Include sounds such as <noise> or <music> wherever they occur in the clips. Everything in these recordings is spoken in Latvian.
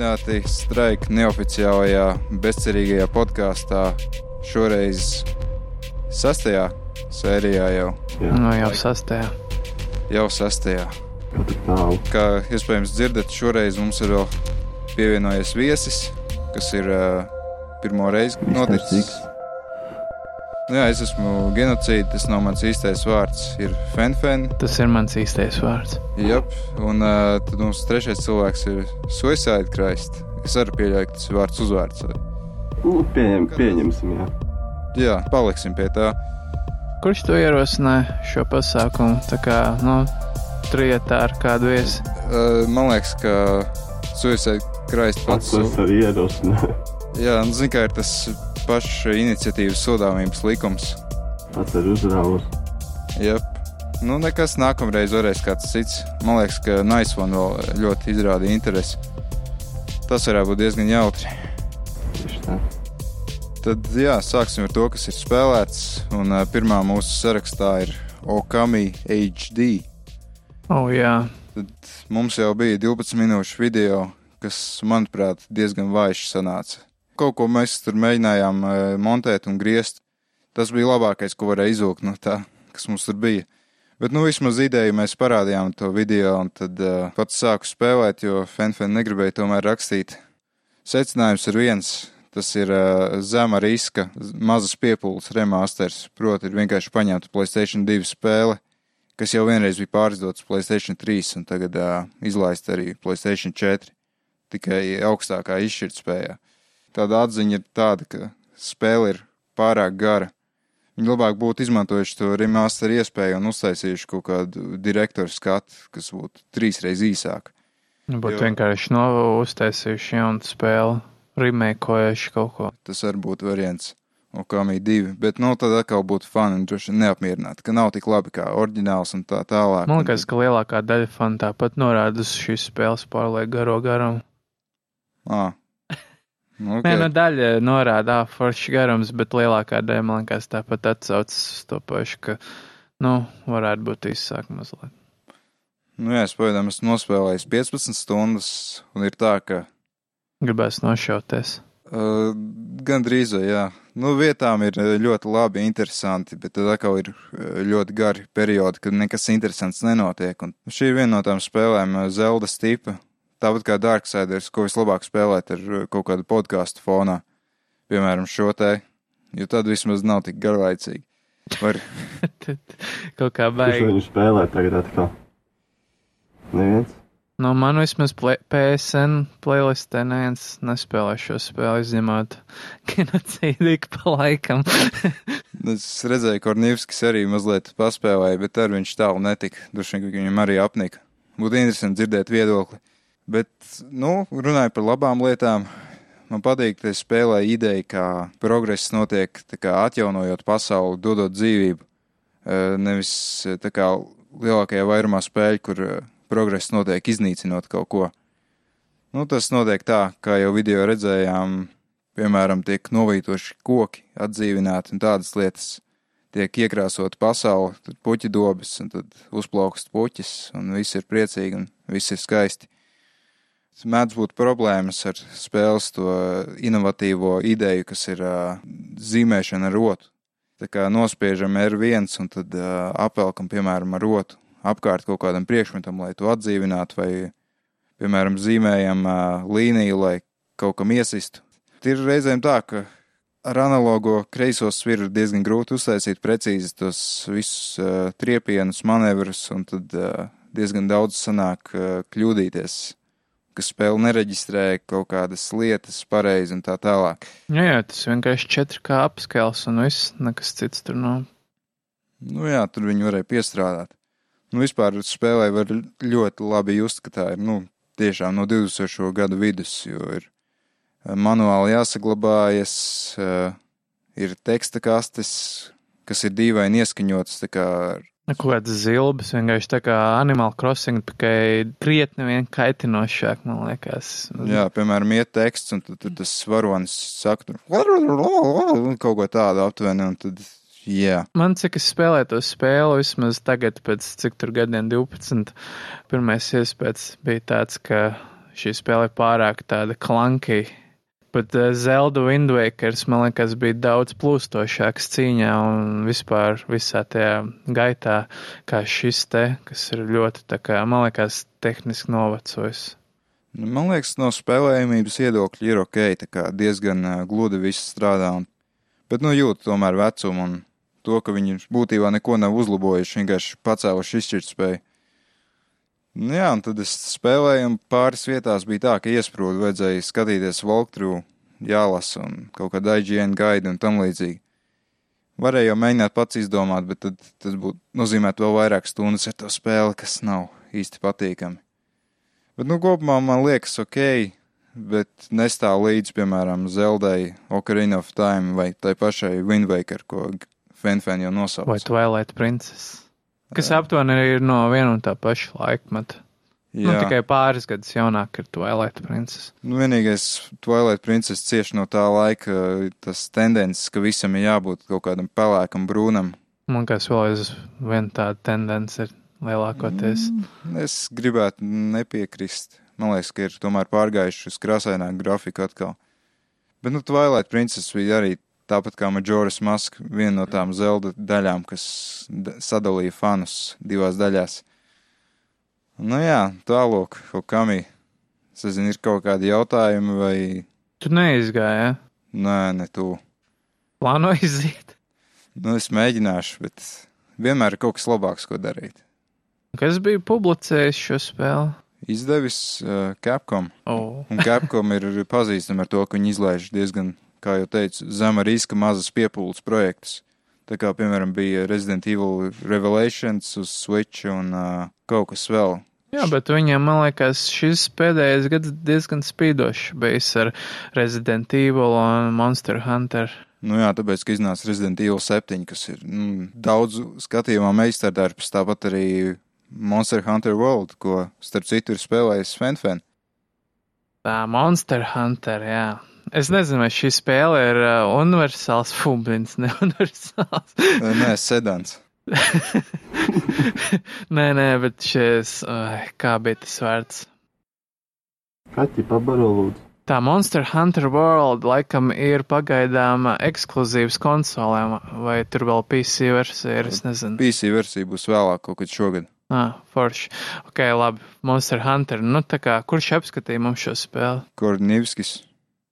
Sveicināti Straika neoficiālajā bezcerīgajā podkāstā. Šoreiz sastajā sērijā jau. Jā. Nu, jau sastajā. Jau sastajā. Kā iespējams dzirdat, šoreiz mums ir vēl pievienojies viesis, kas ir uh, pirmo reizi noticis. Nu, jā, es esmu genocīds, tas nav mans īstais vārds. Ir Fenfen. Tas ir mans īstais vārds. Jep, un uh, tad mums trešais cilvēks ir Suicide Christ. Es arī pieļauju, ka tas ir vārds uzvārds. Nu, pieņem, pieņemsim, jā. Jā, paliksim pie tā. Kurš to ierosināja šo pasākumu? Tā kā, nu, trietā ar kādu viesi. Uh, man liekas, ka Suicide Christ pats. Es arī ierosināju. Jā, nu, zin kā ir tas pašs iniciatīvas sodāmības likums. Pats arī uzrāvos. Jep. Nu, nekas nākamreiz varēs kāds cits. Man liekas, ka Nice One vēl ļoti izrādīja interesi. Tas varētu būt diezgan jautri. Tad, jā, sāksim ar to, kas ir spēlēts. Un uh, pirmā mūsu sarakstā ir Okami HD. Oh, jā. Tad mums jau bija 12 minūšu video, kas, manuprāt, diezgan vājš sanāca. Kaut ko mēs tur mēģinājām uh, montēt un griezt. Tas bija labākais, ko varēja izvilkt no tā, kas mums tur bija. Bet, nu, vismaz ideju mēs parādījām to video, un tad uh, pats sāku spēlēt, jo Fenfen negribēja tomēr rakstīt. Secinājums ir viens. Tas ir uh, zema riska, mazas piepūles remasters. Proti, ir vienkārši paņemta Playstation 2 spēle, kas jau vienreiz bija pārizdotas Playstation 3 un tagad uh, izlaista arī Playstation 4, tikai augstākā izšķirtspējā. Tāda atziņa ir tāda, ka spēle ir pārāk gara. Viņi labāk būtu izmantojuši to remasteru iespēju un uztaisījuši kaut kādu direktoru skatu, kas būtu trīsreiz īsāk. Būtu Jo. vienkārši no uztaisījuši jaunu spēli, remakeojuši kaut ko. Tas var būt variants. Okami divi, bet nu tad atkal būtu fani un droši neapmierināti, ka nav tik labi kā oriģināls un tā tālāk. Man liekas, ka lielākā daļa fanu tāpat norāda uz šīs spēles pārlieku garo garumu. Ah. Nu, Nē, nu okay. daļa norāda ā, foršs garums, bet lielākā daļa, man liekas, tāpat atsaucas uz to pašu, ka, nu, varētu būt īsāk mazliet. nu, jā, es pagaidām esmu nospēlējis 15 stundas, un ir tā, ka Gribēs nošauties. uh, gandrīz, vai jā, nu, vietām ir ļoti labi, interesanti, bet tad atkal ir ļoti gari periodi, kad nekas interesants nenotiek. Un šī ir viena no tām spēlēm, Zelda tipa. Tāpat kā Darksiders, ko vislabāk spēlēt ar uh, kaut kādu podkāstu fonā, piemēram, šo te, jo tad vismaz nav tik garlaicīgi. Var, <laughs> kaut kā Kurš baigi. viņu spēlē tagad atkal? Neviens? Nu, man vismaz play, PSN playlistē neviens nespēlē šo spēli, izņemot <laughs> genocīdu ik pa laikam. <laughs> es redzēju, ka Kornīvskis arī mazliet paspēlēja, bet ar viņš tālu netika. Ka viņam arī apnika. Būtu interesanti dzirdēt viedokli. Bet, nu, runāju par labām lietām. Man patīk, ka spēlē ideja, kā progress notiek, kā atjaunojot pasauli, dodot dzīvību. Eh, Nevis eh, tā kā lielākajā vairumā spēļu, kur eh, progress notiek iznīcinot kaut ko. Nu, tas notiek tā, kā jau video redzējām, piemēram, tiek novītoši koki, atdzīvināti un tādas lietas. Tiek iekrāsot pasauli, tad puķi dobas, un tad uzplaukst puķis, un viss ir priecīgi, un viss ir skaisti. Mēdz būt problēmas ar spēles to inovatīvo ideju, kas ir uh, zīmēšana ar rotu. Tā kā nospiežam R1 un tad uh, apvelkam, piemēram, ar rotu apkārt kaut kādam priekšmetam, lai to atdzīvinātu, vai, piemēram, zīmējam uh, līniju, lai kaut kam iesistu. Ir reizēm tā, ka ar analogo kreiso sviru ir diezgan grūti uztaisīt precīzi tos visus uh, triepienus, manevrus, un tad uh, diezgan daudz sanāk uh, kļūdīties, ka spēle nereģistrē kaut kādas lietas pareizi un tā tālāk. jā, jā, tas vienkārši 4K apskēls un viss, nekas cits tur nav. Nu jā, tur viņi varēja piestrādāt. Nu, vispār spēlē var ļoti labi just, ka tā ir, nu, tiešām no 2000. gadu vidus, jo ir eh, manuāli jāsaglabājas, eh, ir teksta kastes, kas ir dīvaini ieskaņotas, tā kā ar Kaut kādas zilbas, vienkārši tā kā Animal Crossing, tikai krietni vien kaitinošāk, man liekas. Jā, piemēram, iet teksts, un tad, tad tas varonis saka, kaut ko tādu aptuveni, un tad, jā. Man cik es spēlēju to spēli, vismaz tagad, pēc cik tur gadiem 12, pirmais iespējas bija tāds, ka šī spēle ir pārāk tāda klanki. Bet uh, Zelda Wind Wakers, man liekas, bija daudz plūstošāks cīņā un vispār visā tajā gaitā, kā šis te, kas ir ļoti, tā kā, man liekas, tehniski novecojis. Nu, Man liekas, no spēlējumības viedokļa ir ok, tā kā diezgan uh, gludi viss strādā. Un, bet, nu, jūt tomēr vecumu un to, ka viņi būtībā neko nav uzlabojuši, vienkārši pacēluši izšķirtspēju. Nu, jā, un tad es spēlēju, un pāris vietās bija tā, ka iesprūdu vajadzēja skatīties walkthrough, jālasa un kaut kāda IGN gaida un tam līdzīgi. Varēja jau mēģināt pats izdomāt, bet tad tas būtu nozīmēt vēl vairāk stundas ar to spēli, kas nav īsti patīkami. Bet, nu, kopumā man liekas ok, bet nestāv līdz, piemēram, Zeldai, Ocarina of Time vai tai pašai Wind Waker, ko Fenfen jau nosauca. Vai Twilight Princess? Kas aptuveni ir no viena un tā paša laikmeta. Nu, Jā. tikai pāris gadus jaunāk ir Twilight Princess. Nu, vienīgais Twilight Princess cieši no tā laika tas tendences, ka visam ir jābūt kaut kādam pelēkam, brūnam. Man liekas, vēl aiz viena tāda tendence ir lielākoties. Mm. Es gribētu nepiekrist. Man liekas, ka ir tomēr pārgājuši uz krāsaināku grafiku atkal. Bet, nu, Twilight Princess bija arī tāpat kā Majora's Mask, viena no tām zelta daļām, kas sadalīja fanus divās daļās. Nu jā, tālāk, ir. Es nezinu, ir kaut kādi jautājumi vai Tu neizgāji, ja? nē, ne tu. Plāno iziet. Nu, es mēģināšu, bet vienmēr ir kaut kas labāks, ko darīt. Kas bija publicējis šo spēli? Izdevis uh, Capcom. Oh. Un Capcom ir pazīstama ar to, ka viņi izlaiž diezgan, kā jau teicu, zema riska mazas piepūles projektus. Tā kā, piemēram, bija Resident Evil Revelations uz Switch un uh, kaut kas vēl. Jā, bet viņam, man liekas, šis pēdējais gads diezgan spīdošs bijis ar Resident Evil un Monster Hunter. Nu jā, tāpēc, ka iznāca Resident Evil 7, kas ir mm, daudz skatījumā meistardarbs, tāpat arī Monster Hunter World, ko, starp citu, ir spēlējis Svenfen. Tā Monster Hunter, jā. Es nezinu, vai šī spēle ir uh, universāls fumbins, ne universāls. Nē, sedans. <laughs> nē, nē, bet šis, uh, kā bija tas vārds? Kaķi pabaro lūdzu. Tā Monster Hunter World laikam ir pagaidām ekskluzīvs konsolēm, vai tur vēl PC versija ir, es nezinu. PC versija būs vēlāk kaut kad šogad. Ah, forši. Ok, labi. Monster Hunter. Nu, tā kā, kurš apskatīja mums šo spēli? Kornivskis.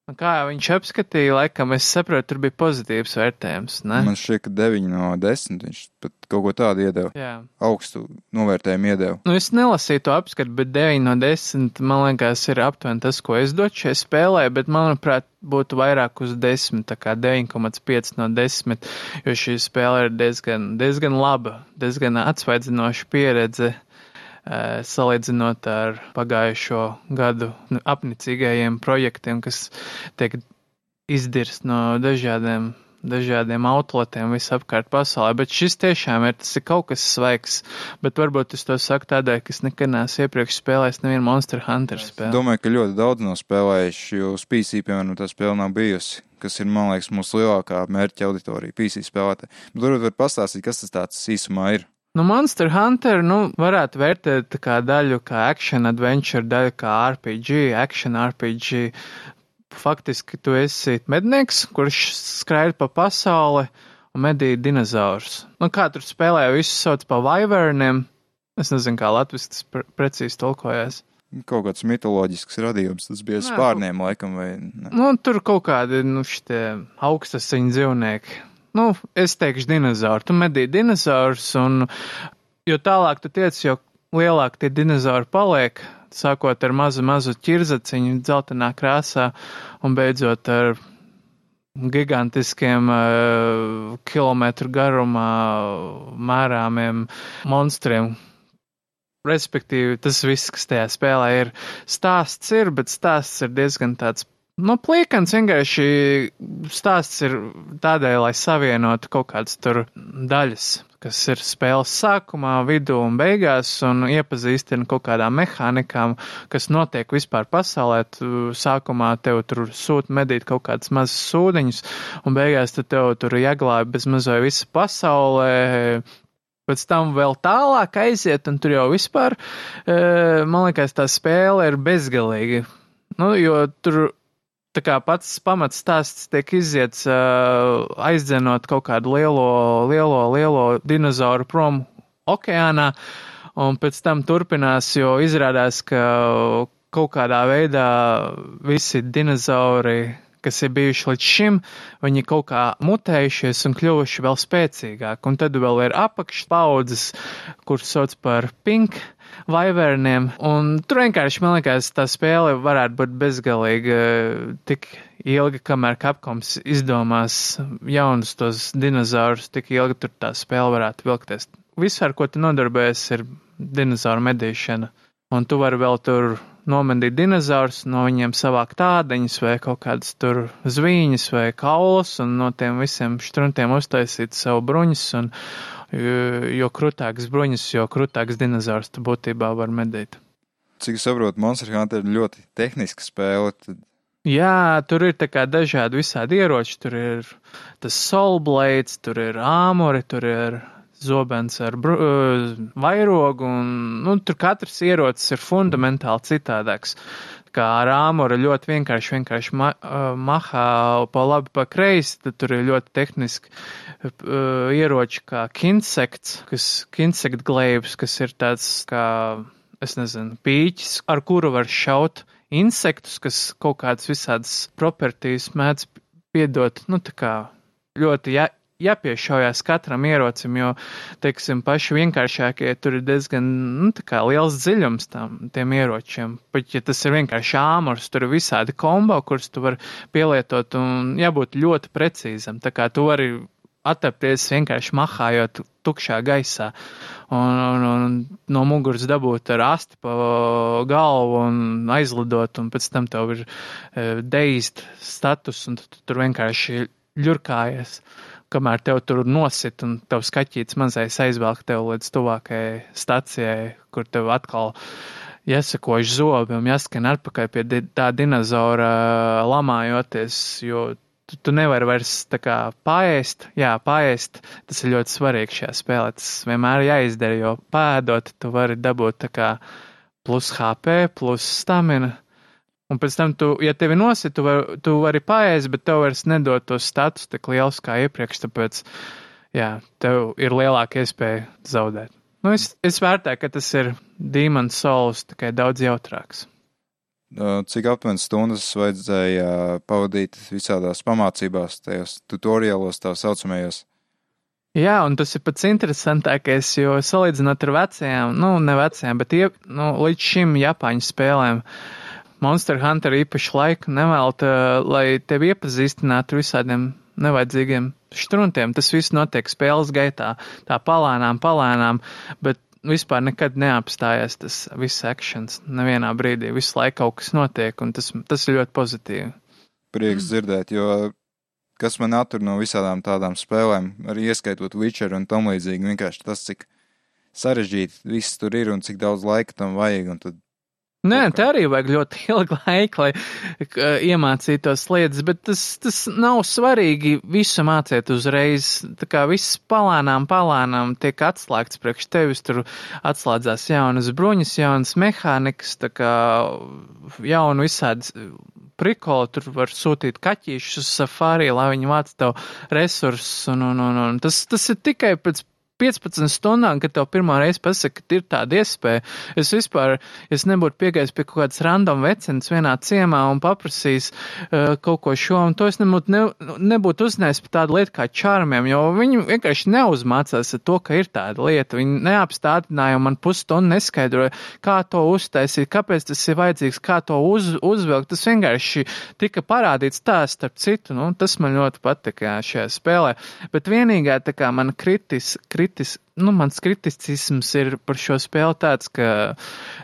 Nu, Kā viņš apskatīja, laikam, es saprotu, tur bija pozitīvs vērtējums, ne? Man šķiet, ka 9 no 10 viņš pat kaut ko tādu iedeva. Jā. Augstu novērtējumu iedeva. Nu, es nelasīju to apskatu, bet 9 no 10, man liekas, ir aptuveni tas, ko es dotu šai spēlē, bet, manuprāt, būtu vairāk uz 10, tā kā 9,5 no 10, jo šī spēle ir diezgan, diezgan laba, diezgan atsvaidzinoša pieredze. Salīdzinot ar pagājušo gadu nu, apnicīgajiem projektiem, kas tiek izdirst no dažādiem, dažādiem outletiem visapkārt pasaulē, bet šis tiešām ir, tas ir kaut kas svaigs, bet varbūt es to saku tādēļ, ka es nekad neesmu iepriekš spēlējis nevienu Monster Hunter spēli. Domāju, ka ļoti daudz nav spēlējuši, jo uz PC, piemēram, tā spēle nav bijusi, kas ir, man liekas, mūsu lielākā mērķa auditorija, PC spēlētāji. Bet varbūt var pastāstīt, kas tas tāds īsumā ir. Nu, Monster Hunter, nu, varētu vērtēt kā daļu kā action adventure, daļu kā RPG, action RPG. Faktiski tu esi mednieks, kurš skraida pa pasauli un medī dinozaurus. Nu, kā tur spēlē, visu sauc pa vaivērniem. Es nezinu, kā latviski tas pre precīzi tulkojās. Kaut kāds mitoloģisks radījums, tas bija Nē, spārniem, laikam, vai ne? Nu, tur kaut kādi, nu, šitie augstasiņu dzīvnieki. Nu, es teikšu dinozauri. Tu medī dinozaurus, un jo tālāk tu tiec, jo lielāk tie dinozauri paliek, sākot ar mazu, mazu ķirzaciņu dzeltenā krāsā un beidzot ar gigantiskiem uh, kilometru garumā mērāmiem monstriem. Respektīvi, tas viss, kas tajā spēlē ir, stāsts ir, bet stāsts ir diezgan tāds Nu, pliekans vienkārši stāsts ir tādēļ, lai savienotu kaut kādas tur daļas, kas ir spēles sākumā, vidū un beigās, un iepazīstina kaut kādām mehānikām, kas notiek vispār pasaulē. Sākumā tev tur sūta medīt kaut kādas mazas sūdiņas, un beigās tev tur jāglābi bez mazai visa pasaulē. pēc tam vēl tālāk aiziet, un tur jau vispār, uh, man liekas, tā spēle ir bezgalīga. Nu, jo tur tā kā pats pamats stāsts tiek iziets uh, aizdzenot kaut kādu lielo, lielo, lielo dinozauru prom okeānā, un pēc tam turpinās, jo izrādās, ka kaut kādā veidā visi dinozauri kas ir bijuši līdz šim, viņi kaut kā mutējušies un kļuvuši vēl spēcīgāki. Un tad vēl ir apakšpaudzes, kuras sauc par pink vaivērniem. Un tur vienkārši, man liekas, tā spēle varētu būt bezgalīga tik ilgi, kamēr Capcoms izdomās jaunus tos dinozaurus, tik ilgi tur tā spēle varētu vilkties. Viss, ar ko tu nodarbojies, ir dinozauru medīšana. Un tu vari vēl tur nomedīt dinozaurus, no viņiem savākt tādeņus vai kaut kādas tur zvīņas vai kaulus un no tiem visiem štruntiem uztaisīt savu bruņus un jo krūtāks bruņus, jo krūtāks dinozaurs tu būtībā var medīt. Cik saprotu, Monster Hunter ir ļoti tehniska spēle. Tad... Jā, tur ir dažādi visādi ieroči, tur ir tas soul blades, tur ir āmuri, tur ir zobens ar bru, uh, vairogu, un nu, tur katrs ierocis ir fundamentāli citādāks. Kā ar āmuru ļoti vienkārši, vienkārši ma, uh, mahā pa labi, pa kreisi, tad tur ir ļoti tehniski uh, ieroči kā kinsekts, kas kinsekt glēbs, kas ir tāds kā, es nezinu, pīķis, ar kuru var šaut insektus, kas kaut kādas visādas propertīs mēdz piedot, nu tā kā ļoti ja, jāpiešaujās katram ierocim, jo, teiksim, paši vienkāršākie tur ir diezgan, nu, liels dziļums tam, ieročiem. Pat, ja tas ir vienkārši āmurs, tur ir visādi kombo, kurus tu vari pielietot un jābūt ļoti precīzam. Tā kā tu vari attapties vienkārši mahājot tukšā gaisā un, un, un no muguras dabūt ar asti pa galvu un aizlidot, un pēc tam tev ir uh, deist status, un tu, tu tur vienkārši ļurkājies. Uh, kamēr tev tur nosit un tev skaķīts mazais aizvelk tev līdz tuvākajai stacijai, kur tev atkal jāsakož zobi un jāskan atpakaļ pie tā dinozaura lamājoties, jo tu, tu nevari vairs tā kā paēst, jā, paēst, tas ir ļoti svarīgi šajā spēlē, tas vienmēr jāizdara, jo pēdot tu vari dabūt tā kā plus HP, plus stamina Un pēc tam, tu, ja tevi nosit, tu, var, tu vari paēst, bet tev vairs nedod to status tik liels kā iepriekš, tāpēc, jā, tev ir lielāka iespēja zaudēt. Nu, es, es vērtēju, ka tas ir Demon Souls tikai daudz jautrāks. Cik aptuveni stundas vajadzēja pavadīt visādās pamācībās, tajos tutoriālos tā saucamajos? Jā, un tas ir pats interesantākais, jo salīdzinot ar vecajām, nu, ne vecajām, bet ie, nu, līdz šim Japāņu spēlēm, uh, Monster Hunter īpaši laiku nevelta, lai tevi iepazīstinātu ar visādiem nevajadzīgiem štruntiem. Tas viss notiek spēles gaitā, tā palēnām, palēnām, bet vispār nekad neapstājas tas viss akcents. Nevienā brīdī visu laiku kaut kas notiek, un tas, tas ir ļoti pozitīvi. Prieks dzirdēt, jo kas man attur no visādām tādām spēlēm, arī ieskaitot Witcher un tam līdzīgi, vienkārši tas, cik sarežģīti viss tur ir un cik daudz laika tam vajag, un tad Nē, te arī vajag ļoti <laughs> ilgu laiku, lai uh, iemācītos lietas, bet tas, tas nav svarīgi visu mācīt uzreiz. Tā kā viss palānām, palānām tiek atslēgts priekš tevis, tur atslēdzās jaunas bruņas, jaunas mehānikas, tā kā jaunu visādas prikoli, tur var sūtīt kaķīšus uz safari, lai viņi vāc tev resursus, un, un, un, un tas, tas ir tikai pēc 15 stundām, kad tev pirmā reize pasaka, ka ir tāda iespēja. Es vispār, es nebūtu piegājis pie kaut kādas random vecenas vienā ciemā un paprasījis uh, kaut ko šo, un to es nebūtu, ne, nebūtu uzzinājis par tādu lietu kā čārmiem, jo viņi vienkārši neuzmācās to, ka ir tāda lieta. Viņi neapstādināja un man pusstundu neskaidroja, kā to uztaisīt, kāpēc tas ir vajadzīgs, kā to uz, uzvilkt. Tas vienkārši tika parādīts tā starp citu, nu, tas man ļoti patika šajā spēlē. Bet vienīgā tā kā man kritis, kritis kritis, nu, mans kriticisms ir par šo spēli tāds, ka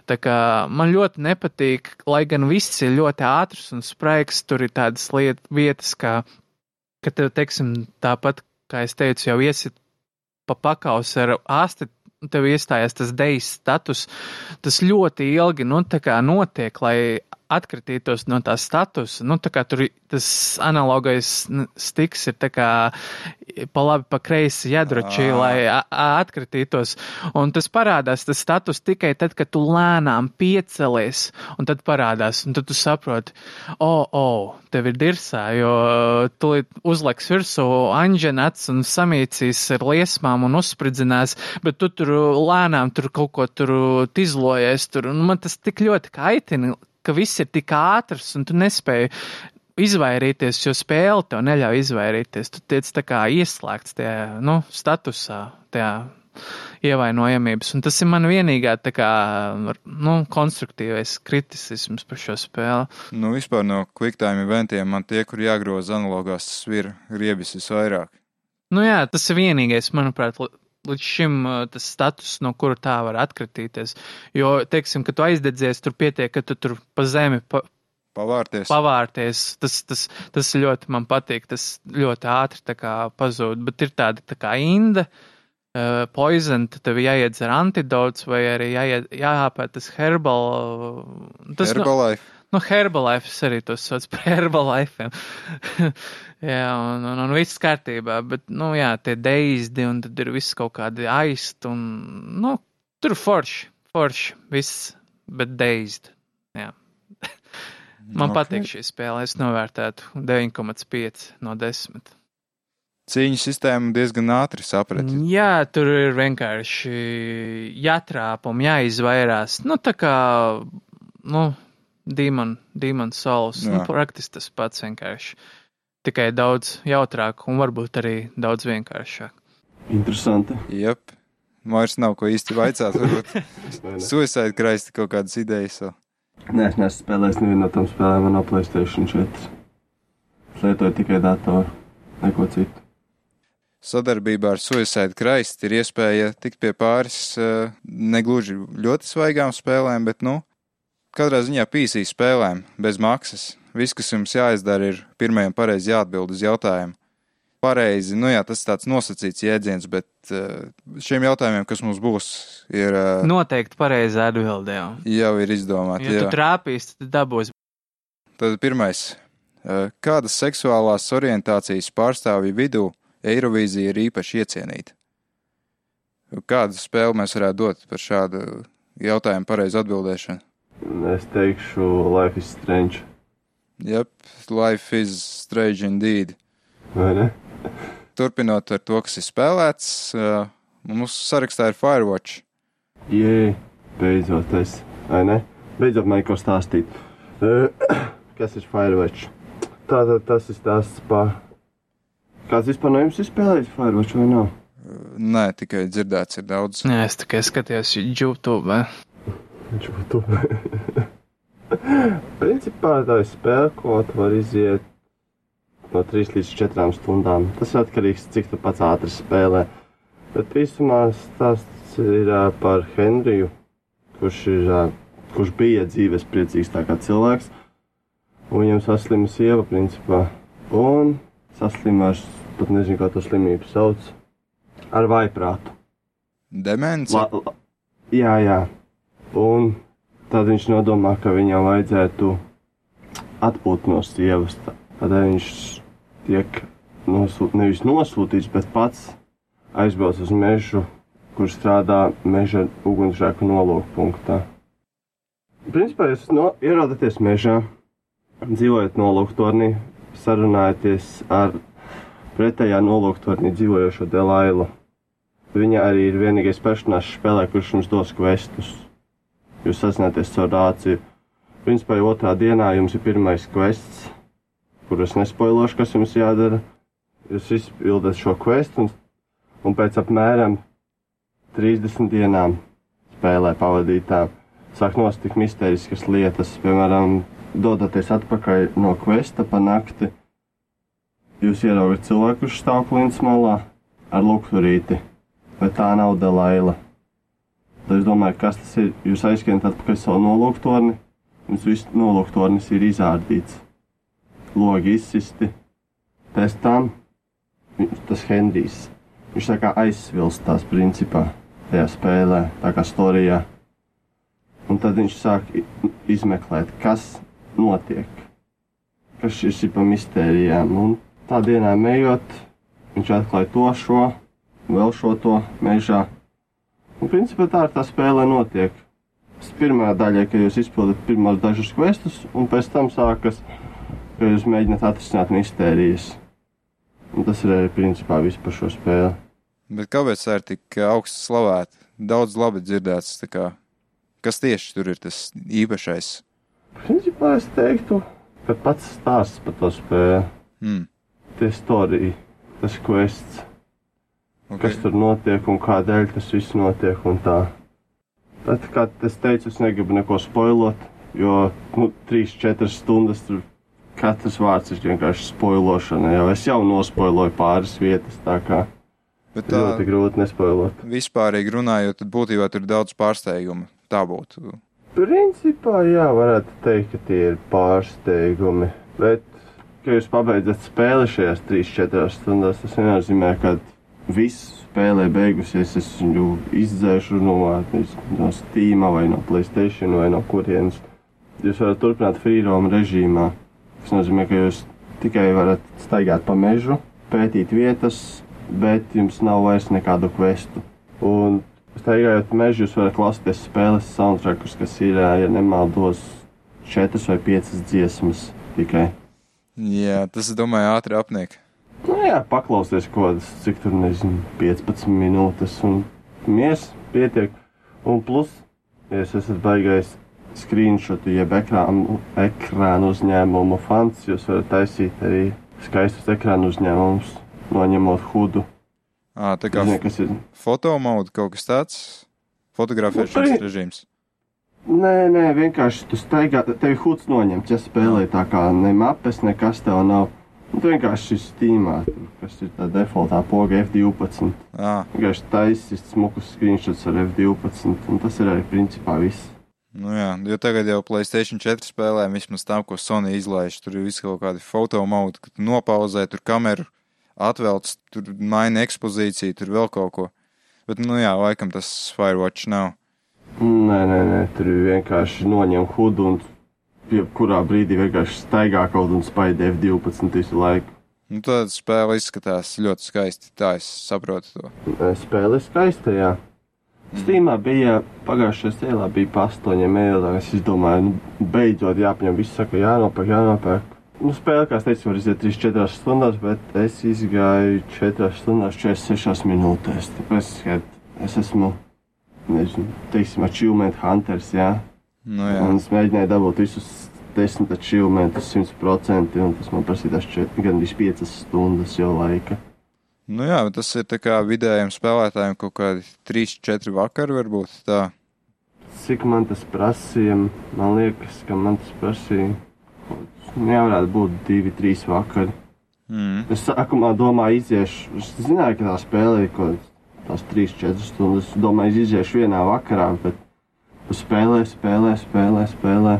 tā kā, man ļoti nepatīk, lai gan viss ir ļoti ātrs un spraigs, tur ir tādas liet, vietas, kā, ka tev, teiksim, tāpat, kā es teicu, jau iesit pa pakaus ar asti, tev iestājās tas dejas status, tas ļoti ilgi, nu, tā kā notiek, lai atkritītos no tā statusa, nu, tā kā tur tas analogais stiks ir tā kā pa labi, pa kreisi jādroči, lai atkritītos. Un tas parādās, tas status tikai tad, kad tu lēnām piecelies, un tad parādās, un tad tu saproti, o, oh, o, oh, tev ir dirsā, jo tu uzliks virsū anģenats un samīcīs ar liesmām un uzspridzinās, bet tu tur lēnām tur kaut ko tur tizlojies, tur, un man tas tik ļoti kaitina, ka viss ir tik ātrs un tu nespēji izvairīties, jo spēle tev neļauj izvairīties. Tu tiec tā kā ieslēgts tajā, nu, statusā, tajā ievainojamības. Un tas ir man vienīgā tā kā, nu, konstruktīvais kritisisms par šo spēli. Nu, vispār no quicktime eventiem man tie, kur jāgroza analogās, tas ir riebis visvairāk. Nu jā, tas ir vienīgais, manuprāt, līdz šim tas status, no kura tā var atkritīties. Jo, teiksim, ka tu aizdedzies, tur pietiek, ka tu tur pa zemi pa, Pavārties. Pavārties. Tas, tas, tas ļoti man patīk. Tas ļoti ātri pazūd. Bet ir tāda tā kā inda, uh, poison, tad tev jāiedzer antidots vai arī jāied, jāhāpē tas herbal. Tas, Herbalife. Nu, nu Herbalife arī to sauc par <laughs> Herbalife. Jā, un, un, un viss kārtībā. Bet, nu, jā, tie deizdi un tad ir viss kaut kādi aist un, nu, tur forši, forši, viss, bet deizdi. Jā. <laughs> Man okay. patīk šī spēle. Es novērtētu 9,5 no 10. Cīņu sistēma diezgan ātri saprata. Jā, tur ir vienkārši jātrāp un jāizvairās. Nu, tā kā, nu, Demon, Demon Souls. Nu, Jā. Nu, praktiski tas pats vienkārši. Tikai daudz jautrāk un varbūt arī daudz vienkāršāk. Interesanti. Jep. Vairs nav ko īsti vaicāt. Varbūt <laughs> suicide kraisti kaut kādas idejas vēl. Nē, es neesmu spēlējis nevienu no tām spēlēm no Playstation 4. Es lietoju tikai datoru, neko citu. Sadarbībā ar Suicide Christ ir iespēja tikt pie pāris uh, negluži ļoti svaigām spēlēm, bet, nu, katrā ziņā PC spēlēm bez maksas. Viss, kas jums jāizdara, ir pirmajam pareizi jāatbild uz jautājumu pareizi. Nu, jā, tas ir tāds nosacīts jēdziens, bet uh, šiem jautājumiem, kas mums būs, ir. Uh, Noteikti pareizi atbildē. Jau ir izdomāti. Ja jā. tu trāpīsi, tad dabūsi. Tad pirmais. Uh, kādas seksuālās orientācijas pārstāvju vidū Eirovīzija ir īpaši iecienīta? Kādu spēli mēs varētu dot par šādu jautājumu pareizu atbildēšanu? Es teikšu, Life is Strange. Yep, Life is Strange indeed. Turpinot ar to, kas ir spēlēts, mums sarakstā ir Firewatch. Jē, beidzot, es, vai ne? Beidzot, man ir ko stāstīt. <clears throat> Kas ir Firewatch? Tātad tas ir stāsts par. Kāds vispār no jums ir spēlējis Firewatch vai nav? Nē, tikai dzirdēts ir daudz. Nē, es tikai skatījos YouTube. <laughs> YouTube. <laughs> Principā tā spēle, ko tu vari iziet no 3 līdz 4 stundām. Tas ir atkarīgs no cik tu pats ātri spēlē. Bet īsumā stāsts ir par Henriju, kurš, ir, kurš bija dzīves priecīgs tā cilvēks. Un viņam saslima sieva, principā. Un saslima ar, pat nezinu, kā to slimību sauc, ar vaiprātu. Demence? La, la, jā, jā. Un tad viņš nodomā, ka viņam vajadzētu atpūt no sievas. Tādēļ viņš tiek nosūt, nevis nosūtīts, bet pats aizbrauc uz mežu, kur strādā meža ugunsgrēku nolūku punktā. Principā jūs no, ierodaties mežā, dzīvojat nolūktornī, sarunājaties ar pretējā nolūktornī dzīvojošo Delailu. Viņa arī ir vienīgais personāžs spēlē, kurš jums dos kvestus. Jūs sazināties caur rāciju. Principā otrā dienā jums ir pirmais kvests, kur es nespoilošu, kas jums jādara. Jūs izpildat šo questu, un, un pēc apmēram 30 dienām spēlē pavadītām sāk nostikt misteriskas lietas. Piemēram, dodaties atpakaļ no questa pa nakti. Jūs ieraugat cilvēku, kurš stāv klints malā ar lukturīti, bet tā nav Delaila. Tad es domāju, kas tas ir. Jūs aizskrienat atpakaļ savu nolūktorni, jums viss nolūktornis ir izārdīts logi izsisti. Tam tas Henrijs. Viņš tā kā aizsvilstās principā tajā spēlē, tā kā storijā. Un tad viņš sāk izmeklēt, kas notiek. Kas šis ir pa mistērijām. Un tā dienā ejot, viņš atklāja to šo, vēl šo to mežā. Un principā tā ir tā spēle notiek. Pirmā daļa, ka jūs izpildat pirmos dažus questus, un pēc tam sākas, ka jūs mēģināt atrisināt mistērijas. Un tas ir arī principā viss par šo spēli. Bet kāpēc tā ir tik augsts slavēta? Daudz labi dzirdēts. kas tieši tur ir tas īpašais? Principā es teiktu, ka pats stāsts par to spēli, Hmm. tie storija, tas quests, Okay. kas tur notiek un kādēļ tas viss notiek tā. Tad, kā es teicu, es negribu neko spoilot, jo, nu, 3-4 stundas tur katrs vārds ir vienkārši spoilošana, jau es jau nospoiloju pāris vietas, Bet tā... ļoti grūti nespoilot. vispārīgi runājot, tad būtībā tur ir daudz pārsteigumu. Tā būtu. Principā, jā, varētu teikt, ka tie ir pārsteigumi. Bet, kad jūs pabeidzat spēli šajās 3-4 stundās, tas nenozīmē, ka viss spēlē beigusies. Es viņu izdzēšu no, no Steam vai no Playstation vai no kurienes. Jūs varat turpināt freeroma režīmā. Tas nozīmē, ka jūs tikai varat staigāt pa mežu, pētīt vietas, bet jums nav vairs nekādu questu. Un Staigājot mežā, jūs varat klausīties spēles soundtrackus, kas ir, ja nemaldos, četras vai piecas dziesmas tikai. Jā, tas, domāju, ātri apniek. Nu, jā, paklausieties kaut kādas, cik tur nezinu, 15 minūtes, un mies pietiek. Un plus, ja jūs esat baigais screenshot, jeb ekrānu, ekrānu uzņēmumu fans, jūs varat taisīt arī skaistus ekrānu uzņēmumus, noņemot hudu. À, tā kā Zinu, fotomauda kaut kas tāds - fotografēšanas Nu, pri- režīms. Nē, nē, vienkārši tu staigā, tev huds noņemts, ja spēlē tā kā ne mapes, nekas tev nav. Vienkārši šis stīmā, tur, kas ir tā defaultā poga F12. À, Vienkārši taisīs smukus screenshots ar F12, un tas ir arī principā viss. nu jā, jo tagad jau Playstation 4 spēlēm vismaz tam, ko Sony izlaiž, tur ir visi kaut kādi fotomauda, kad nopauzē tur kameru, atvelc, tur maina ekspozīciju, tur vēl kaut ko. Bet, nu jā, laikam tas Firewatch nav. Nē, nē, nē, tur vienkārši noņem hudu un jebkurā brīdī vienkārši staigā kaut un spaida F12 visu laiku. Nu, tad spēle izskatās ļoti skaisti, tā es saprotu to. Spēle ir skaista, jā. Stīmā bija pagājušajā sēlā bija pa astoņiem eiro. Es izdomāju, nu, beidzot jāpaņem, viss saka, jānopērk, jānopērk. Nu, spēle, kā es teicu, var iziet 3-4 stundās, bet es izgāju 4 stundās 46 minūtēs. Tāpēc, ka es esmu, nezinu, teiksim, achievement hunters, jā. Nu Un jā, es mēģināju dabūt visus 10 achievementus 100%, un tas man prasītās gandrīz 5 stundas jau laika. nu jā, tas ir tā kā vidējiem spēlētājiem kaut kādi 3-4 vakari varbūt tā. Cik man tas prasīja? Man liekas, ka man tas prasīja. Nu, jā, varētu būt divi, trīs vakari. Mm. Es sākumā domāju, iziešu. Es zināju, ka tā spēle ir kaut kādas 3-4 stundas. Domāju, iziešu vienā vakarā, bet spēlē, spēlē, spēlē, spēlē.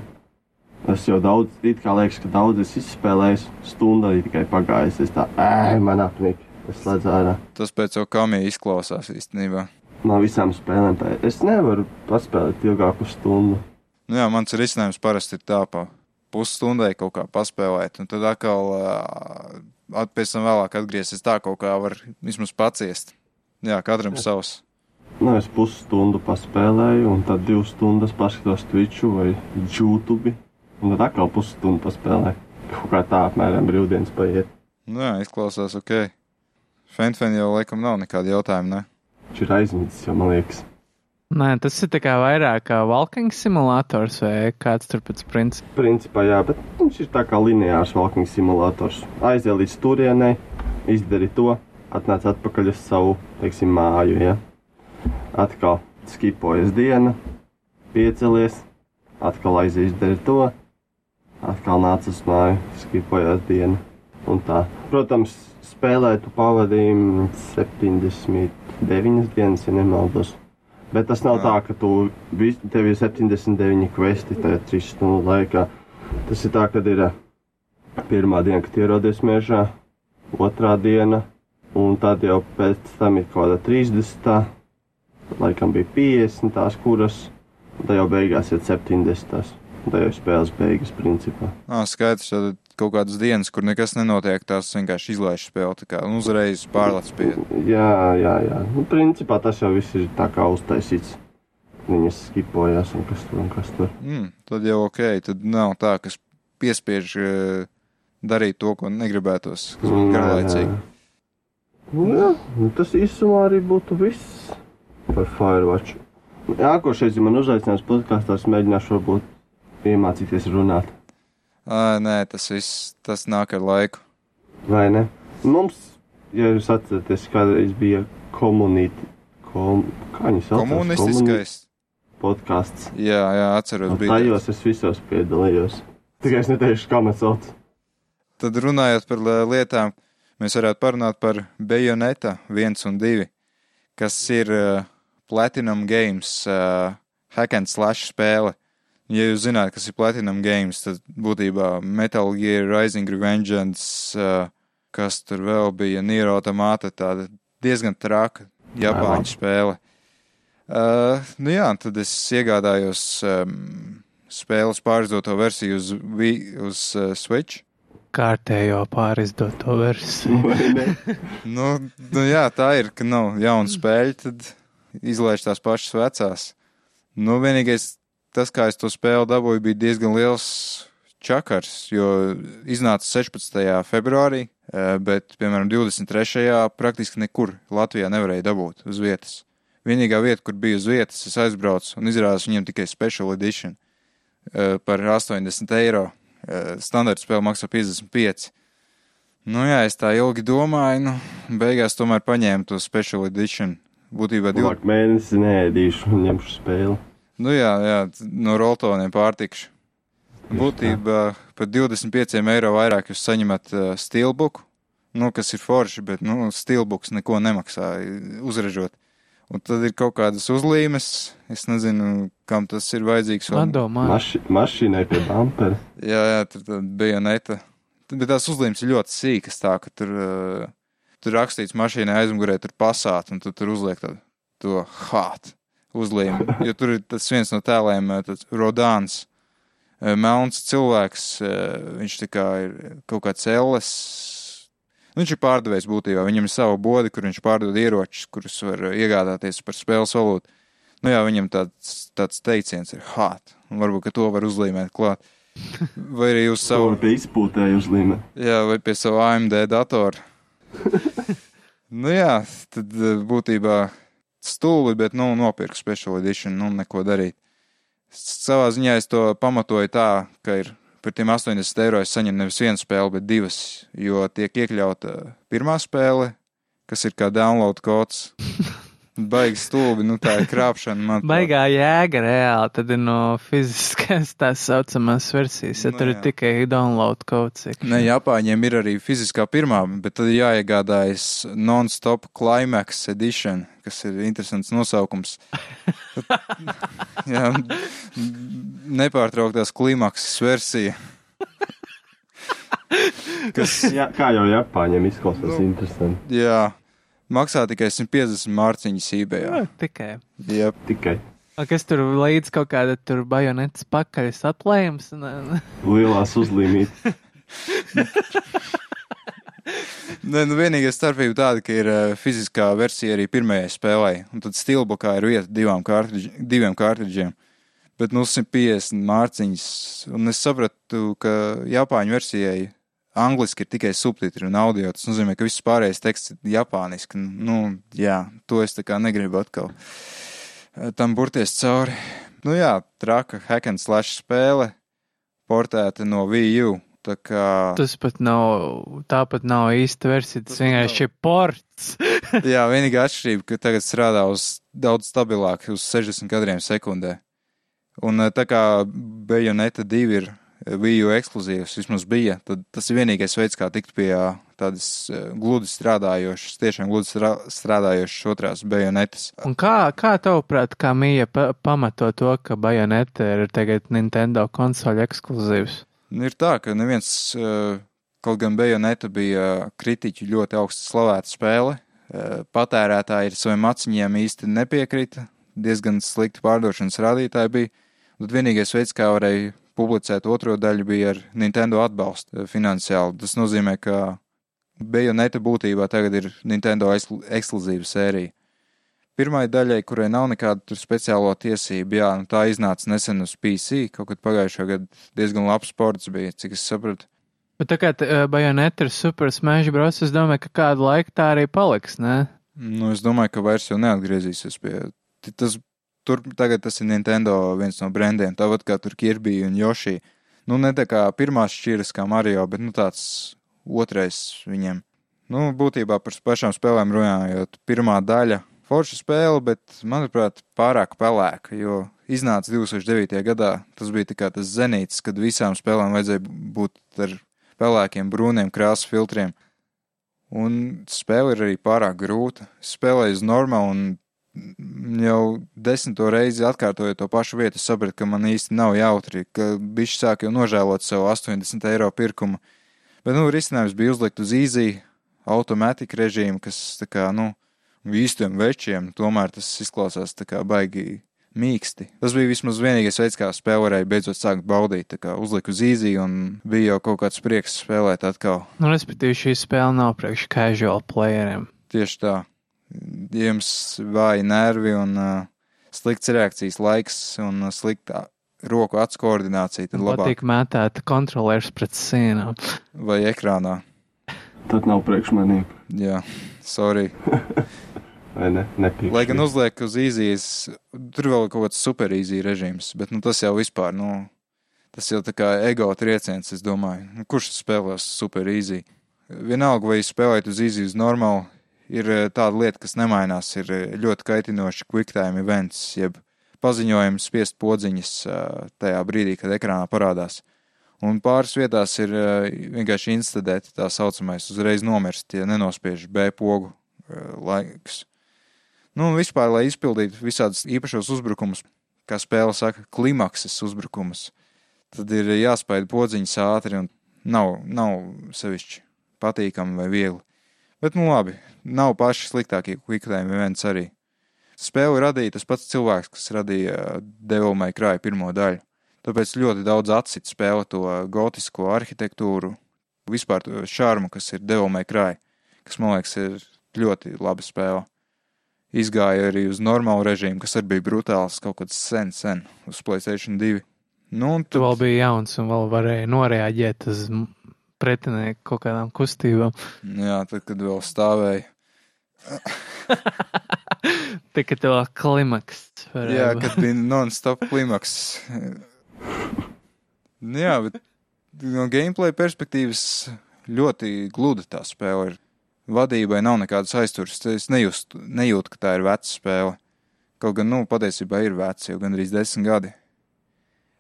Es jau daudz, it kā liekas, ka daudz es izspēlēju, stunda arī tikai pagājis. Es tā, ej, man apnika. Es slēdzu ārā. Tas pēc jau kamī izklausās īstenībā. No visām spēlēm tā. Es nevaru paspēlēt ilgāku stundu. Nu jā, mans risinājums parasti ir tā pa pusstundai kaut kā paspēlēt, un tad atkal at, pēc tam vēlāk atgriezties tā kaut kā var vismaz paciest. Jā, katram savs. Nu, es pusstundu paspēlēju, un tad divas stundas paskatos Twitch vai YouTube. Un tad atkal pusstundu paspēlēju. Kaut kā tā apmēram brīvdienas paiet. Nu jā, izklausās ok. Fenfen jau laikam nav nekāda jautājuma, ne? Viņš ir aizmidzis, jau man liekas. Nē, tas ir vairāk kā walking simulators vai kāds tur pēc principa. Principā jā, bet viņš ir tā kā lineārs walking simulators. Aiziet līdz turienei, izdari to, atnāc atpakaļ uz savu, teiksim, māju, ja. Atkal skipojas diena, piecelies, atkal aiziet izdari to, atkal nāc uz māju, skipojas diena un tā. Protams, spēlē tu pavadīji 79 dienas, ja nemaldos. Bet tas nav tā, ka tu tev ir 79 kvesti tajā 3 stundu laikā. Tas ir tā, ka ir ā, pirmā diena, kad ierodies mežā, otrā diena, un tad jau pēc tam ir kaut kāda 30. Laikam bija 50, tās kuras, tad jau beigās ir 70. Tā jau ir spēles beigas, principā. Ā, skaidrs, tad kaut kādas dienas, kur nekas nenotiek, tās vienkārši izlaiž spēli, tā kā un uzreiz pārlec pie. Jā, jā, jā. Nu, principā tas jau viss ir tā kā uztaisīts. Viņas skipojās un kas tur un kas tur. Mm, tad jau ok, tad nav tā, kas piespiež uh, darīt to, ko negribētos, kas būtu garlaicīgi. Nu, jā, nu, tas īsumā arī būtu viss par Firewatch. Nākošais, ja man uzaicinās podkāstā, es mēģināšu varbūt iemācīties runāt. Ā, nē, tas viss, tas nāk ar laiku. Vai ne? Mums, ja jūs atceraties, kādreiz bija komunīti, kom, kā viņi sauc? Komunistiskais. Podkāsts. Jā, jā, atceros, tajos es visos piedalījos. Tikai es neteikšu, kā man sauc. Tad runājot par li- lietām, mēs varētu parunāt par Bayonetta 1 un 2, kas ir uh, Platinum Games uh, hack and slash spēle. Ja jūs zināt, kas ir Platinum Games, tad būtībā Metal Gear, Rising Revengeance, uh, kas tur vēl bija, Nier Automata, tāda diezgan traka Japāņu spēle. Uh, nu jā, tad es iegādājos um, spēles pārizdoto versiju uz, Vi- uz uh, Switch. Kārtējo pārizdoto versiju. <laughs> Nu, nu jā, tā ir, ka nav jauna spēļa, tad izlaiž tās pašas vecās. Nu, vienīgais tas, kā es to spēli dabūju, bija diezgan liels čakars, jo iznāca 16. februārī, eh, bet, piemēram, 23. praktiski nekur Latvijā nevarēja dabūt uz vietas. Vienīgā vieta, kur bija uz vietas, es aizbraucu un izrādās viņiem tikai special edition eh, par 80 eiro. Eh, Standarta spēle maksā 55. Nu jā, es tā ilgi domāju, nu, beigās tomēr paņēmu to special edition. Būtībā divi. Labāk mēnesi neēdīšu un ņemšu spēli. Nu jā, jā, no roltoniem pārtikšu. Būtībā par 25 eiro vairāk jūs saņemat uh, steelbook, nu, kas ir forši, bet, nu, steelbooks neko nemaksā uzražot. Un tad ir kaut kādas uzlīmes, es nezinu, kam tas ir vajadzīgs. un- Maši, mašīnai pie bumpera. Jā, jā, tur bija neta. Tad- Bet tās uzlīmes ir ļoti sīkas, tā ka tur, uh, tur rakstīts mašīnai aizmugurē, tur pasāt, un tu tur uzliek tādu to hāt uzlīmi. Jo tur ir tas viens no tēliem, uh, tas Rodāns, uh, melns cilvēks, uh, viņš tā kā ir kaut kāds elles. Nu, Viņš ir pārdevējs būtībā, viņam ir sava bode, kur viņš pārdod ieročus, kurus var iegādāties par spēles valūtu. Nu jā, viņam tāds, tāds teiciens ir un varbūt, to var uzlīmēt klāt. Vai arī uz savu izpūtēju uzlīme. Jā, vai pie sava AMD datora. <laughs> nu jā, tad eh, būtībā stūli, bet, nu, nopirku special edition, nu, neko darīt. Savā ziņā es to pamatoju tā, ka ir par tiem 80 eiro es saņemu nevis vienu spēli, bet divas, jo tiek iekļauta pirmā spēle, kas ir kā download kods. <laughs> Baigi stulbi, nu tā ir krāpšana. Man tā- baigā jēga reāli, tad ir no fiziskās tās saucamās versijas, ja Nu tur ir jā. tikai download kods. Ne, Japāņiem ir arī fiziskā pirmā, bet tad ir jāiegādājas non-stop climax edition, kas ir interesants nosaukums. <laughs> Jā, nepārtrauktās klimaksas versija. Kas, <laughs> Jā, kā jau Japāņiem izklausās Nu. interesanti. jā, maksā tikai 150 mārciņas eBay. Jā, tikai. Jā, Tikai A, Kas tur līdz kaut kāda tur bajonetes pakaļas atlējums? <laughs> Ne, ne. lielās uzlīmītes. Nē, nu vienīgā starpība tāda, ka ir uh, fiziskā versija arī pirmajai spēlē, un tad stilbokā ir vieta divām kārtridž, diviem kārtridžiem. Bet nu 150 mārciņas, un es sapratu, ka Japāņu versijai angliski ir tikai subtitri un audio. Tas nozīmē, ka viss pārējais teksts ir japāniski. Nu, jā, to es tā kā negribu atkal eh, tam burties cauri. Nu jā, traka hack and slash spēle, portēta no VU. Tā kā Tas pat nav, tāpat nav īsta versija, tas vienkārši ir ports. <laughs> Jā, vienīgā atšķirība, ka tagad strādā uz daudz stabilāk, uz 60 kadriem sekundē. Un eh, tā kā Bayonetta 2 ir Viju ekskluzīvs, vismaz bija, tad tas ir vienīgais veids, kā tikt pie tādas gludi strādājošas, tiešām gludi strā- strādājošas otrās Bayonetas. Un kā, kā tavuprāt, kā Mija pa pamato to, ka Bajoneta ir tagad Nintendo konsoļu ekskluzīvs? Nu, ir tā, ka neviens, kaut gan Bayonetta bija kritiķi ļoti augsti slavēta spēle, patērētāji ar saviem aciņiem īsti nepiekrita, diezgan slikti pārdošanas rādītāji bija. Tad vienīgais veids, kā varēja publicēt otro daļu, bija ar Nintendo atbalstu finansiāli. Tas nozīmē, ka Bayoneta būtībā tagad ir Nintendo ekskluzīva sērija. Pirmai daļai, kurai nav nekādu speciālo tiesību, jā, nu tā iznāca nesen uz PC, kaut kad pagājušā gada diezgan labs sports bija, cik es sapratu. Bet tā kā uh, Bayoneta ir Super Smash Bros, es domāju, ka kādu laiku tā arī paliks, ne? Nu, es domāju, ka vairs jau neatgriezīsies pie. Tas, tur tagad tas ir Nintendo viens no brandiem, tāpat kā tur Kirby un Yoshi. Nu, ne tā kā pirmās šķiras kā Mario, bet nu tāds otrais viņiem. Nu, būtībā par pašām spēlēm runājot, pirmā daļa forša spēle, bet, manuprāt, pārāk pelēka, jo iznāca 2009. gadā. Tas bija tā kā tas zenīts, kad visām spēlēm vajadzēja būt ar pelēkiem, brūniem krāsu filtriem. Un spēle ir arī pārāk grūta. Spēlēju uz normālu un jau desmito reizi atkārtojot to pašu vietu, sapratu, ka man īsti nav jautri, ka bišķi sāk jau nožēlot savu 80 eiro pirkumu. Bet, nu, risinājums bija uzlikt uz īzī automātiku režīmu, kas, tā kā, nu, īstiem večiem, tomēr tas izklausās tā kā baigi mīksti. Tas bija vismaz vienīgais veids, kā spēle varēja beidzot sākt baudīt. Tā kā uzliku uz īzī un bija jau kaut kāds prieks spēlēt atkal. Nu, respektīvi, šī spēle nav priekš casual playeriem. Tieši tā. Jums vāji nervi un uh, slikts reakcijas laiks un uh, slikta roku acu koordinācija, tad labāk. Patīk mētēt kontrolieris pret sienām. Vai ekrānā. Tad nav priekš maniem. Jā, sorry. <laughs> Vai ne? Nepīkšu. Lai gan uzliek uz īzijas, tur vēl kaut kāds super īzija režīms, bet nu, tas jau vispār, nu, tas jau tā kā ego trieciens, es domāju. Nu, kurš spēlēs super īzija? Vienalga, vai spēlēt uz īziju uz normālu, ir eh, tāda lieta, kas nemainās, ir eh, ļoti kaitinoši quick time events, jeb paziņojums spiest podziņas eh, tajā brīdī, kad ekrānā parādās. Un pāris vietās ir vienkārši institūtēti tā saucamais uzreiz nomirst, ja nenospiež B pogu laiks. Nu, un vispār, lai izpildītu visādus īpašos uzbrukumus, kā spēle saka, klimakses uzbrukumus, tad ir jāspēj podziņas ātri un nav, nav sevišķi patīkami vai viegli. Bet, nu labi, nav paši sliktākie quick-time events arī. Spēli radīja tas pats cilvēks, kas radīja Devil May Cry pirmo daļu. Tāpēc ļoti daudz atcīt spēle to gotisko arhitektūru, vispār to šarmu, kas ir Devil May Cry, kas, man liekas, ir ļoti laba spēle izgāja arī uz normālu režīmu, kas arī bija brutāls kaut kad sen, sen uz Playstation 2. Nu, un Tu tad, vēl biji jauns un vēl varēja noreaģēt uz pretinieku kaut kādām kustībām. jā, tad, kad vēl stāvēja. <laughs> Tikai tev vēl klimaks. Jā, varēja kad bija non-stop klimaks. Nu, jā, bet no gameplay perspektīvas ļoti gluda tā spēle ir. Vadībai nav nekādas aizturas. Es nejūstu, nejūtu, ka tā ir veca spēle. Kaut gan, nu, patiesībā ir veca, jau gandrīz desmit gadi.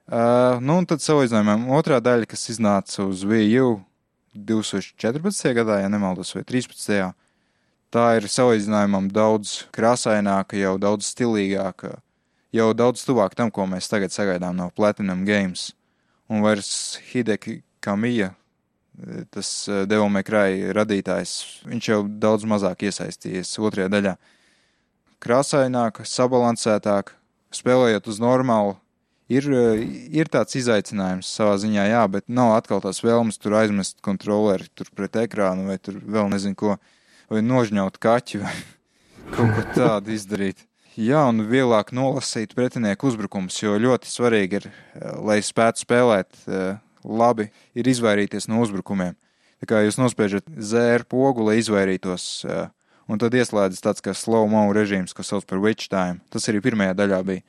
Uh, nu, un tad salīdzinājumā otrā daļa, kas iznāca uz Wii U 2014. gadā, ja nemaldos, vai 13. Tā ir salīdzinājumam daudz krāsaināka, jau daudz stilīgāka, jau daudz tuvāk tam, ko mēs tagad sagaidām no Platinum Games. Un vairs Hideki Kamija, tas Cry radītājs, viņš jau daudz mazāk iesaistījies otrajā daļā. Krāsaināka, sabalansētāka, spēlējot uz normālu, ir, ir tāds izaicinājums savā ziņā, jā, bet nav atkal tās vēlmes tur aizmest kontroleri tur pret ekrānu vai tur vēl nezinu ko, vai nožņaut kaķi vai <laughs> kaut ko tādu izdarīt. Jā, un vieglāk nolasīt pretinieku uzbrukumus, jo ļoti svarīgi ir, eh, lai spētu spēlēt eh, labi, ir izvairīties no uzbrukumiem. Tā kā jūs nospiežat zēru pogu, lai izvairītos, eh, un tad ieslēdzas tāds kā slow-mo režīms, kas sauc par witch time. Tas arī pirmajā daļā bija.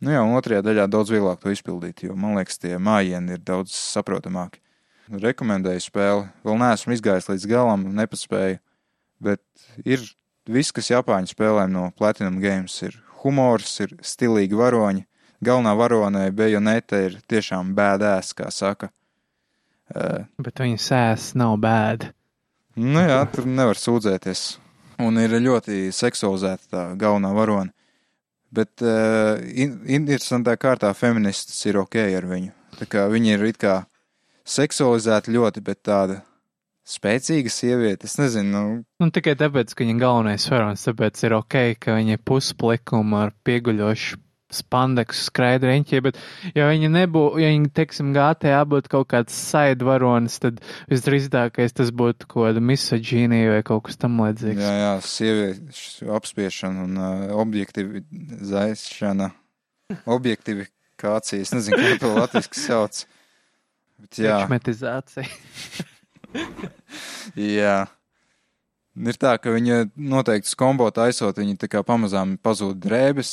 Nu jā, un otrajā daļā daudz vieglāk to izpildīt, jo man liekas, tie mājieni ir daudz saprotamāki. Rekomendēju spēli, vēl neesmu izgājis līdz galam, nepaspēju, bet ir viss, kas Japāņu spēlēm no Platinum Games ir humors, ir stilīgi varoņi. Galvenā varonē Bejonete ir tiešām bēdēs, kā saka. Uh, Bet viņa sēs nav bēda. nu jā, tur nevar sūdzēties. Un ir ļoti seksualizēta tā galvenā varone. Bet uh, in, interesantā kārtā feministas ir ok ar viņu. Tā kā viņa ir it kā seksualizēta ļoti, bet tāda spēcīga sieviete. Es nezinu, nu, Nu, tikai tāpēc, ka viņa galvenais varonis, tāpēc ir ok, ka viņa ir pusplikuma ar pieguļošu spandeksu skraidu riņķī, bet ja viņi nebūtu, ja viņi, teiksim, GTA būtu kaut kāds saidvaronis, tad visdrīzākais tas būtu kaut kāda misoģīnija vai kaut kas tam līdzīgs. Jā, jā, sieviešu apspiešana un uh, objektivizēšana. <laughs> Objektivikācija, es nezinu, kā to latviski sauc. Bet jā, Ekšmetizācija. <laughs> jā. Ir tā, ka viņa noteikti skombo taisot, viņa tā kā pamazām pazūd drēbes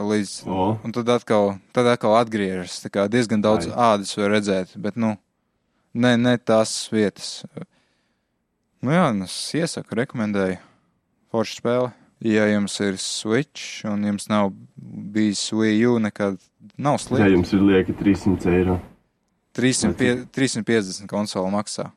līdz, O, un tad atkal, tad atkal atgriežas. Tā kā diezgan daudz Ai. ādas var redzēt, bet, nu, ne, ne tās vietas. Nu jā, un es iesaku, rekomendēju. Forša spēle. Ja jums ir Switch un jums nav bijis Wii U, nekad nav ja slikti. jums ir lieki 300 eiro. 300, pie- 350 konsoli maksā.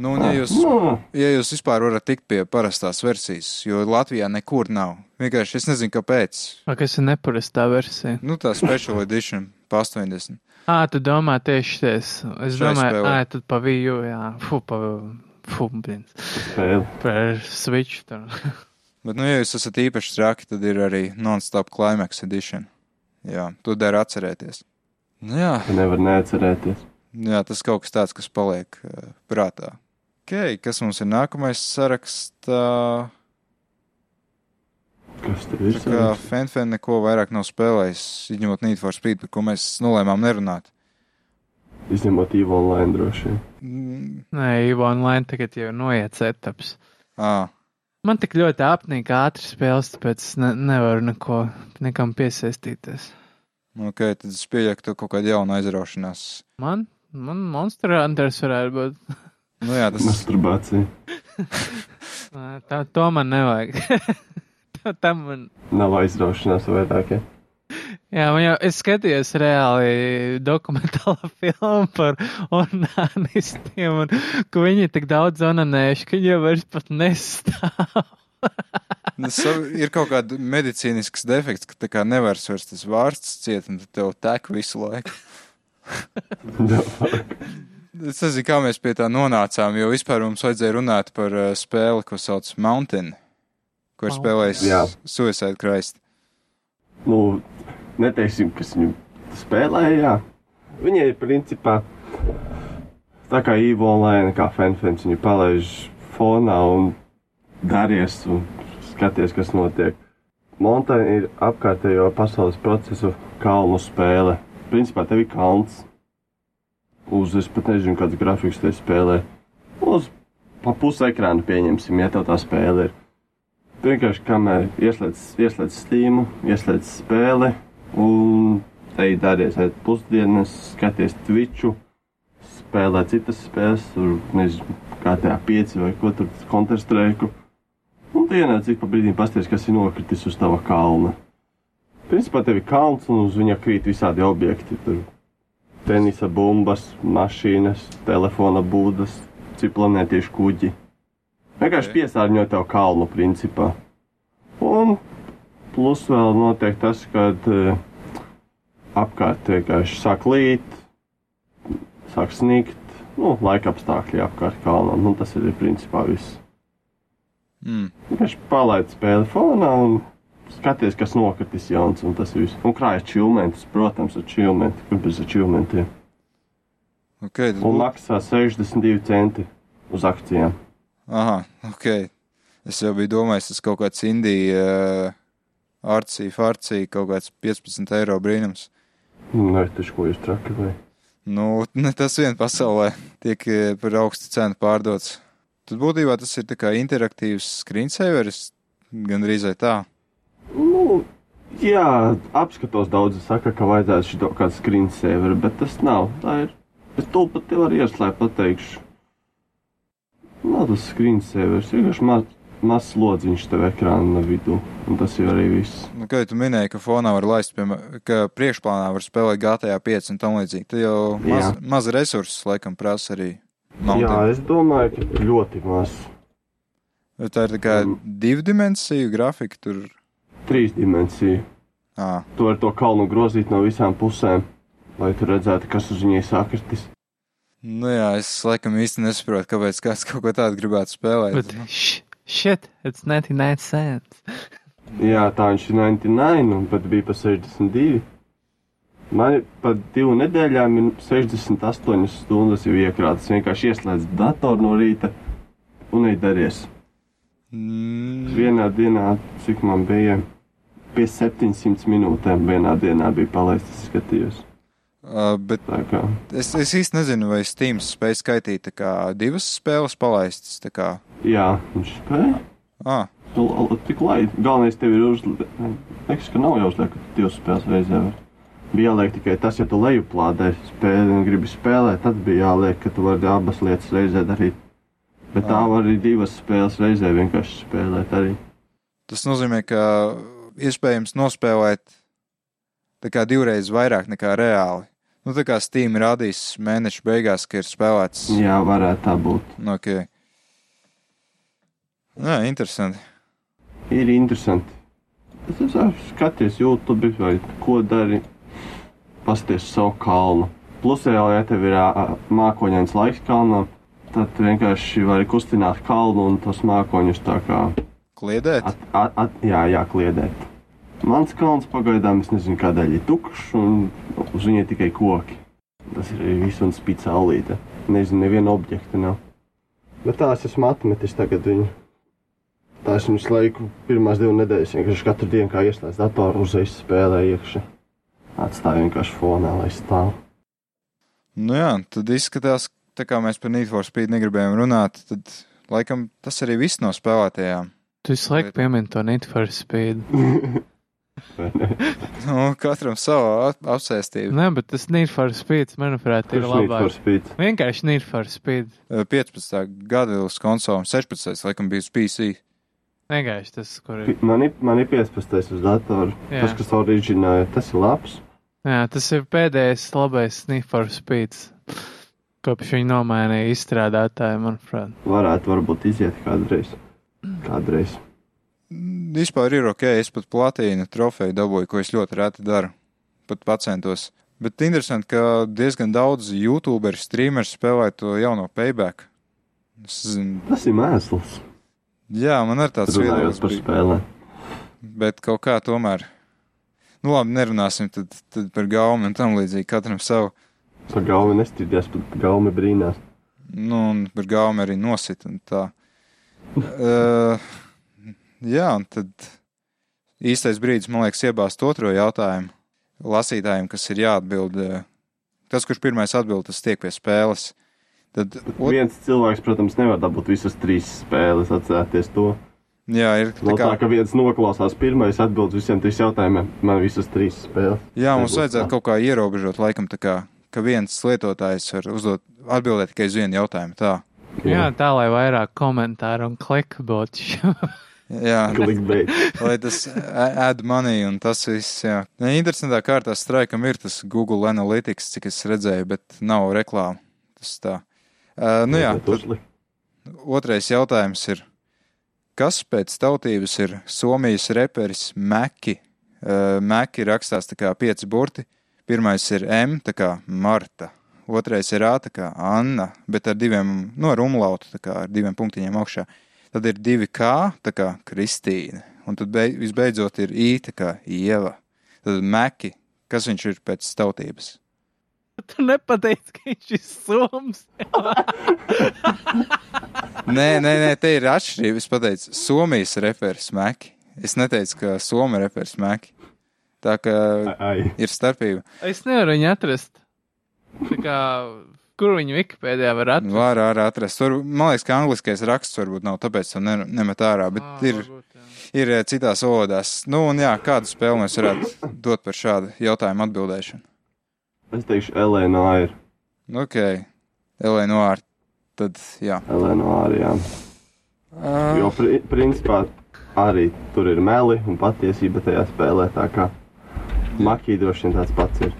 Nu, un ja jūs, nu, ja jūs vispār varat tikt pie parastās versijas, jo Latvijā nekur nav. Vienkārši es nezinu, kāpēc. Vai kas ir neparastā versija? Nu, tā special edition pa 80. Ā, tu domā tieši ties. Es Šai domāju, ā, tad pa viju, jā, fu, pa, fu, spēle. Par Switch. Bet, nu, ja jūs esat īpaši traki, tad ir arī non-stop climax edition. Jā, to der atcerēties. Nu, jā, Tu nevar neatcerēties. jā, tas kaut kas tāds, kas paliek uh, prātā. Ok, kas mums ir nākamais sarakstā? Kas tev ir? Tā kā Fenfen neko vairāk nav spēlējis, izņemot Need for Speed, par ko mēs nolēmām nerunāt. Izņemot Evo online droši vien. Mm, Nē, Evo online tagad jau ir noiets etaps. ā, Man tik ļoti apnīk ātri spēles, tāpēc es ne, nevaru neko, nekam piesaistīties. ok, tad es pieļauju, ka tu kaut kāda jauna aizraušanās. Man, man Monster Hunters varētu būt. <laughs> Nu jā, tas Masturbācija. <laughs> Nē, Tā, to man nevajag. <laughs> Tā- Tam man. Nav aizraušanās vairāk. Ja? Jā, man jau, es skatījos reāli dokumentālo <laughs> filmu par onanistiem, un ka viņi ir tik daudz onanējuši, ka viņi jau vairs pat nestāv. Sav- ir kaut kāda medicīnisks defekts, ka tā kā nevar vairs tas vārds ciet, un tev tek visu laiku. Es nezinu, kā mēs pie tā nonācām, jo vispār mums vajadzēja runāt par uh, spēli, ko sauc Mountain, ko ir Mountain. spēlējis Jā. Suicide Christ. nu, neteiksim, kas viņu spēlēja. Jā. Viņa ir principā tā kā Evo online, kā fanfans. Viņu palaiž fonā un daries un skaties, kas notiek. Montaņa ir apkārtējo pasaules procesu kalnu spēle. Principā tev ir kalns. Uz, es pat nezinu, kāds grafiks te spēlē. Uz pa pusi ekrāna pieņemsim, ja tev tā spēle ir. Vienkārši kamēr ieslēdz, ieslēdz stīmu, ieslēdz spēli un te ir daries aiz pusdienas, skaties Twitchu, spēlē citas spēles, tur nezinu, kā tā 5 vai ko tur Counter-Strike. Un tu ienāc ik pa brīdim pasties, kas ir nokritis uz tava kalna. Principā tev ir kalns un uz viņa krīt visādi objekti. Tur tenisa bumbas, mašīnas, telefona būdas, ciplanētiešu kuģi. Vienkārši piesārņo tev kalnu, principā. Un plus vēl notiek tas, ka uh, apkārt vienkārši sāk līt, sāk snikt, nu, laika apstākļi apkārt kalnam. Nu, tas ir principā viss. Mm. Vienkārši palaid spēli fonā un skaties, kas nokritis jauns, un tas viss. Un krājas čilmentus, protams, ar čilmentu, kur bez čilmentiem. Okay, Un būtu... maksā 62 centi uz akcijām. Aha, ok. Es jau biju domājis, tas kaut kāds Indija, uh, arcī, farcī, kaut kāds 15 eiro brīnums. Nē, taču ko jūs traki vai? Nu, ne tas vien pasaulē tiek eh, par augstu cenu pārdots. Tad būtībā tas ir tā kā interaktīvs screensaveris, gandrīz vai tā. Jā, apskatos daudzi saka, ka vajadzētu šito kādu screensaver, bet tas nav. Tā ir. Es to pat tev arī ieslēpu pateikšu. Nav tas screensavers, vienkārši maz, mazs lodziņš tev ekrāna vidū, un tas jau arī viss. Nu, kā tu minēji, ka fonā var laist, piemēram, ka priekšplānā var spēlēt GTA 5 un tam līdzīgi. Tad jau maz, Jā. maz resursus laikam prasa arī. Jā, Mountain. es domāju, ka ļoti maz. Tā ir tā kā Mm. divu dimensiju grafika tur. Trīs dimensiju. À, Tu vari to kalnu grozīt no visām pusēm, lai tu redzētu, kas uz viņai sakritis. nu jā, es laikam īsti nesaprotu, kāpēc kāds kaut ko tādu gribētu spēlēt. Bet, Nu, sh, shit, it's 99 cents. <laughs> Jā, tā viņš ir 99, un pat bija pa 62. Man par divu nedēļām ir 68 stundas jau iekrātas. Vienkārši ieslēdz datoru no rīta un nedaries. Mm, Vienā dienā, cik man bija, pie 700 minūtēm vienā dienā bija palaistas, skatījos. uh, bet es, es īsti nezinu, vai Steam spēj skaitīt divas spēles palaistas. Jā, viņš spēja. ah, Tik lai, galvenais tev ir uzlikt. Liekas, ka nav jāuzliek, divas spēles reizē. Bija jāliek tikai tas, ja tu lejuplādē spēli un gribi spēlēt, tad bija jāliek, ka tu vari abas lietas reizē darīt. Bet tā var arī divas spēles reizē vienkārši spēlēt arī. tas nozīmē, ka iespējams nospēlēt divreiz vairāk nekā reāli. Nu, tā kā Steam rādīs mēneša beigās, ka ir spēlēts. Jā, varētu tā būt. Nu, Okay. Jā, interesanti. Ir interesanti. Es esmu skaties YouTube vai ko dari, pasties savu kalnu. Plus, jau, ja tev ir mākoņains laiks kalnam, tad vienkārši vari kustināt kalnu un tos mākoņus tā kā Kliedēt? at, at, at, jā, jā, kliedēt. Mans kalns pagaidām, es nezinu, kādēļ ir tukšs un uz viņa tikai koki. Tas ir viss un spīd saulīte. Nezinu, neviena objekta nav. Bet tā es esmu atmetis tagad viņu. Tā esmu visu laiku, pirmās divas nedēļas, vienkārši katru dienu, kā ieslēdz datoru, uzreiz spēlēju iekšā. Atstāju vienkārši fonā, lai stāv. Nu jā, tad izskatās, tā kā mēs par Need for Speed negribējām runāt, tad laikam tas arī viss no spēlētajām. Tu visu laiku piemini to Need for Speed. <laughs> Nu, katram savu ap- apsēstību. Nē, bet tas Need for Speed, manuprāt, ir labāk. Speed? Vienkārši Need for Speed. 15. gada uz konsolām, 16. laikam bija uz PC. Vienkārši tas, kur ir. Man ir, man ir 15. uz datoru. Jā. Tas, kas oriģināja, tas ir labs. Jā, tas ir pēdējais labais Need for Speed. Kopš viņi nomainīja izstrādātāju, manuprāt. Varētu varbūt iziet kādreiz. Kādreiz. Vispār ir ok, es pat platīnu trofeju dabūju, ko es ļoti reti daru. Pat pacentos. Bet interesanti, ka diezgan daudz YouTuberu streameri spēlē to jauno payback. Es Tas ir mēsls. jā, man ir tāds viedoklis, par spēlēm. bet kaut kā tomēr. Nu labi, nerunāsim tad, tad par gaumu un tam līdzīgi katram savu. Par gaumi nestrīdās, pat gaumi brīnās. Nu, un par gaumu arī nosit tā. Uh, jā, un tad īstais brīdis, man liekas, iebāzt otro jautājumu lasītājiem, kas ir jāatbild. Tas, kurš pirmais atbild, tas tiek pie spēles. Tad, ot, Viens cilvēks, protams, nevar dabūt visas trīs spēles, atcerēties to. jā, ir tā kā, tā, ka viens noklausās pirmais, atbild visiem trīs jautājumiem, man visas trīs spēles. jā, mums vajadzētu tā. kaut kā ierobežot, laikam, tā kā, ka viens lietotājs var uzdot, atbildēt tikai uz vienu jautājumu. Tā. Jā, tā lai vairāk komentāru un klikbotu. Jā, Clickbait. lai tas add money un tas viss, jā. Ne, interesantā kārtā straikam ir tas Google Analytics, cik es redzēju, bet nav reklāma. Tas tā. Uh, nu jā, tad otrais jautājums ir, kas pēc tautības ir Somijas reperis Meki? Uh, Meki rakstās tā kā pieci burti. Pirmais ir M, tā kā Marta. Otrais ir A, tā kā Anna, bet ar diviem, no ar umlautu, tā kā ar diviem punktiņiem augšā. Tad ir divi K, tā kā Kristīna. Un tad beig, visbeidzot ir I, tā kā Ieva. Tad Meki, kas viņš ir pēc tautības? tu nepateici, ka viņš ir soms. <laughs> Nē, nē, nē, te ir atšķirība. Es pateicu, Somijas referents Meki. Es neteicu, ka Somija referents Meki. Tā kā Ai, ir starpība. Es nevaru viņu atrast. Kā, kur viņu Wikipēdijā var atrast? Var arī atrast. Var, man liekas, ka angliskais raksts varbūt nav, tāpēc to ne, nemet ārā, bet Ā, ir, varbūt, ir eh, citās valodās. Nu, un jā, kādu spēli mēs varētu dot par šādu jautājumu atbildēšanu? es teikšu, Elēna ir. Ok, Eleonora. Tad, jā. Elēna ir, jā. Uh, Jo, pri, principā, arī tur ir meli un patiesība tajā spēlē. Tā kā Makī droši vien tāds pats ir.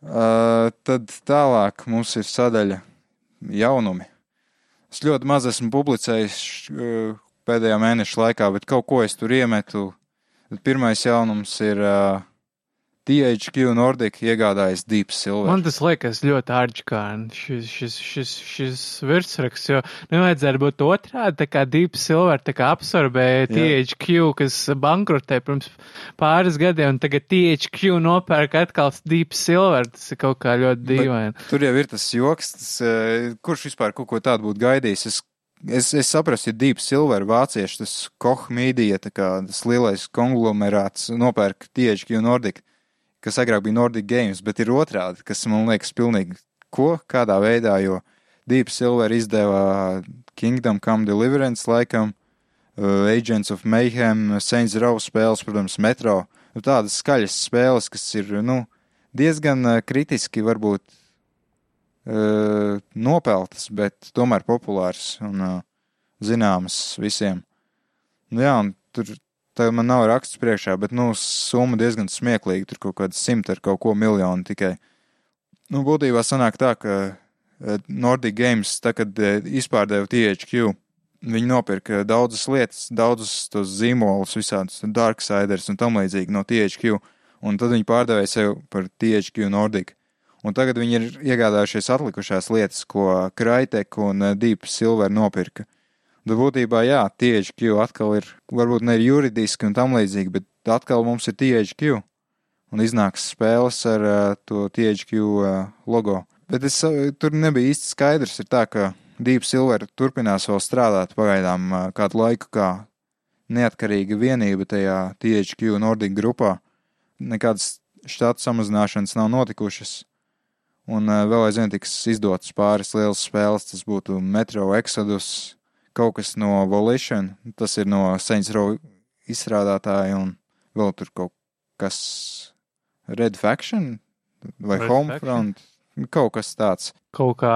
Uh, tad tālāk mums ir sadaļa jaunumi. Es ļoti maz esmu publicējis uh, pēdējā mēneša laikā, bet kaut ko es tur iemetu. Pirmais jaunums ir uh, THQ Nordic iegādājas Deep Silver. Man tas liekas ļoti ārģikārni, šis, šis, šis, šis virsraksts, jo nevajadzētu būt otrādi, tā kā Deep Silver tā kā absorbēja THQ, kas bankrotē pirms pāris gadiem, un tagad THQ nopērk atkal Deep Silver, tas ir kaut kā ļoti dīvaini. Tur jau ir tas joks, tas, uh, kurš vispār kaut ko tādu būtu gaidījis. Es, es, es saprastu, ja Deep Silver vācieši, tas Koch kā tas lielais konglomerāts nopērk THQ Nordic kas agrāk bija Nordic Games, bet ir otrādi, kas man liekas pilnīgi ko, kādā veidā, jo Deep Silver izdeva Kingdom Come Deliverance laikam, uh, Agents of Mayhem, Saints Row spēles, protams, Metro, nu, tādas skaļas spēles, kas ir, nu, diezgan uh, kritiski varbūt uh, nopeltas, bet tomēr populāras un uh, zināmas visiem. Nu jā, un tur Tagad man nav raksts priekšā, bet, nu, summa diezgan smieklīga. Tur kaut kāda simta ar kaut ko miljonu tikai. Nu, būtībā sanāk tā, ka eh, Nordic Games, tā kad eh, izpārdeva THQ, viņi nopirka daudzas lietas, daudzus tos zīmolus, visādus Darksiders un tam līdzīgi no THQ, un tad viņi pārdevēja sev par THQ Nordic. Un tagad viņi ir iegādājušies atlikušās lietas, ko Kraitek un eh, Deep Silver nopirka. Bet būtībā, jā, THQ atkal ir, varbūt ne juridiski un tam līdzīgi, bet atkal mums ir THQ. Un iznāks spēles ar uh, to THQ uh, logo. Bet es, uh, tur nebija īsti skaidrs, ir tā, ka Deep Silver turpinās vēl strādāt pagaidām uh, kādu laiku kā neatkarīga vienība tajā THQ Nordic grupā. Nekādas štatu samazināšanas nav notikušas. Un uh, vēl aizvien tiks izdotas pāris lielas spēles, tas būtu Metro Exodus, kaut kas no Volition, tas ir no Saints Row izstrādātāja, un vēl tur kaut kas Red Faction vai Red Homefront, Faction. kaut kas tāds. Kaut kā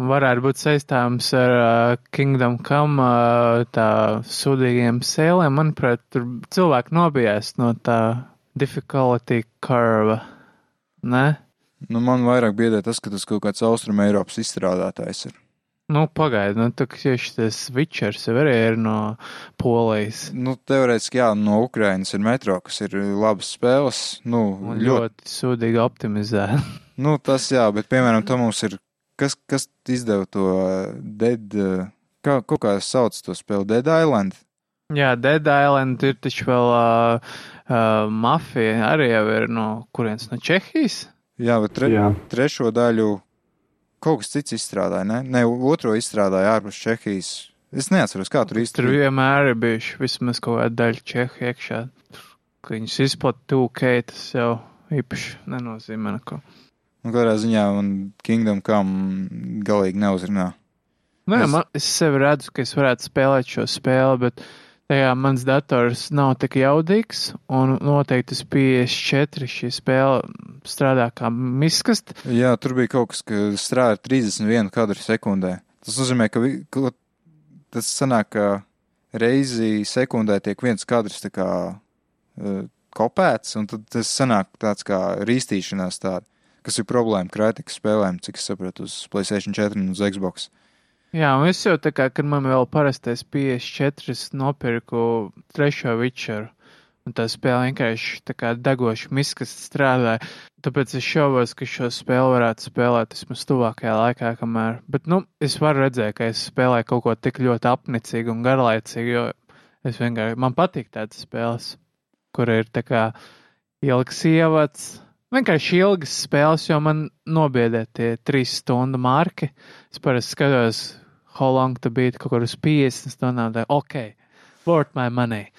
varētu būt saistāms ar uh, Kingdom Come uh, tā sūdīgiem sēlēm. Manuprāt, tur cilvēki nobijās no tā difficulty curve, ne? Nu, man vairāk biedē tas, ka tas kaut kāds Austrum Eiropas izstrādātājs ir. Nu, pagaidi, nu, tā kā tieši tas Witchers jau arī ir no Polijas. Nu, teorētiski, jā, no Ukrainas ir metro, kas ir labas spēles. Nu, Un ļoti, ļoti sūdīgi optimizēta. <laughs> nu, tas jā, bet, piemēram, tam mums ir, kas, kas izdeva to Dead, kā, kaut kā sauc to spēli, Dead Island? Jā, Dead Island ir taču vēl uh, uh, mafija, arī jau ir no kurienes, no Čehijas? Jā, bet tre, jā. trešo daļu kaut kas cits izstrādāja, ne? Ne, otro izstrādāja ārpus Čehijas. Es neatceros, kā tur īsti. Tur vienmēr ir bijuši vismaz kaut kāda daļa Čehu iekšā. Ka viņus izplatīja 2K, tas jau īpaši nenozīmē neko. Nu, kādā ziņā man Kingdom Come galīgi neuzrunā. Nē, es... man, es sevi redzu, ka es varētu spēlēt šo spēli, bet tajā mans dators nav tik jaudīgs, un noteikti uz 54 šī spēle strādā kā miskast. Jā, tur bija kaut kas, ka strādā 31 kadru sekundē. Tas nozīmē, ka, ka tas sanāk, ka reizi sekundē tiek viens kadrs tā kā uh, kopēts, un tad tas sanāk tāds kā rīstīšanās tāda, kas ir problēma krātikas spēlēm, cik es sapratu, uz PlayStation 4 un uz Xbox. Jā, un es jau tā kā, kad man vēl parastais 54 nopirku trešo Witcheru, un tā spēle vienkārši tā kā degoši miskas strādāja, tāpēc es šaubos, ka šo spēli varētu spēlēt vismaz tuvākajā laikā, kamēr, bet, nu, es varu redzēt, ka es spēlēju kaut ko tik ļoti apnicīgu un garlaicīgu, jo es vienkārši, man patīk tādas spēles, kur ir tā kā ilgs ievads, vienkārši ilgas spēles, jo man nobiedē tie trīs stundu marki. Es parasti skatos how long to beat kaut kur uz 50 stundām, ok, worth my money.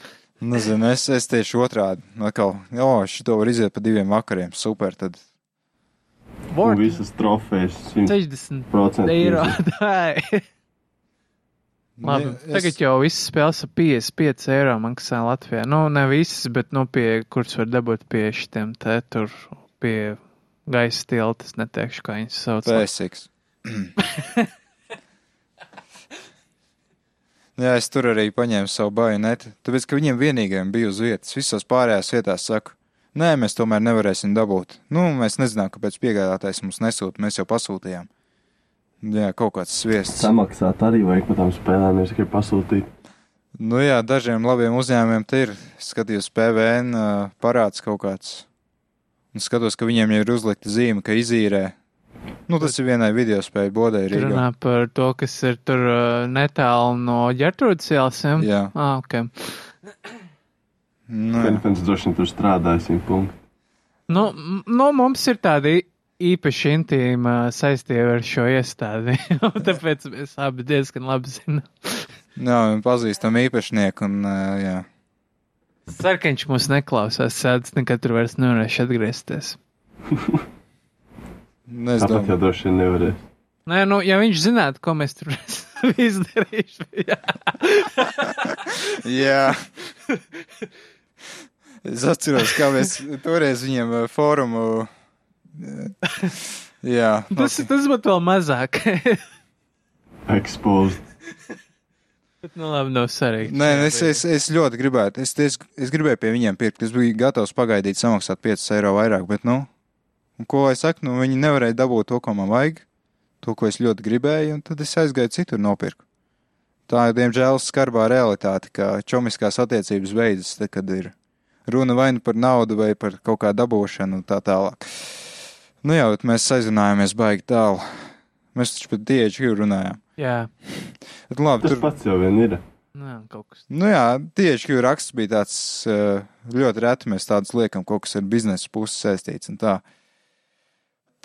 Nezinu, es, es tieši otrādi, atkal, jo, šito var iziet pa diviem vakariem, super, tad. Worth. Un visas trofejas 60 eiro, tā <laughs> Labi, es... tagad jau visas spēles ar 55 eiro maksā Latvijā. Nu, ne visas, bet, nu, pie, kuras var dabūt pie šitiem te tur, pie gaisa tiltas, neteikšu, kā viņas sauc. Pēsiks. <laughs> Jā, es tur arī paņēmu savu bajonetu, tāpēc, ka viņiem vienīgajiem bija uz vietas. Visās pārējās vietās saku, nē, mēs tomēr nevarēsim dabūt. Nu, mēs nezinām, kāpēc piegādātājs mums nesūta, mēs jau pasūtījām. Jā, kaut kāds sviests. Samaksāt arī vajag par tām spēlēm, ja tikai pasūtīt. Nu jā, dažiem labiem uzņēmumiem te ir, skatījos PVN parāds kaut kāds. Un skatos, ka viņiem jau ir uzlikta zīme, ka izīrē. Nu, tas ir vienai video spēļu bodai Tur Rīgā. runā par to, kas ir tur uh, netālu no ģertrūdas ielas. Jā, Ah, ok. nu, jā. Fenfens droši tur punktu. Nu, nu, mums ir tāda i- īpaši intīma saistība ar šo iestādi. <laughs> Tāpēc mēs abi diezgan labi zinām. jā, pazīstam īpašnieku, un jā. Viņš mūs neklausās, sēdz nekad tur vairs nevarēšu atgriezties. <laughs> Nu, es Tāpat jau droši vien nevarēs. Nē, nu, ja viņš zinātu, ko mēs tur izdarījuši, <laughs> jā. jā. Es atceros, kā mēs toreiz viņiem uh, fórumu. uh, Jā, tas, tas būtu vēl mazāk. Exposed. Bet, nu, labi, nav svarīgi. Nē, nu, es, es, es ļoti gribētu. Es, es, es gribēju pie viņiem pirkt. Es biju gatavs pagaidīt, samaksāt 5 eiro vairāk, bet, nu, un ko lai saka, nu, viņi nevarēja dabūt to, ko man vajag, to, ko es ļoti gribēju, un tad es aizgāju citur nopirku. Tā ir, diemžēl, skarbā realitāte, ka čomiskās attiecības beidzas, tad, kad ir runa vai nu par naudu, vai par kaut kā dabūšanu un tā tālāk. Nu jā, bet mēs aizrunājāmies baigi tālu. Mēs taču pat tieši runājām. Jā, <laughs> Bet, labi, Tas tur... pats jau vien ir. nu, kaut kas. Nu jā, tieši kā raksts bija tāds eh, ļoti reti, mēs tādus liekam, kaut kas ar biznesa pusi saistīts un tā.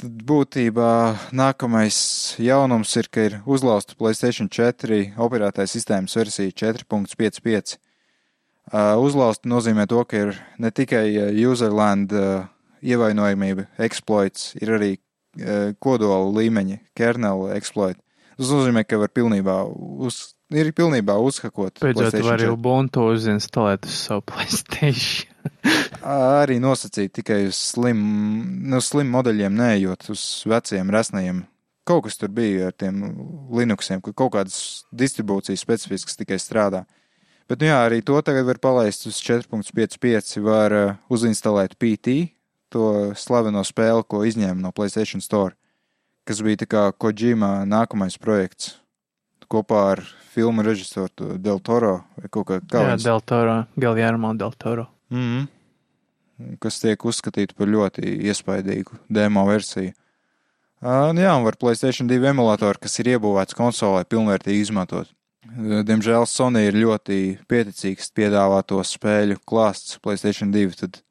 Tad būtībā nākamais jaunums ir, ka ir uzlausta Playstation 4 operētāja sistēmas versija 4.55. Uh, uzlausta nozīmē to, ka ir ne tikai userland ievainojamība, exploits, ir arī kodola līmeņa, kernel exploit. Tas nozīmē, ka var pilnībā, uz, ir pilnībā uzhakot. Beidzot, var 4. jau Ubuntu uzinstalēt uz savu <laughs> Playstation. Arī nosacīt tikai uz slim, nu, slim modeļiem, neejot uz veciem, resnajiem. Kaut kas tur bija ar tiem Linuxiem, ka kaut kādas distribūcijas specifiskas tikai strādā. Bet, nu jā, arī to tagad var palaist uz 4.55, var uh, uzinstalēt PT, to slaveno spēli, ko izņēma no PlayStation Store, kas bija tā kā Kojima nākamais projekts kopā ar filmu režisoru Del Toro vai kaut kā Jā, tādu. Del Toro, Galjermo Del Toro. Mm -hmm. Kas tiek uzskatīta par ļoti iespaidīgu demo versiju. Uh, jā, un var Playstation 2 emulatoru, kas ir iebūvēts konsolē, pilnvērtīgi izmantot. Diemžēl Sony ir ļoti pieticīgs piedāvāt to spēļu klāsts Playstation 2, tad,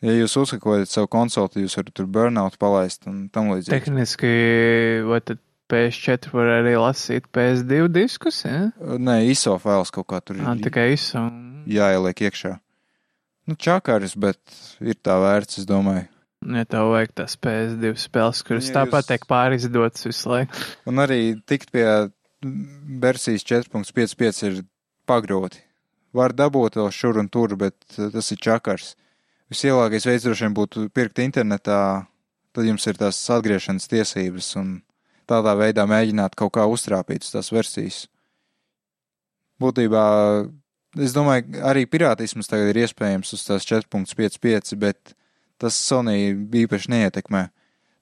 ja jūs uzsakojat savu konsoli, tad jūs varat tur burnout palaist un tam līdzīgi. Tehniski, vai tad PS4 var arī lasīt PS2 diskus, ja? Nē, ISO fails kaut kā tur Ah, ir tikai ISO. un- jāieliek iekšā. Nu, čakaris, bet ir tā vērts, es domāju. Ja tev vajag tās PS2 spēles, kuras Ja tāpat jūs- tiek pārizdotas visu laiku. <laughs> Un arī tikt pie versijas 4.55 ir pagroti. Var dabūt vēl šur un tur, bet uh, tas ir čakars. Visielākais veids droši vien būtu pirkt internetā, tad jums ir tās atgriešanas tiesības un tādā veidā mēģināt kaut kā uztrāpīt uz tās versijas. Būtībā, es domāju, arī pirātisms tagad ir iespējams uz tās 4.55, bet tas Sony īpaši neietekmē.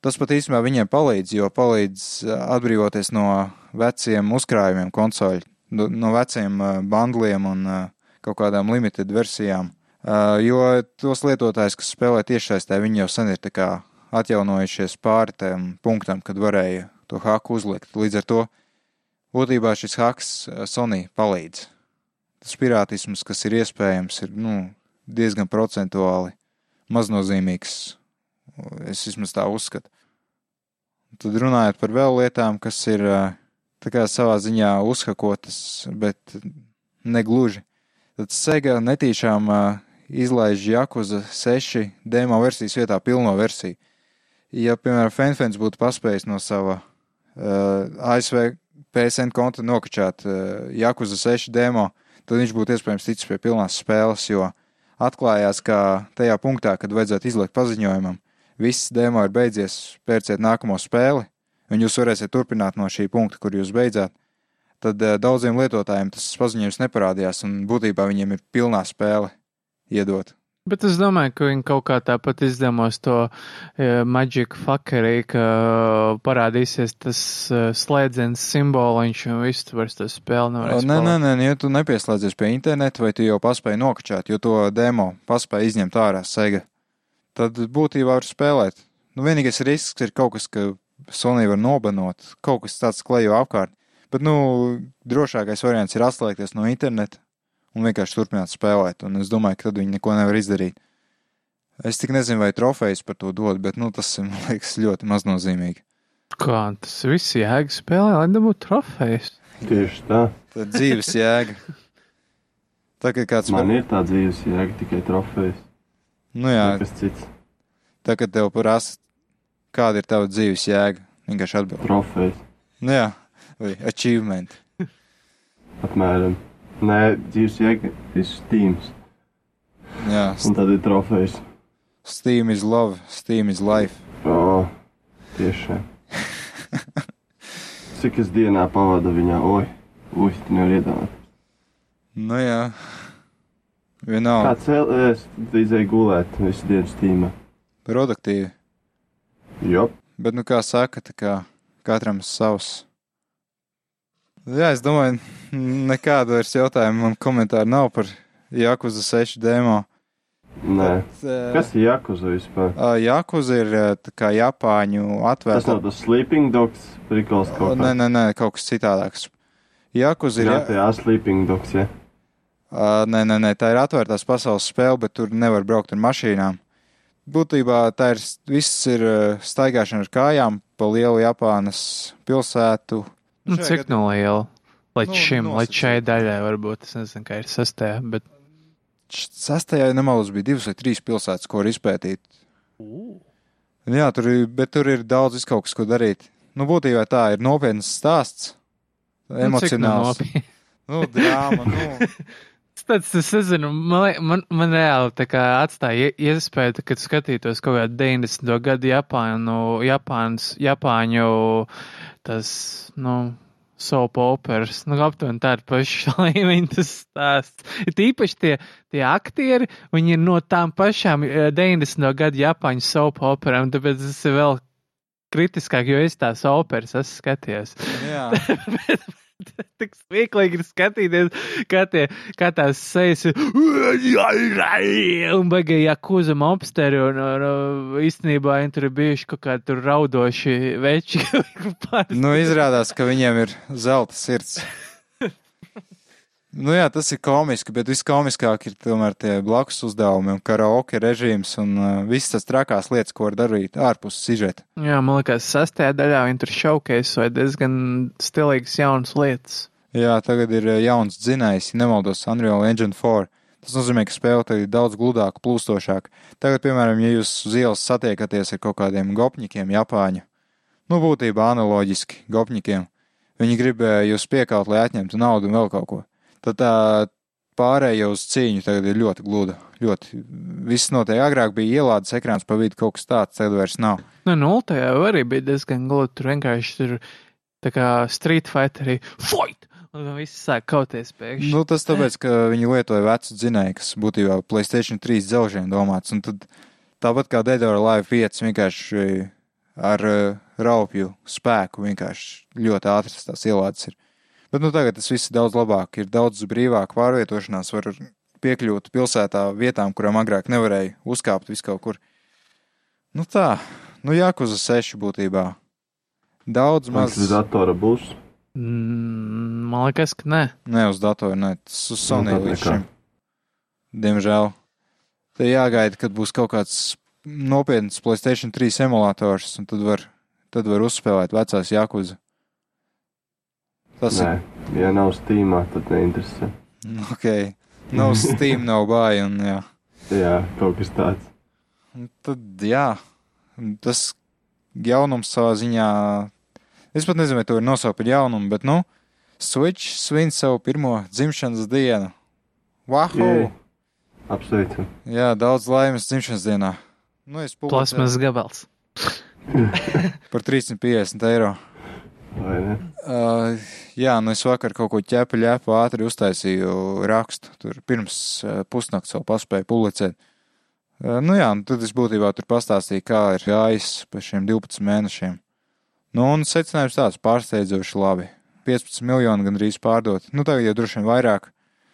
Tas pat īstenībā viņiem palīdz, jo palīdz uh, atbrīvoties no veciem uzkrājumiem konsoļu, no, veciem uh, bandliem un uh, kaut kādām limited versijām. Jo tos lietotājs, kas spēlē tiešsaistē, viņi jau sen ir atjaunojušies pāri tam punktam, kad varēja to haku uzlikt. Līdz ar to būtībā šis haks Sony palīdz. Tas pirātisms, kas ir iespējams, ir nu, diezgan procentuāli maznozīmīgs. Es vismaz tā uzskatu. Tad runājot par vēl lietām, kas ir savā ziņā uzhakotas, bet negluži. Tad Sega netīšām izlaiž Jakuza 6 demo versijas vietā pilno versiju. Ja, piemēram, Fanfans būtu paspējis no sava uh, ASV PSN konta nokačāt uh, Jakuza 6 demo, tad viņš būtu iespējams ticis pie pilnās spēles, jo atklājās, ka tajā punktā, kad vajadzētu izlikt paziņojumam, viss demo ir beidzies, pērciet nākamo spēli, un jūs varēsiet turpināt no šī punkta, kur jūs beidzāt. Tad uh, daudziem lietotājiem tas paziņojums neparādījās, un būtībā viņiem ir pilnā spēle iedot. Bet es domāju, ka viņi kaut kā tāpat izdemos to uh, Magic Fuckery, ka parādīsies tas uh, slēdziens simboliņš un viss tu vairs to spēli nevarēs. Nē, nē, nē, ja tu nepieslēdzies pie interneta, vai tu jau paspēji nokačāt, jo to demo paspēja izņemt ārā Sega. tad būtībā var spēlēt. Nu, vienīgais risks ir kaut kas, ka Sony var nobanot, kaut kas tāds klejo apkārt. Bet, nu, drošākais variants ir atslēgties no interneta un vienkārši turpināt spēlēt. Un es domāju, ka tad viņi neko nevar izdarīt. Es tik nezinu, vai trofejas par to dod, bet, nu, tas ir, man liekas, ļoti maznozīmīgi. Kā tas viss jēga spēlē, lai dabūtu trofejas? Tieši tā. Tā ir dzīves jēga. Tā kā kāds Man ir tā dzīves jēga, tikai trofejas. Nu jā, Nekas cits. tā kā tev prasa, kāda ir tava dzīves jēga, vienkārši atbild. Trofejas. Nu jā, vai achievement. Apmēram. Nē, dzīves jēga ir Steams. Jā, Un tad ir trofejas. Steam is love, Steam is life. O, tieši. <laughs> Cik es dienā pavadu viņā? Oi, ui, tu nevar iedomāties. Nu jā, vienalga, Kā cēlēs, izēja gulēt visu dienu Steamā. produktīvi. Jop. Bet, nu, kā saka, tā kā katram savs. Jā, es domāju, nekādu vairs jautājumu man komentāru nav par Jakuza 6 demo. Nē. Bet, Kas ir Jakuza vispār? Jakuza ir uh, tā kā Japāņu Tas atvērta. nav tas Sleeping Dogs, prikals kaut Nē, kā. nē, nē, kaut kas citādāks. Jakuza ir. Jā, Ja... tā ir Sleeping Dogs, jā. Uh, nē, nē, nē, tā ir atvērtās pasaules spēle, bet tur nevar braukt ar mašīnām. Būtībā tā ir viss ir uh, staigāšana ar kājām pa lielu Japānas pilsētu. Nu, cik gadā- no liela? Līdz Nu, šim, līdz nosacīt. šai daļai varbūt, es nezinu, kā ir sastajā, bet. Sastajā, ja nemaldos, bija divas vai trīs pilsētas, ko var izpētīt. Jā, tur ir, bet tur ir daudz kaut kas, ko darīt. Nu, būtībā tā ir nopietns stāsts. Nu, nu Emocionāls. nopietni? Nu, drāma, nu. <laughs> Tāds, es nezinu, man, man, man reāli tā kā atstāja ie- iespēju, kad skatītos kaut kādu 90. gadu Japānu, Japāns, Japāņu, tas, nu, soap operas, nu, aptuveni tāda paša <laughs> līmeņa tas stāsts. Tīpaši tie, tie aktieri, viņi ir no tām pašām eh, 90. gadu Japāņu soap operām, tāpēc tas ir vēl kritiskāk, jo es tās operas esmu skatījies. Jā, <laughs> <laughs> Tik smieklīgi ir skatīties, kā, tie, kā tās sejas ir. <laughs> Un beigās jākūza mobsteri, un, un, un īstenībā viņi tur ir bijuši kaut kādi tur raudoši veči. <laughs> nu, izrādās, ka viņiem ir zelta sirds. Nu jā, tas ir komiski, bet viskomiskāk ir tomēr tie blakus uzdevumi un karaoke režīms un uh, visas tas trakās lietas, ko var darīt ārpus sižeta. Jā, man liekas, sastajā daļā viņi tur vai diezgan stilīgas jaunas lietas. Jā, tagad ir uh, jauns dzinējs, ja nemaldos, Unreal Engine 4. Tas nozīmē, ka spēle tagad ir daudz gludāka, plūstošāka. Tagad, piemēram, ja jūs uz ielas satiekaties ar kaut kādiem gopņikiem, Japāņu, nu, būtībā analoģiski gopņikiem, viņi gribēja jūs piekaut, lai atņemtu naudu un vēl kaut ko. Tad tā pārējai uz cīņu tagad ir ļoti gluda. Ļoti. Viss notiek. Agrāk bija ielādes ekrāns pa vidu kaut kas tāds, tagad vairs nav. Nu, nultajā arī bija diezgan gludi. Tur vienkārši tur tā kā Street Fighterī fight! Un viss sāk kauties pēkšņi. Nu, tas tāpēc, ka viņi lietoja vecu dzinēju, kas būtībā Playstation 3 dzelžiem domāts. Un tad tāpat kā Dead or Alive 5 vienkārši ar uh, raupju spēku vienkārši ļoti ātras tās ielādes ir. Bet nu tagad tas viss ir daudz labāk, ir daudz brīvāk pārvietošanās, var piekļūt pilsētā vietām, kurām agrāk nevarēja uzkāpt vis kaut kur. Nu tā, nu jākuza seši būtībā. Daudz maz. tas datora būs. Mm, Man liekas, ka nē. Nē, uz datora, nē, tas uz Sony tad līdz šim. Diemžēl. Te jāgaida, kad būs kaut kāds nopietns Playstation 3 emulators, un tad var, tad var uzspēlēt vecās Jakuza. Tas Nē, ja nav Steamā, tad neinteresē. ir ok. Nav <laughs> Steam, nav bāja, un jā. Jā, kaut kas tāds. Tad, jā, tas jaunums savā ziņā. Es pat nezinu, vai to ir nosaukt par jaunumu, bet, nu, Switch svin savu pirmo dzimšanas dienu. Wahoo! Jej. Apsveicam. Jā, daudz laimes dzimšanas dienā. Nu, Plasmas gabals. <laughs> par 350 eiro. Uh, jā, nu es vakar kaut ko ķepu ļepu ātri uztaisīju rakstu. Tur pirms uh, pusnakts vēl paspēju publicēt. Uh, nu jā, nu tad es būtībā tur pastāstīju, kā ir gājis pa šiem 12 mēnešiem. Nu, un secinājums tāds pārsteidzoši labi. 15 miljoni gandrīz pārdot. Nu, tagad jau droši vien vairāk.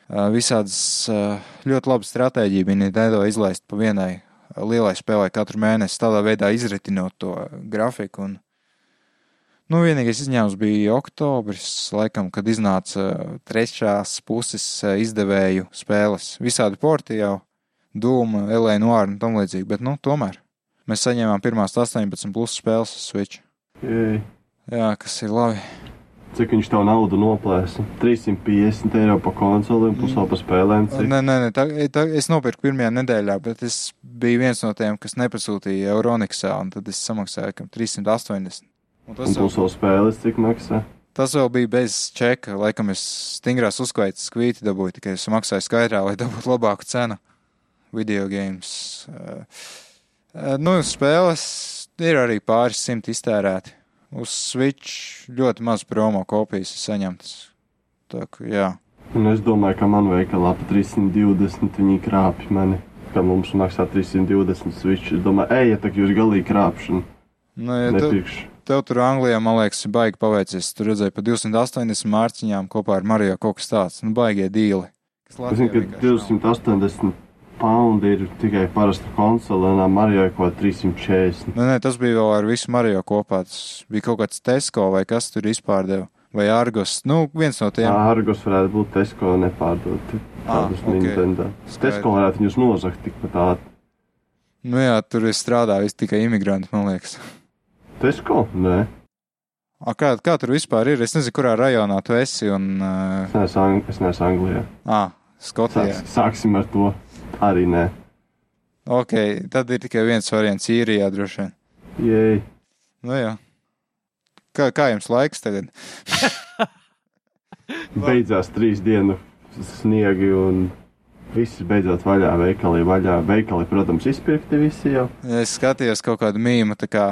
Uh, visādas uh, ļoti labi stratēģija bija Nintendo izlaist pa vienai lielai spēlē katru mēnesi, tādā veidā izritinot to grafiku. Un, nu, vienīgais izņēmums bija oktobris, laikam, kad iznāca trešās puses izdevēju spēles. Visādi porti jau, Dūma, Elēna Noāra un tam līdzīgi, bet, nu, tomēr mēs saņēmām pirmās 18 plus spēles Switch. Jej. Jā, kas ir labi. Cik viņš tev naudu noplēsa? 350 eiro par konsoli un plus vēl par spēlēm. Cik? Nē, nē, nē tā, tā, es nopirku pirmajā nedēļā, bet es biju viens no tiem, kas nepasūtīja Euroniksā, un tad es samaksāju kam 380. Un tas, Un vēl, spēles, cik maksā? tas vēl bija bez čeka. Laikam es stingrās uzskaitas skvīti dabūju, tikai es maksāju skaidrā, lai <laughs> dabūtu labāku cenu. Video games. Uh, uh, nu, spēles ir arī pāris simt iztērēti. Uz Switch ļoti maz promo kopijas ir saņemtas. Tā kā, jā. Un es domāju, ka man veikalā pa 320 viņi krāpj mani. Ka mums maksā 320 switch. Es domāju, ej, ja tā jūs galīgi krāpšana. Nu, ja tu, Nepirkšu. Tev tur Anglijā, man liekas, ir baigi paveicies. Tur redzēju pa 280 mārciņām kopā ar Mariju kaut kas tāds. Nu, baigie dīli. Es zinu, ka vienkārši nav. 280 poundi ir tikai parasta konsole, un Marijai kaut kā 340. Nē, nē, tas bija vēl ar visu Mariju kopā. Tas bija kaut kāds Tesco vai kas tur izpārdeva. Vai Argos. Nu, viens no tiem. Argos varētu būt Tesco nepārdot. Tādus ok. Nintendo. Skaidrs. Tesco varētu viņus nozagt tikpat ātri. Nu jā, tur es strādāju tikai imigranti, man liekas. Tesco? Nē, A, kā, kā tur vispār ir? Es nezinu, kurā rajonā tu esi. Un, uh, es neesmu, Ang es neesmu Anglijā. à, Skotijā. Sāks, sāksim ar to. Arī nē. Ok, tad ir tikai viens variants īrijā droši vien. Jej. Nu jā. Kā, kā jums laiks tagad? <laughs> Beidzās trīs dienu sniegi un viss beidzot vaļā. Veikali vaļā. Veikali, protams, izpirkti visi jau. Es skatījos kaut kādu mīmu, tā kā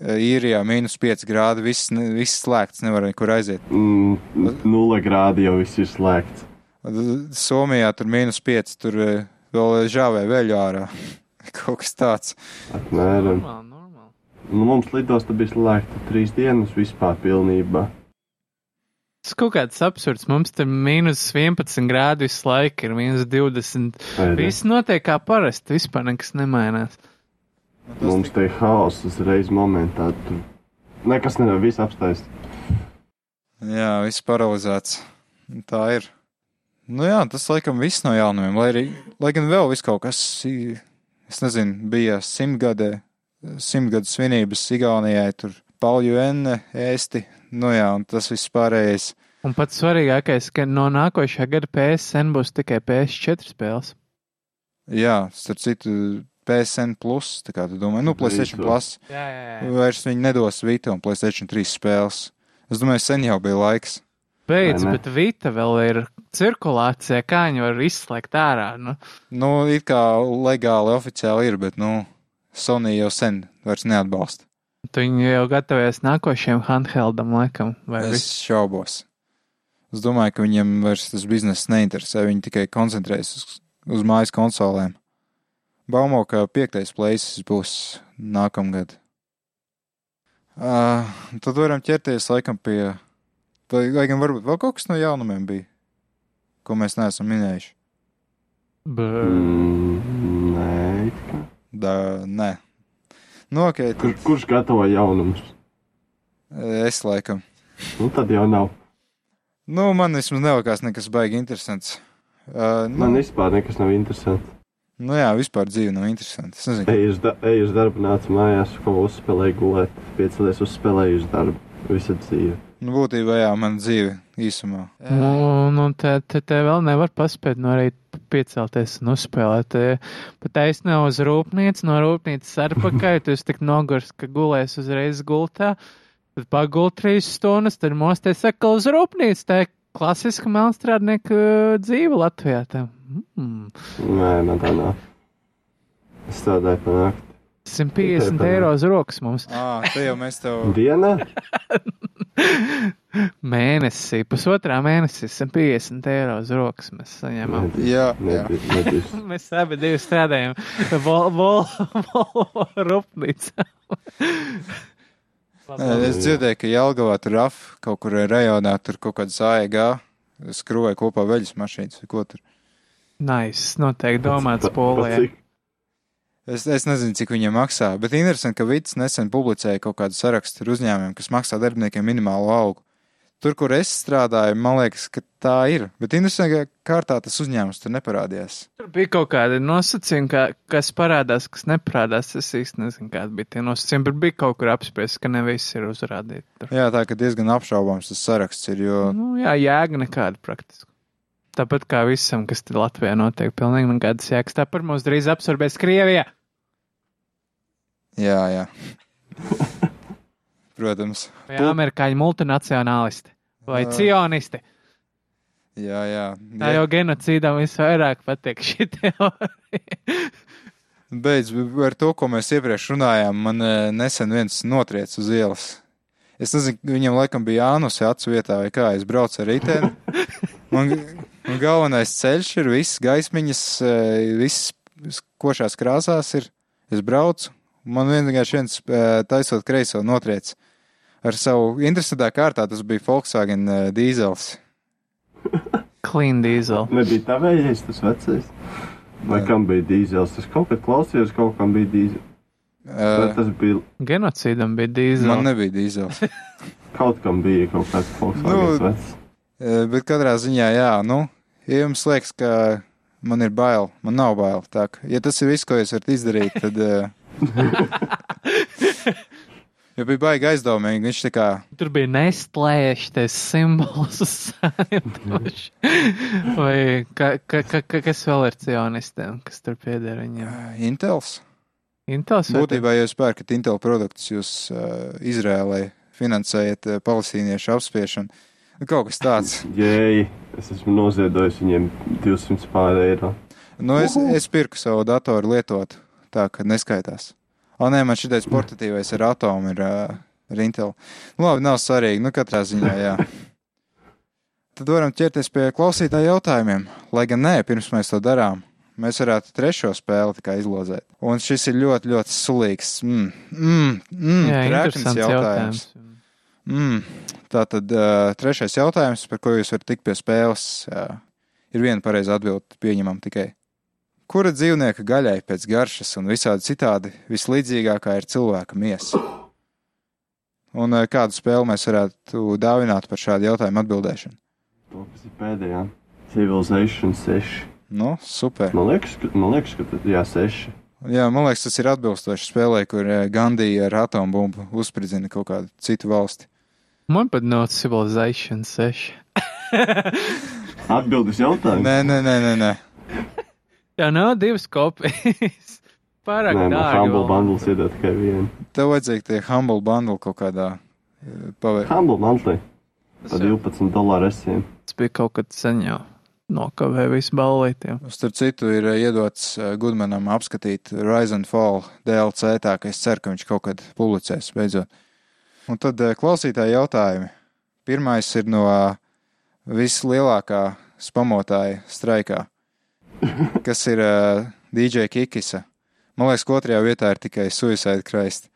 īrijā mīnus 5 grādi, viss, viss slēgts, nevar nekur aiziet. Mm, nulle grādi jau viss ir slēgts. Somijā tur mīnus 5, tur eh, vēl žāvē veļu ārā. <laughs> kaut kas tāds. Apmēram. Normāli, normāli. Nu, mums lidosta bija slēgta trīs dienas vispār pilnībā. Tas kaut kāds absurds. Mums tur mīnus 11 grādi visu laiku ir, mīnus 20. Vai ne? Viss notiek kā parasti, vispār nekas nemainās. Mums te ir haoss uzreiz momentā. Tur nekas nevar, viss apstājas. Jā, viss paralizēts. Tā ir. Nu jā, tas laikam viss no jaunumiem, lai arī, lai gan vēl viss kaut kas, es nezinu, bija simtgadē, simtgadu svinības Igaunijai, tur Pauļu Enne, ēsti, nu jā, un tas viss pārējais. Un pats svarīgākais, ka no nākošā gada PSN būs tikai PS4 spēles. Jā, starp citu, PSN plus, tā kā tu domā, nu, PlayStation Vito. plus, Jā, jā, vairs viņi nedos Vito un PlayStation 3 spēles. Es domāju, sen jau bija laiks. Beidz, ne? bet Vita vēl ir cirkulācijā, kā viņi var izslēgt ārā. Nu, Nu, it kā legāli oficiāli ir, bet, nu, Sony jau sen vairs neatbalsta. tu viņi jau gatavojas nākošajam handheldam, laikam, vai Es viss. šaubos. Es domāju, ka viņiem vairs tas bizness neinteresē. Viņi tikai koncentrējas uz, uz mājas konsolēm. Baumo, ka piektais plēsis būs nākamgad. Uh, tad varam ķerties laikam pie. Vai, vai gan varbūt vēl kaut kas no jaunumiem bija, ko mēs neesam minējuši? Br... Mm. Da, nē. Nu, ok, Kur, tad kurš gatavo jaunumus? es laikam. Nu, tad jau nav. Nu, man vismaz nelikās nekas baigi interesants. Uh, nu, Man vispār nekas nav interesanti. Nu jā, vispār dzīve nav interesanta. Es nezinu, Eju uz, da eju uz darbu, nācu mājās, ko uzspēlēju gulēt. Piecelies uzspēlēju uz darbu. Visa dzīve. Nu, būtībā, jā, mana dzīve īsumā. Un, un te, te, te vēl nevar paspēt no rīta piecelties un uzspēlēt. Te Pat aizsnē uz rūpnīcu, no rūpnīcas atpakaļ, tu esi tik nogurs, ka gulēs uzreiz gultā. Tad pagult trīs stundas, tad mosties atkal uz rūpnīcu. Tā ir klasiska melnstrādnieka uh, dzīve Latvijā. Tā. Mm. Nē, man tā nav. Es strādāju pa nakti. 150 Tā ir eiro uz rokas mums Ah, te jau mēs tev. Dienā? <laughs> mēnesī, pusotrā mēnesī 150 eiro uz rokas mēs saņemam. Jā, jā. Nebija, nebija. <laughs> Mēs abi divi strādājam Volvo rūpnīcā. <laughs> Es dzirdēju, ka Jelgavā tur raf kaut kur rajonā tur kaut kāds AEG skrūvēja kopā veļas mašīnas ko tur. Nice, noteikti domāts polijā. Es, es nezinu, cik viņiem maksā, bet interesanti, ka Vits nesen publicēja kaut kādu sarakstu ar uzņēmumiem, kas maksā darbiniekiem minimālo algu. Tur, kur es strādāju, man liekas, ka tā ir, bet interesanti, ka kārtā tas uzņēmums tur neparādījās. Tur bija kaut kādi nosacījumi, ka, kas parādās, kas neparādās. Es īsti nezinu, kādi bija tie nosacījumi, bet bija kaut kur apspriests, ka ne viss ir uzrādīts. Jā, tā ka diezgan apšaubāms tas saraksts ir, jo Nu, jā, jēga nekāda praktiski. Tāpat kā visam, kas te Latvijā notiek, pilnīgi nekādas jēgas. Tāpat mūs drīz absorbēs Krievija. Jā, jā. Protams. Vai amerikāņu multinacionālisti vai Jā. cionisti. Jā, jā. Tā jau genocīdam visvairāk patīk šī teorija. Beidz ar to, ko mēs iepriekš runājām. Man eh, nesen viens notriec uz ielas. Es nezinu, viņam laikam bija Jānus acu vietā vai kā. Es braucu ar riteni. Man, man galvenais ceļš ir viss gaismiņas, eh, viss košās krāsās ir. Es braucu. Man vienkārši viens eh, taisot kreiso notriec. Ar savu interesantā kārtā tas bija Volkswagen eh, dīzels. Clean diesel. Nebija tavējais tas vecais. Vai Nē. kam bija dīzels? Es kaut kad klausījos, kaut kam bija dīzels. Uh, Tas bija, Genocīdam bija dīzels. man nebija dīzels. kaut kam bija kaut kāds Volkswagen Nu, vecs. Eh, Bet katrā ziņā, jā, nu, ja jums liekas, ka man ir bail, man nav bail. Tā, ja tas ir viss, ko jūs varat izdarīt, tad. eh, <laughs> Jo bija baigi aizdomīgi, viņš tā kā. Tur bija nestlēši tas simbols uz sēņoši. Vai ka, ka, ka, ka, kas vēl ir cionistiem, kas tur pieder viņiem? eh, Intels. Intels Būtībā, ja jūs pērkat Intel produktus, jūs uh, Izrēlai finansējat uh, palestīniešu apspiešanu. Kaut kas tāds. Jēj, es esmu noziedojis viņiem 200 pār eiro. Nu, es, es pirku savu datoru lietot, tā ka neskaitās. O, nē, man šitais portatīvais ar atomu ir uh, ar Intel. Nu, labi, nav svarīgi, nu, katrā ziņā, jā. <laughs> Tad varam ķerties pie klausītāju jautājumiem. Lai gan nē, pirms mēs to darām, mēs varētu trešo spēli izlozēt. Un šis ir ļoti, ļoti sulīgs. Mm, mm, mm, Jā, interesants jautājums. Mm. Tātad uh, trešais jautājums, par ko jūs varat tikt pie spēles, uh, ir viena pareiza atbilde pieņemam tikai. Kura dzīvnieka gaļai pēc garšas un visādi citādi vislīdzīgākā ir cilvēka miesa? Un uh, kādu spēli mēs varētu dāvināt par šādu jautājumu atbildēšanu? To, kas ir pēdējā. Civilization 6. Nu, super. Man liekas, ka, man liekas, ka jā, 6. Jā, man liekas, tas ir atbilstoši spēlē, kur Gandija ar atombumbu uzspridzina kaut kādu citu valsti. Man pat nav Civilization 6. <laughs> Atbildes jautājumu. Nē, nē, nē, nē. nē. Jā, nav divas kopijas. <laughs> Pārāk Nē, no dārgi. Humble vēl. Bundles iedod tikai vienu. Tev vajadzēja tie humble bundle kaut kādā uh, pavērt. Humble Monthly. Tas Pa jau- 12 dolāru esiem. Tas bija kaut kad sen jau. Nokavēja visu ballītiem. Starp citu, ir uh, iedots uh, Gudmanam apskatīt Rise and Fall DLC, tā ka es ceru, ka viņš kaut kad publicēs beidzot. Un tad uh, klausītāji jautājumi. Pirmais ir no uh, vislielākā spamotāja straikā, <laughs> kas ir uh, DJ Kikisa. Man liekas, ka otrajā vietā ir tikai Suicide Christ.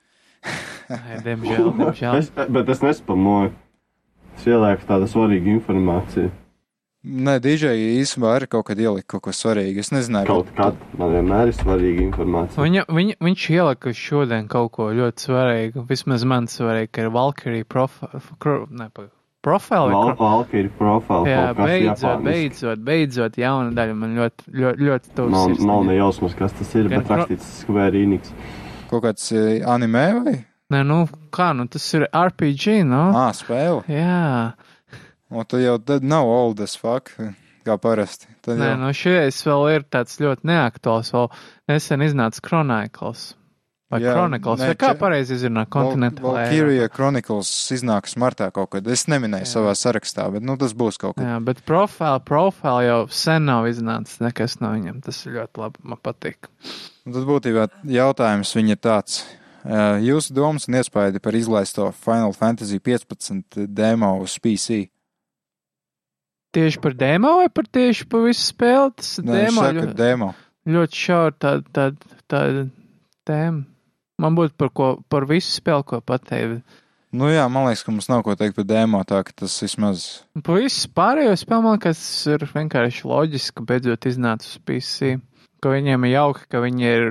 Diemžēl, diemžēl. Es, bet es nespamoju. Es ielieku tādu svarīgu informāciju. Nē, DJ īstenībā arī kaut kad ielika kaut ko svarīgu. Es nezināju, Kaut kad man vienmēr ir svarīga informācija. Viņa, viņa, viņš ielika šodien kaut ko ļoti svarīgu. Vismaz man svarīgi, ka ir Valkyrie profile vai Val, Valkyrie profile Jā, beidzot, japāniski. beidzot, beidzot, jauna daļa man ļoti, ļoti, ļoti tuvu. Nav, sirsniņai. nav ne jausmas, kas tas ir, Gan bet pro- rakstīts Square Enix. kaut kāds uh, anime vai? Nē, nu, kā, nu, tas ir RPG, no? Ā, spēle. Jā, Un tu jau tad nav old as fuck, kā parasti. Tad nē, jau... nu, šies vēl ir tāds ļoti neaktuāls, vēl nesen iznāca Chronicles. Vai Jā, Chronicles, nē, vai kā pareizi izrunā Continental? Valkyrie Chronicles iznāks martā kaut kad. Es neminēju Jā. savā sarakstā, bet nu tas būs kaut kad. Jā, bet profile, profile jau sen nav iznācis nekas no viņam. Tas ir ļoti labi, man patīk. Un tad būtībā jautājums viņa ir tāds. Jūsu domas un iespaidi par izlaisto Final Fantasy 15 demo uz PC? Tieši par demo vai par tieši par visu spēli? Tas ir demo. ļoti, demo. ļoti šaura tāda tā, tā tēma. Man būtu par, ko, par visu spēli, ko pateikt. Nu jā, man liekas, ka mums nav ko teikt par demo, tā ka tas vismaz. Par visu pārējo spēli, man liekas, tas ir vienkārši loģiski, ka beidzot iznāca uz PC. ka viņiem ir jauki, ka viņi ir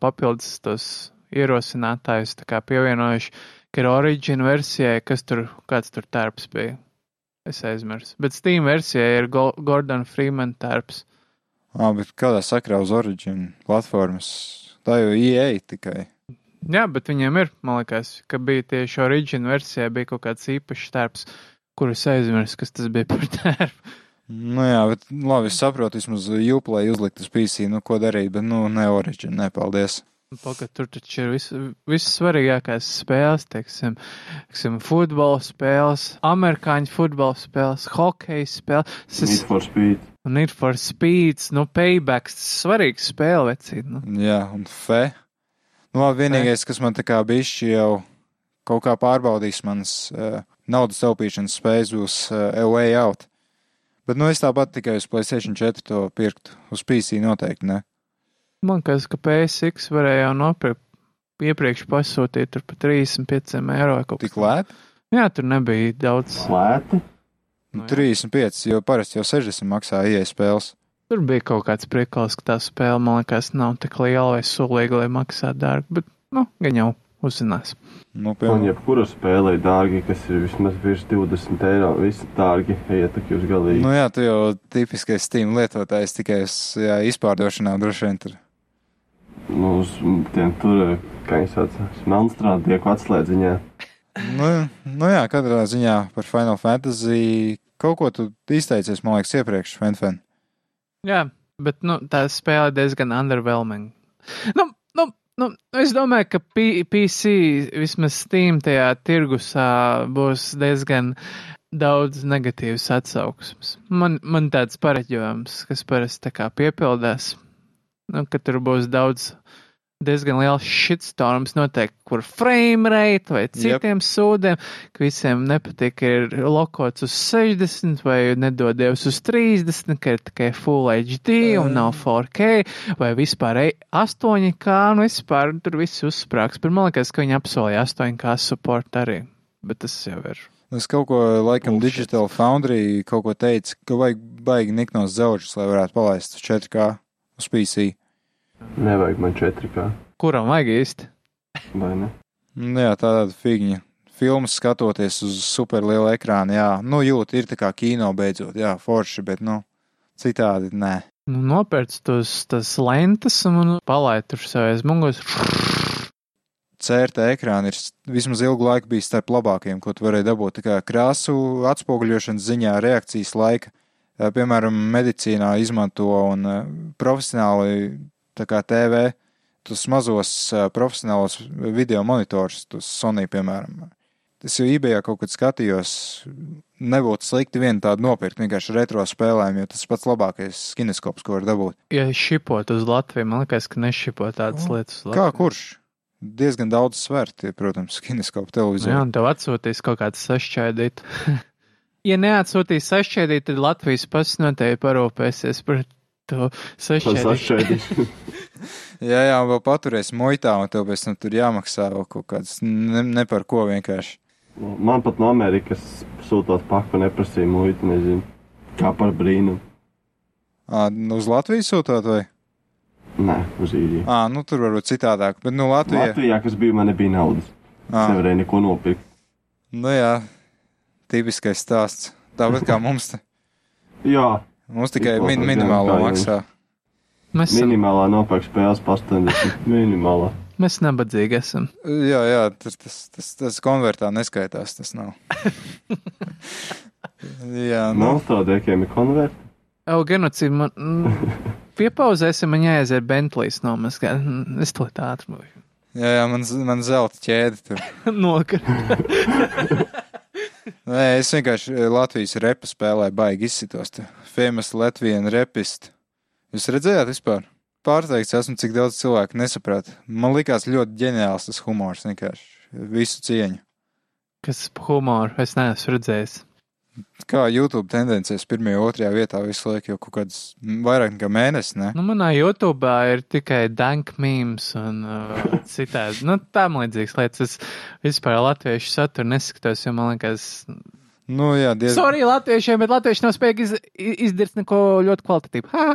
papildus tos ierosinātājus pievienojuši, ka ir Origin versijai, kas tur, kāds tur tērps bija. Es aizmirsu. Bet Steam versijai ir Go Gordon Freeman tērps. Ā, bet kādā sakrā uz Origin platformas? Tā jau EA tikai. Jā, bet viņiem ir, man liekas, ka bija tieši Origin versijā, bija kaut kāds īpašs tērps, kurus aizmirsu, kas tas bija par <laughs> tērpu. Nu jā, bet labi, es saprotu, vismaz Uplay uzlikt uz PC, nu ko darīt, bet nu ne Origin, ne, paldies. Pagaid, tur taču ir vis svarīgākās spēles, teiksim, teiksim, futbola spēles, amerikāņu futbola spēles, hokeja spēles. Need for Speed. Need for Speeds, nu, paybacks, tas svarīgs spēle, vecīt. Nu. Jā, un fe. Nu, labi, vienīgais, kas man tā kā bišķi jau kaut kā pārbaudīs manas uh, naudas taupīšanas spējas, būs uh, A Way Out. Bet, nu, es tāpat tikai uz PlayStation 4 to pirktu. Uz PC noteikti ne. Man liekas, ka PSX varēja jau nopirkt iepriekš pasūtīt tur par 35 eiro Tik lēti? Jā, tur nebija daudz. Lēti? Nu, 35, jo parasti jau 60 maksā ieeja spēles. Tur bija kaut kāds priekals, ka tā spēle, man liekas, nav tik liela vai sulīga, lai maksā dārgi, bet, nu, gan jau uzzinās. Nu, piemēram, jebkura spēlē ir dārgi, kas ir vismaz virs 20 eiro. Visi dārgi, ejiet tak jūs galīgi. nu jā, tu jau tipiskais Steam lietotājs tikai uz jā, izpārdošanā droši vien tur. Nu, uz tiem tur, kā viņi sauc, smelnstrādnieku atslēdziņā. Nu, nu jā, katrā ziņā par Final Fantasy kaut ko tu izteicies, man liekas, iepriekš, Fanfan. Jā, bet, nu, tā spēle diezgan underwhelming. Nu, nu, nu, es domāju, ka P PC, vismaz Steam tajā tirgusā, būs diezgan daudz negatīvas atsauksmes. Man, man tāds pareģojums, kas parasti tā kā piepildās, nu, ka tur būs daudz diezgan liels shitstorms noteikti, kur frame rate vai citiem yep. sūdiem, ka visiem nepatīk, ka ir lokots uz 60 vai nedodies uz 30, ka ir tikai Full HD un nav 4K vai vispār 8K, nu vispār tur viss uzsprāgs. Bet man liekas, ka viņi apsolīja 8K support arī, bet tas jau ir. Es kaut ko, laikam, Bullshit. Digital Foundry kaut ko teica, ka vajag baigi niknos zauģus, lai varētu palaist uz 4K uz PC. Nevajag man 4K, Kuram vajag īsti? vai ne? Nu jā, tāda figņa. Filmas skatoties uz super lielu ekrānu, jā, nu jūt, ir tā kā kino beidzot, jā, forši, bet, nu, citādi nē. Nu, nopērts tos tas lentas un palaid tur sev aiz muguras. CRT ekrāni ir vismaz ilgu laiku bijis starp labākajiem, ko tu varēji dabūt. Tā kā krāsu atspoguļošanas ziņā, reakcijas laika, piemēram, medicīnā izmanto un eh, profesionāli, tā kā TV, tos mazos eh, profesionālos video monitors, tos Sony, piemēram. Es jau eBayā kaut kad skatījos, nebūtu slikti vienu tādu nopirkt, vienkārši retro spēlēm, jo tas pats labākais kineskops, ko var dabūt. Ja šipot uz Latviju, man liekas, ka nešipot tādas lietas uz Kā kurš? Diezgan daudz svērti, protams, kineskopu Nu televizorā. Jā, un tev atsūtīs kaut kāds sašķēdīt. <laughs> ja neatsūtīs sašķēdīt, tad Latvijas pats noteikti parūpēsies par to sašķēdīt. <laughs> Jā, jā, vēl paturēs muitā, un tev pēc tam tur jāmaksā vēl kaut kāds ne, ne par ko vienkārši. Man pat no Amerikas sūtot paku neprasīja muitu, nezinu. Kā par brīnumu. Ā, nu, uz Latvijas sūtot vai? Nē, uz īriju. Ā, nu tur varbūt citādāk, bet nu Latvija. Latvijā, kas bija, man nebija naudas. Es Ā, nevarēju neko nopirkt. nu jā, tipiskais stāsts. Tāpat kā mums, <laughs> Jā, mums tikai min, minimālo maksā. Mēs esam, minimālā nopērk spēles pa 80. <laughs> Minimālā. mēs nabadzīgi esam. Jā, jā, tas, tas, tas, tas konvertā neskaitās, tas nav. <laughs> jā, nu, Monstrādiekiem ir konverti. O, genocīdi, man. Piepauzēsim, man jāaiziet Bentleys nomazgāt. Mm, Es to tā ātri jā, jā man, man zelta ķēde tur. nokar. Nē, es vienkārši eh, Latvijas repa spēlēju, baigi izsitos. Famous Latvian repist. Jūs redzējāt vispār? Pārsteigts esmu, cik daudz cilvēku nesaprata. Man likās ļoti ģeniāls tas humors, vienkārši visu cieņu. Kas humoru es neesmu redzējis. Kā YouTube tendencēs pirmajā, otrajā vietā visu laiku jau kaut kāds m, vairāk nekā mēnesis, ne? Nu, manā YouTube ir tikai dank memes un uh, <laughs> citādi. Nu, tam līdzīgas lietas. Es vispār latviešu saturu neskatos, jo man liekas, Nu, jā, diezgan. sorry latviešiem, bet latvieši nav spējīgi iz, izdarīt neko ļoti kvalitatīvu. Ha!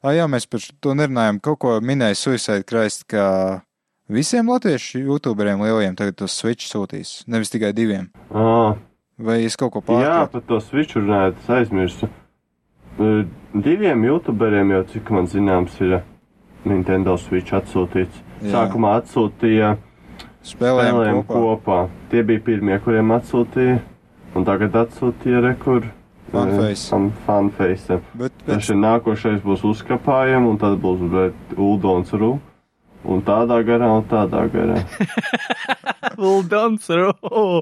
Ah, jā, mēs par to nerunājam. Kaut ko minēja Suicide Christ, ka visiem latviešu youtuberiem lielajiem tagad tos switch sūtīs, nevis tikai diviem. Ā, Vai es kaut ko jā, pārpratu? par to switch runājot, es aizmirsu. Uh, Diviem youtuberiem jau, cik man zināms, ir Nintendo Switch atsūtīts. Jā. Sākumā atsūtīja Spēlējam spēlēm kopā. kopā. Tie bija pirmie, kuriem atsūtīja, un tagad atsūtīja rekur. Funface. Fan, fanface. Bet, Tas bet, ir nākošais būs uzkapājiem, un tad būs Uldons Ru. Un tādā garā, un tādā garā. <laughs> <laughs> Uldons, ro!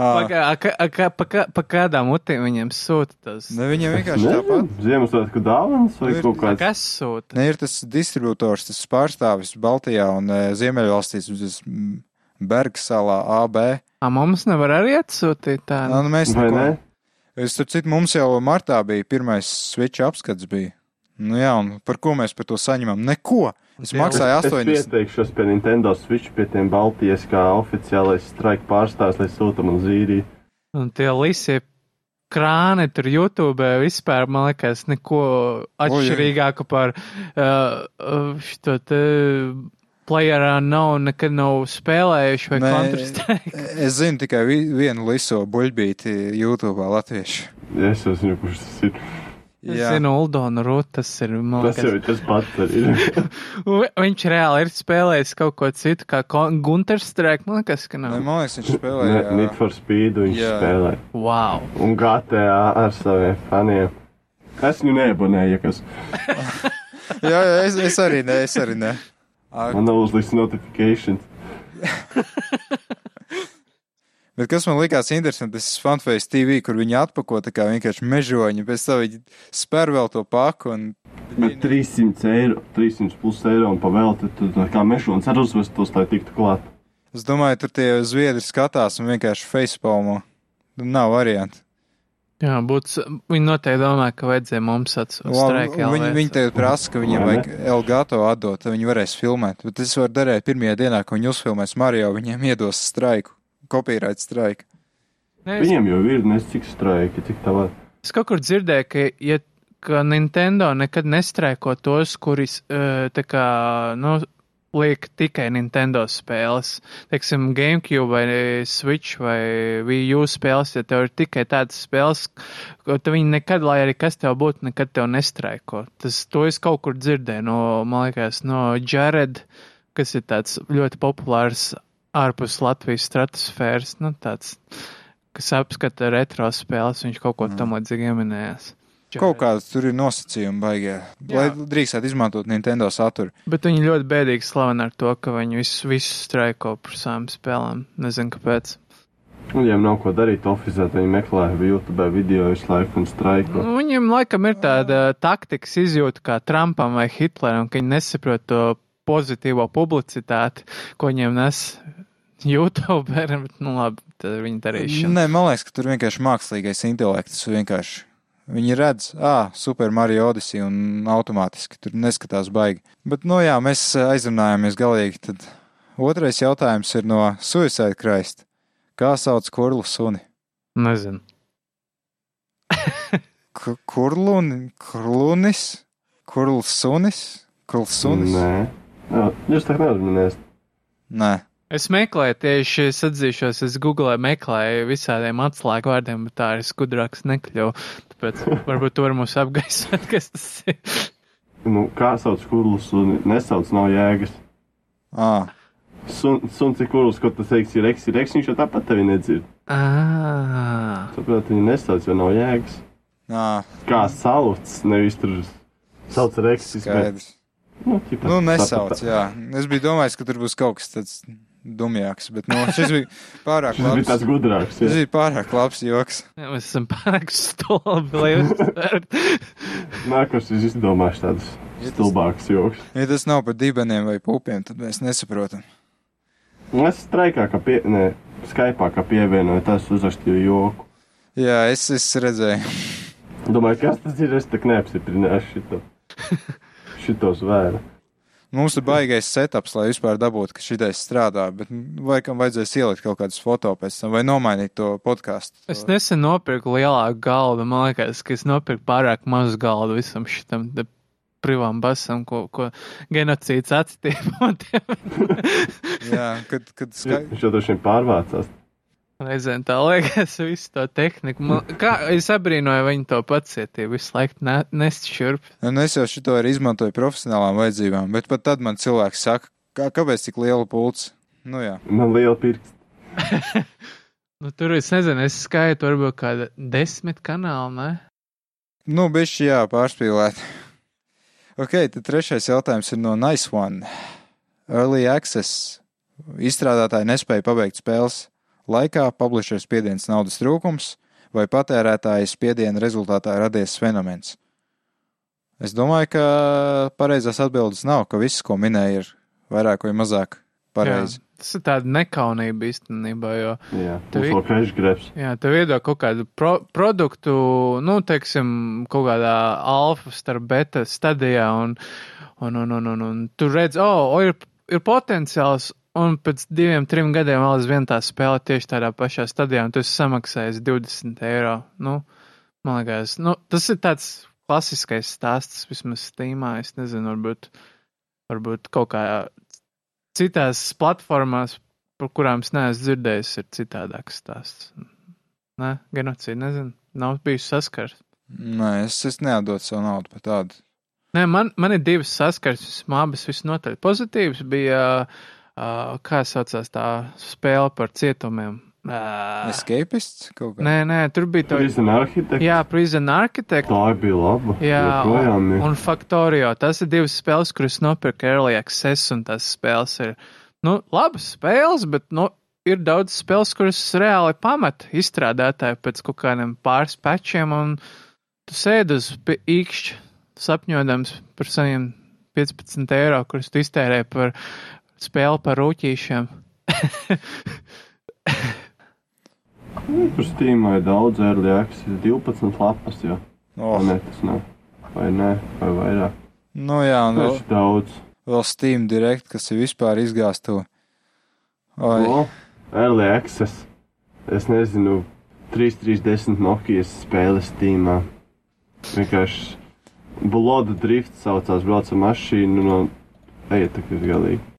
Ā, Pagā, a, ka- a, ka- pa, kā- pa kādām mutēm viņiem sūta tas? ne, viņiem vienkārši tāpat. Ziemassvētku dāvāns vai Ir- kaut kāds. Kas sūta? Ne, ir tas distributors, tas pārstāvis Baltijā un e, Ziemeļvalstīs, tas mm, Bergsalā AB. A, mums nevar arī atsūtīt Nu, tādu. nu, mēs neko- ne? Es tur citu, mums jau martā bija pirmais switch apskats bija. Nu jā, un par ko mēs par to saņemam? Neko! Es maksāju Es 80. pieteikšos pie Nintendo Switch, pie tiem Baltijas kā oficiālais strike pārstāvs, lai sūta man zīrī. Un tie lisie krāni tur YouTube vispār, man liekas, neko atšķirīgāku par uh, uh, šo te playerā nav, nekad nav spēlējuši vai Counter-Strike. <laughs> Es zinu tikai vi vienu liso buļbīti YouTube latviešu. Es zinu, kurš tas ir. Es zinu, Uldonu Rūt, tas ir, man Tas jau liekas. ir tas pats. <laughs> Viņš reāli ir spēlējis kaut ko citu, kā Gunter-Strike, man liekas, ka Ne, nav. man liekas, viņš Ne- spēlēja. Need for Speed viņš Jā. spēlē. Wow! Un GTA ar saviem faniem. Es viņu neabonēju, kas <laughs> jā, jā, es, es arī ne, es arī ne. Ā, man nav uzliks notifications. <laughs> Bet kas man likās interesanti, tas ir Funface TV, kur viņi atpako tā kā vienkārši mežoņi, pēc tam viņi spēr vēl to paku un. Bet 300 eiro, 300 plus eiro un pavēlti, tad tā kā mešons ar uzvestos, lai tiktu klāt. Es domāju, tur tie zviedri skatās un vienkārši facepalmo. Nav variantu. Jā, būtu, viņi noteikti domā, ka vajadzēja mums atsūtīt viņi, viņi tagad prasa, ka viņiem vajag Elgato atdot, tad viņi varēs filmēt. Bet es varu darīt pirmajā dienā, kad viņi uzfilmēs Mario, viņiem iedos straiku, kopīrēt straiku. Ne, es, Viņiem jau ir nes cik straiki, cik tā var. es kaut kur dzirdēju, ka, ja, ka Nintendo nekad nestrēko tos, kuris uh, tā kā, nu, liek tikai Nintendo spēles. Teiksim, GameCube vai Switch vai Wii U spēles, ja tev ir tikai tādas spēles, ko tad viņi nekad, lai arī kas tev būtu, nekad tev nestraiko. Tas, to es kaut kur dzirdēju no, man liekas, no Jared, kas ir tāds ļoti populārs ārpus Latvijas stratosfēras, nu, tāds, kas apskata retro spēles, viņš kaut ko tam līdzīgi ieminējās. Kaut kāds tur ir nosacījumi baigie, lai drīkstētu izmantot Nintendo saturu. Bet viņi ļoti bēdīgi slaveni ar to, ka viņi visu, visu straiko par savām spēlēm. Nezinu, kāpēc. Viņiem nav ko darīt oficiāli, viņi meklē YouTube video visu laiku un straiko. Nu, Viņiem laikam ir tāda taktikas izjūta kā Trumpam vai Hitleram, ka viņi nesaprot to pozitīvo publicitāti, ko viņiem nes YouTube. Bet, nu labi, tad ir viņa darīšana. Nē, man liekas, ka tur vienkārši mākslīgais intelekts vienkārši. Viņi redz, ah, Super Mario Odyssey un automātiski tur neskatās baigi. Bet, nu jā, mēs aizrunājāmies galīgi. Tad otrais jautājums ir no Suicide Christ. Kā sauc kurlu suni? Nezinu. <laughs> K kurluni, kurlunis, kurls sunis, kurls sunis? Nē, Jā, jūs tā neuzminēsiet. Nē. Es meklēju, tieši es atzīšos, es googlēju, meklēju visādiem atslēgu vārdiem, bet tā es gudrāks nekļuvu. Tāpēc varbūt tur mums apgaismot, kas tas ir. Nu, kā sauc kurlus un nesauc nav jēgas. Ah, Sun, suns ir kurls, ko tas teiks, ir eks, ir eks, viņš jau tāpat tevi nedzird. Ah, Tāpēc viņi nesauc, jo nav jēgas. ah, Kā sauc, nevis tur sauc ar eksis, bet. Nu, ķipa, Nu, nesauc, tāpat- jā. Es biju domājis, ka tur būs kaut kas tāds dumjāks, bet, nu, šis bija pārāk Šis bija labs. tāds gudrāks, Šis jā. bija pārāk labs joks. jā, mēs esam pārāk stulbi, lai uztvertu. Nākošais es izdomāšu tādus Ja tas- stulbākus joks. Ja tas nav par dibeniem vai pupiem, tad mēs nesaprotam. Es straikā, ka pie, ne, Skypā, kā pievienoju, tas uzrakstīju joku. Jā, es, es redzēju. Domāju, kas tas ir, es tak neapstiprināšu šito. <laughs> Šitos vēru. Mums ir baigais setups, lai vispār dabūtu, ka šitais strādā, bet vai kam vajadzēs ielikt kaut kādus foto pēc tam, vai nomainīt to podkāstu. Es nesen nopirku lielāku galdu, man liekas, ka es nopirku pārāk mazu galdu visam šitam privām basam, ko, ko genocīds atstiepa. <laughs> Jā, kad, kad skai... Viņš jau droši vien pārvācās. Reizēm tā liekas, <laughs> visu to tehniku. Man, kā es abrīnoju viņu to pacietību, visu laiku ne, nest šurp. Nu, es jau šito arī izmantoju profesionālām vajadzībām, bet pat tad man cilvēks saka, kā, kāpēc tik liela pults? Nu jā. Man liela pirksta. <laughs> nu, tur es nezinu, es skaitu varbūt kāda desmit kanāla, ne? Nu, bišķi jā, pārspīlēt. Ok, tad trešais jautājums ir no Nice One. Early Access. Izstrādātāji nespēja pabeigt spēles laikā, publishers spiediens naudas trūkums vai patērētāja spiediena rezultātā radies fenomens. Es domāju, ka pareizās atbildes nav, ka viss, ko minēja, ir vairāk vai mazāk pareizi. Jā, tas ir tāda nekaunība īstenībā, jo. Jā, Tev tas i- vēl cash grabs. Jā, tev iedod kaut kādu pro produktu, nu, teiksim, kaut kādā alfa starp beta stadijā, un, un, un, un, un, un tu redz, o, oh, ir, ir potenciāls, un pēc diviem, trim gadiem vēl aizvien tā spēle tieši tādā pašā stadijā, un tu esi samaksājis 20 eiro. Nu, man liekas, nu, tas ir tāds klasiskais stāsts, vismaz Steamā, es nezinu, varbūt, varbūt kaut kā citās platformās, par kurām es neesmu dzirdējis, ir citādāks stāsts. Nē, genocīds, nezinu, nav bijis saskars. Nē, es, es neatdodu savu naudu par tādu. Nē, man, man ir divas saskars, vismaz abas visnotaļ pozitīvas. Bija, uh, kā saucās tā spēle par cietumiem. Uh, Escapists kaut kā. nē, nē, tur bija tā. Prison Architect. Jā, Prison Architect. Tā bija laba. Jā, Joprojām un, un Factorio. Tas ir divas spēles, kuras nopirka Early Access, un tās spēles ir, nu, labas spēles, bet, nu, ir daudz spēles, kuras reāli pamet izstrādātāji pēc kaut kādiem pāris pečiem, un tu sēdi uz īkšķa sapņodams par saviem 15 eiro, kurus tu iztērē par spēli par rūķīšiem. Tur Steamā ir daudz early access, 12 lapas jau. Oh. Nē, tas nav. Vai nē, vai vairāk. nu jā, un vēl, Tas ir daudz. vēl Steam Direct, kas ir vispār izgāstu. Oi, O, early access. Es nezinu, 3-3-10 Nokijas spēles Steamā. Vienkārši Blood Drift saucās, brauca mašīnu no... Ejiet, tā ir galīgi.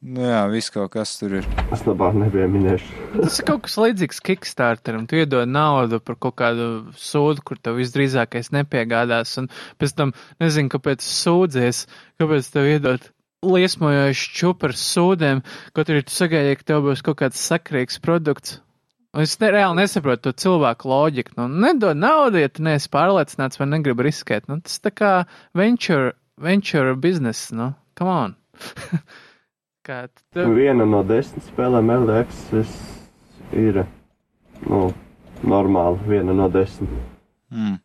Nu jā, viss kaut kas tur ir. Es labāk nebiju minējuši. Tas ir kaut kas līdzīgs Kickstarteram. Tu iedod naudu par kaut kādu sūdu, kur tev visdrīzākais nepiegādās, un pēc tam nezinu, kāpēc sūdzies, kāpēc tev iedod liesmojošu čupu ar sūdiem, kaut arī tu sagaidīji, ka tev būs kaut kāds sakrīgs produkts. Un es ne, reāli nesaprotu to cilvēku loģiku. Nu, nedod naudu, ja tu neesi pārliecināts vai negribi riskēt. Nu, tas tā kā venture, venture business, nu, come on. <laughs> kā tu, Viena no desmit spēlēm access ir, nu, normāla. Viena no desmit. Mm.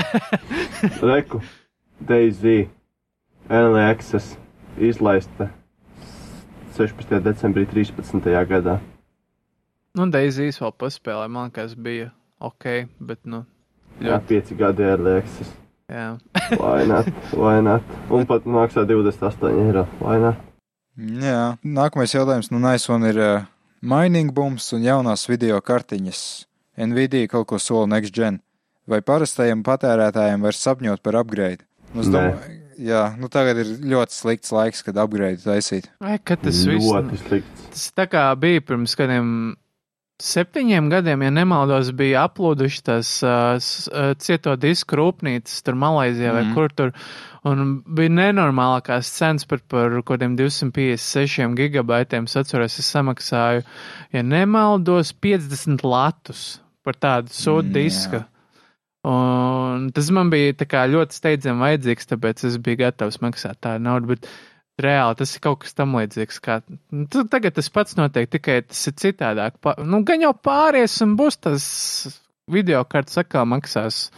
<laughs> Reku, Daisy, access izlaista 16. decembrī 13. gadā. Nu, Deizijas vēl paspēlēja, man liekas, bija ok, bet, nu, Jā, pieci gadi access. jā. Why not? Why not? Un pat maksā 28 eiro. Why not? Jā, nākamais jautājums no Naisona ir uh, mining bums un jaunās video kartiņas. Nvidia kaut ko sola next gen. Vai parastajiem patērētājiem var sapņot par upgrade? Nu, es domāju, jā, nu tagad ir ļoti slikts laiks, kad upgrade taisīt. Ai, kad tas viss. Ļoti slikts. Tas tā kā bija pirms kādiem septiņiem gadiem, ja nemaldos, bija aplūduši tās uh, uh, cieto disku rūpnīcas tur Malaizijā vai Mhm. kur tur. Un bija nenormālākās cenas par, par kaut kādiem 256 gigabaitiem. Es atceros, es samaksāju, ja nemaldos, 50 latus par tādu sūdu Mm, disku. jā. Un tas man bija kā ļoti steidzami vajadzīgs, tāpēc es biju gatavs maksāt tādu naudu. Bet reāli tas ir kaut kas tam līdzīgs. Kā, nu, tagad tas pats notiek, tikai tas ir citādāk. Pa, nu, gan jau pāries un būs tas video kartes atkal maksās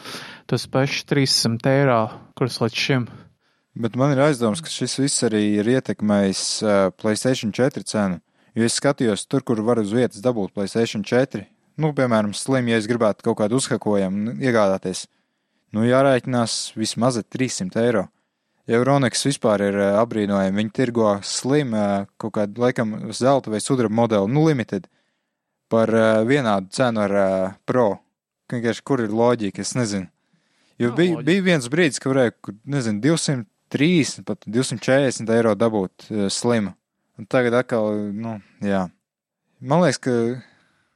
tos pašus 300 eiro, kurus līdz šim. Bet man ir aizdoms, ka šis viss arī ir ietekmējis uh, Playstation 4 cenu. Jo es skatījos tur, kur var uz vietas dabūt Playstation 4. Nu, piemēram, slim, ja es gribētu kaut kādu uzhakojumu nu, iegādāties. Nu, jārēķinās vismaz ar 300 eiro. Euroniks vispār ir uh, apbrīnojami. Viņi tirgo slim uh, kaut kādu, laikam, zelta vai sudraba modeli, nu, limited, par uh, vienādu cenu ar pro. Vienkārši, kur ir loģika, es nezinu. Jo Nu, bija, bija viens brīdis, ka varēja, nezinu, 230, pat 240 eiro dabūt slimu. Un tagad atkal, nu, jā. Man liekas, ka,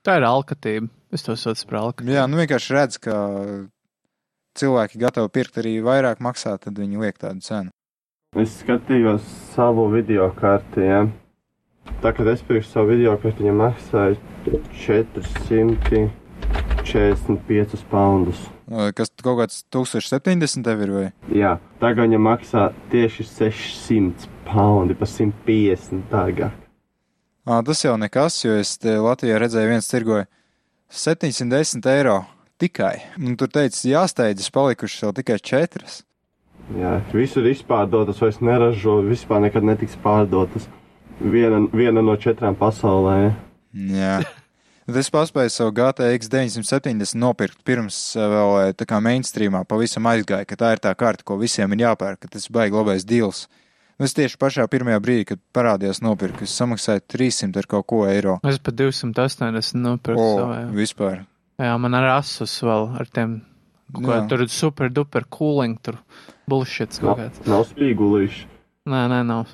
Tā ir alkatība. Es to saucu par alkatību. jā, nu vienkārši redz, ka cilvēki gatavi pirkt arī vairāk maksāt, tad viņi liek tādu cenu. Es skatījos savu video karti, ja. Tā kā es pirku savu video karti, viņa maksāja 445 poundus. Kas kaut kāds 1070 tev ir vai? Jā, tagad viņa maksā tieši 600 poundi par 150 dārgāk. À, tas jau nekas, jo es Latvijā redzēju, viens tirgoja 710 eiro tikai. Un tur teica, jāsteidzas, palikušas vēl tikai četras. Jā, visur izpārdotas, vairs neražo, vispār nekad netiks pārdotas. Viena, viena no četrām pasaulē. Jā. Es paspēju savu GTX 970 nopirkt pirms eh, vēl eh, tā kā mainstreamā pavisam aizgāja, ka tā ir tā karta, ko visiem ir jāpērk, ka tas baigi labais deals. Nu, Es tieši pašā pirmajā brīdī, kad parādījās nopirkt, es samaksāju 300 ar kaut ko eiro. Es pat 280 nopirku O, savai. vispār. Jā, man ar asus vēl ar tiem. Ko, Jā. tur ir super duper cooling, tur bullshit kaut Nav, kāds. nav spīgulīši. Nē, nē, nav.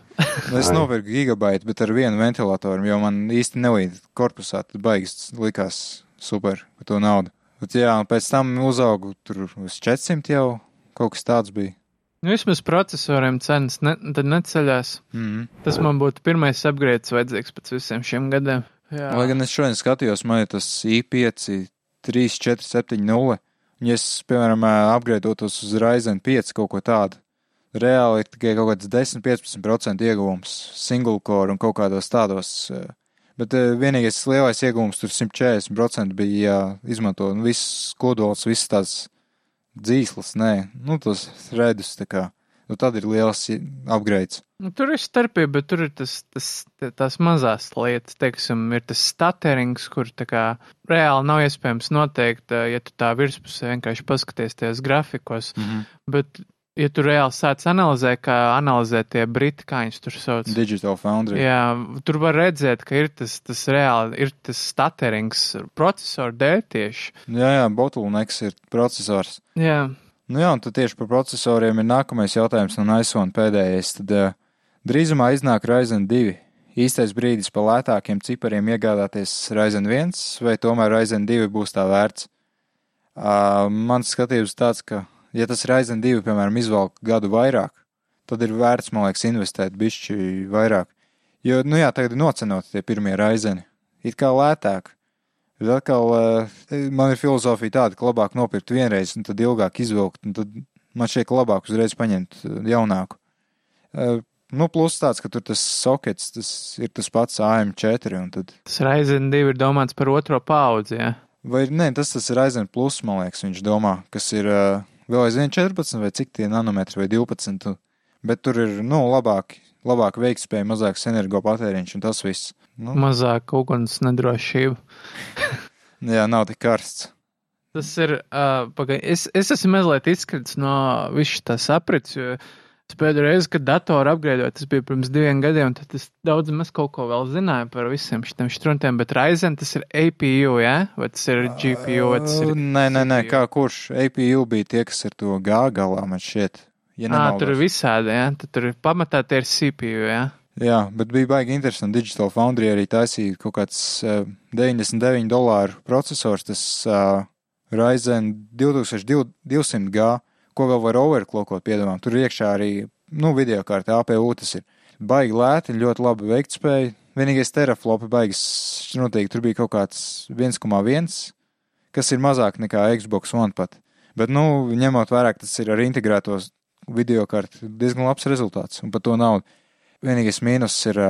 Es Ai. nopirku gigabaitu, bet ar vienu ventilatoru, jo man īsti nelīd korpusā, tad baigas likās super par to naudu. Bet jā, un pēc tam uzaugu tur uz 400 jau, kaut kas tāds bija. Nu, vismaz procesoriem cenas ne, tad neceļās. Mm. Tas man būtu pirmais upgrades vajadzīgs pēc visiem šiem gadiem. Jā, Lai gan es šodien skatījos, man ir tas i5 3470, un ja es, piemēram, apgraidotos uz Ryzen 5 kaut ko tādu, reāli ir tikai kaut kāds 10-15% ieguvums single core un kaut kādos tādos. Bet vienīgais lielais ieguvums tur 140% bija jāizmanto nu, viss kodols, viss tās dzīslas, nē, nu tos redus tā kā. Nu, tad ir liels upgrades. Nu, tur ir starpība, bet tur ir tas, tas, tās mazās lietas, teiksim, ir tas staterings, kur tā kā reāli nav iespējams noteikt, ja tu tā virspusē vienkārši paskaties tajos grafikos, Mm -hmm. bet, ja tu reāli sāc analizēt, kā analizē tie briti, kā viņus tur sauc. Digital Foundry. Jā, tur var redzēt, ka ir tas, tas reāli, ir tas staterings procesoru dēļ tieši. Jā, jā, bottlenecks ir procesors. Jā, Nu jā, un tad tieši par procesoriem ir nākamais jautājums no Aizsona pēdējais. Tad uh, drīzumā iznāk Ryzen 2. Īstais brīdis pa lētākiem cipariem iegādāties Ryzen 1, vai tomēr Ryzen 2 būs tā vērts? Uh, mans skatījums tāds, ka, ja tas Ryzen 2, piemēram, izvelk gadu vairāk, tad ir vērts, man liekas, investēt bišķi vairāk. Jo, nu jā, tagad ir nocenoti tie pirmie Ryzeni. It kā lētāk. Bet atkal eh, man ir filozofija tāda, ka labāk nopirkt vienreiz, un tad ilgāk izvilkt, un tad man ka labāk uzreiz paņemt eh, jaunāku. Eh, Nu, plus tāds, ka tur tas sokets, tas ir tas pats AM4, un tad, tas Ryzen 2 ir domāts par otro paudzi, jā. vai nē, tas tas ir Ryzen Plus, man liekas, viņš domā, kas ir vēl aizvien 14 vai cik tie nanometri vai 12, un- bet tur ir, nu, labāk, labāk veiktspēja, mazāks energopatēriņš, un tas viss. Nu, Mazāk uguns nedrošība. jā, nav tik karsts. Tas ir, uh, pagai, es, es esmu mazliet izskritis no visu tās aprits, pēdējo reizi, kad datoru apgrēdoju, tas bija pirms diviem gadiem, tad es daudz maz kaut ko vēl zināju par visiem šiem štruntiem, bet Ryzen tas ir APU, jā? Vai tas ir GPU, vai tas ir... Nē, nē, nē, CPU? kā kurš APU bija tie, kas ir to G galā, man šķiet. Ja Ā, tur ir visādi, jā? Tad tur pamatā tie ir CPU, jā? Jā, bet bija baigi interesanti. Digital Foundry arī taisīja kaut kāds uh, 99 dolāru procesors, tas uh, Ryzen 2200G, ko vēl var overclockot, piedomām. Tur iekšā arī, nu, video kārta APU, tas ir baigi lēti, ļoti labi veiktspēja. Vienīgais teraflopi baigas, noteikti tur bija kaut kāds 1,1, kas ir mazāk nekā Xbox One pat. Bet, nu, ņemot vērā, tas ir ar integrētos video kartu, diezgan labs rezultāts. Un par to naudu. Vienīgais mīnus ir,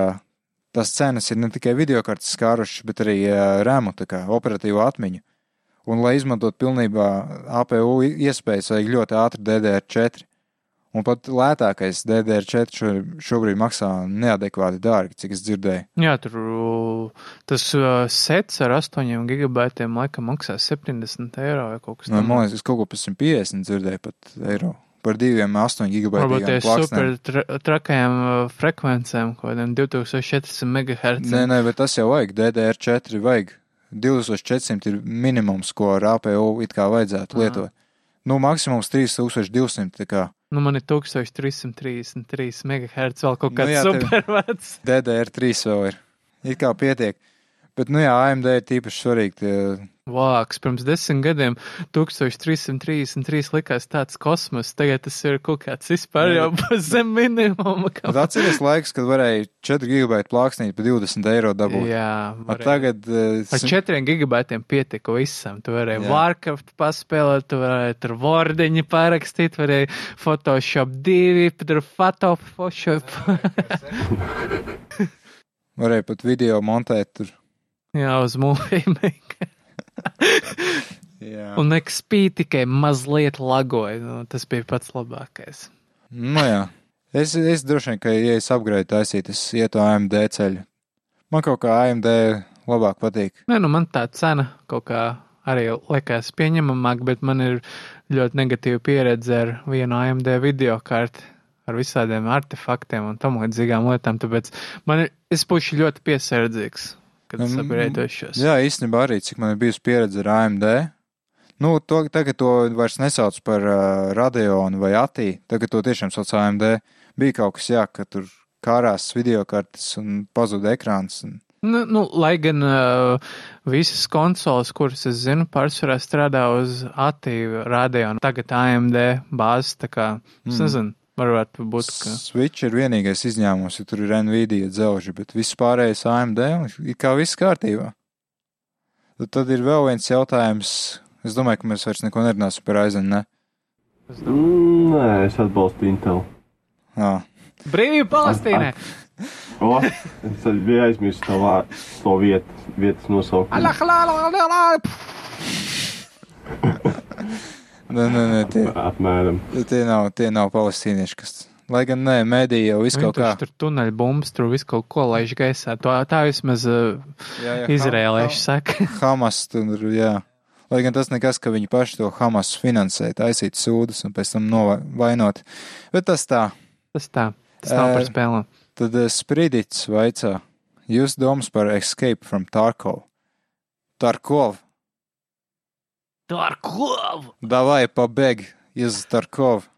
tās cenas ir ne tikai video kartes skārušas, bet arī rēmu, tā kā operatīvo atmiņu. Un, lai izmantot pilnībā APU iespējas, vajag ļoti ātru DDR4. Un pat lētākais DDR4 šo, šobrīd maksā neadekvāti dārgi, cik es dzirdēju. Jā, tur tas sets ar 8 gigabaitiem laikam maksā 70 eiro vai kaut kas Nu, tāds. man liekas, es kaut ko par 150 dzirdēju pat eiro. Par diviem 8 Varbūt tie super tra trakajām uh, frekvencēm, kaut kādiem 2400 MHz. Nē, nē, bet tas jau vajag. DDR4 vajag. 2400 ir minimums, ko ar APU it kā vajadzētu lietot. Nu, maksimums 3200. tā kā Nu, man ir 1333 MHz, vēl kaut Nu kāds nu, supervecs. DDR3 vēl ir. It kā pietiek. Bet, nu jā, AMD ir tīpaši svarīgi. Tie, Vāks, pirms desmit gadiem 1333 likās tāds kosmos, tagad tas ir kaut kāds vispār jau <laughs> zem minimuma. Bet atceries laiks, kad varēja 4 gigabaitu plāksnīt par 20 eiro dabūt. Jā, varēja. tagad uh, Ar četriem gigabaitiem pietika visam. Tu vari Jā. Warcraft paspēlēt, tu vari tur vordiņu parakstīt, vari Photoshop 2, tur Photoshop. varēja pat video montēt tur. Jā, uz mūžiem. <laughs> Jā. Un XP tikai mazliet lagoja. Nu, tas bija pats labākais. Nu jā. Es, es droši vien, ka, ja es upgrade taisītu, es ietu AMD ceļu. Man kaut kā AMD labāk patīk. Nē, nu man tā cena kaut kā arī likās pieņemamāk, bet man ir ļoti negatīva pieredze ar vienu AMD video karti, ar visādiem artefaktiem un tam līdzīgām lietām, tāpēc man ir, es būšu ļoti piesardzīgs, kad es Mm, upgradeošos. Jā, īstenībā arī, cik man ir bijusi pieredze ar AMD. Nu, to, tagad to vairs nesauc par uh, Radeonu vai ATI, tagad to tiešām sauc AMD. Bija kaut kas, jā, ka tur kārās video kartes un pazuda ekrāns. Un... Nu, nu, lai gan uh, visas konsoles, kuras es zinu, pārsvarā strādā uz ATI rādījuma, tagad AMD bāzes, tā kā, es Mm. nezinu, varētu būt, ka. Switch ir vienīgais izņēmums, ja tur ir Nvidia dzelži, bet viss pārējais AMD un ir kā viss kārtībā. Tad, tad ir vēl viens jautājums. Es domāju, ka mēs vairs neko nerunāsim par Aizenu, ne? es. Mm, nē, es atbalstu Intel. Jā. Brīvība Palestīnai! O, es biju aizmirsis to, vārdu, to vietu, vietas nosaukumu. <laughs> Nē, nē, nē, tie, Apmēram. tie, nav, tie nav palestīnieši, kas. Lai gan nē, mēdīja jau visu kaut kā. tur tuneļu bumbas, tur visu kaut ko laiž gaisā. To, tā vismaz uh, izrēlieši saka. Ha- Hamas tur, jā. Lai gan tas nekas, ka viņi paši to Hamas finansē, taisīt sūdas un pēc tam novainot. Bet tas tā. Tas tā, tas nav par Eh, spēlēm. Tad eh, Spridits vaicā, jūs domas par Escape from Tarkov? Tarkov, Davai pabēg iz Tarkov.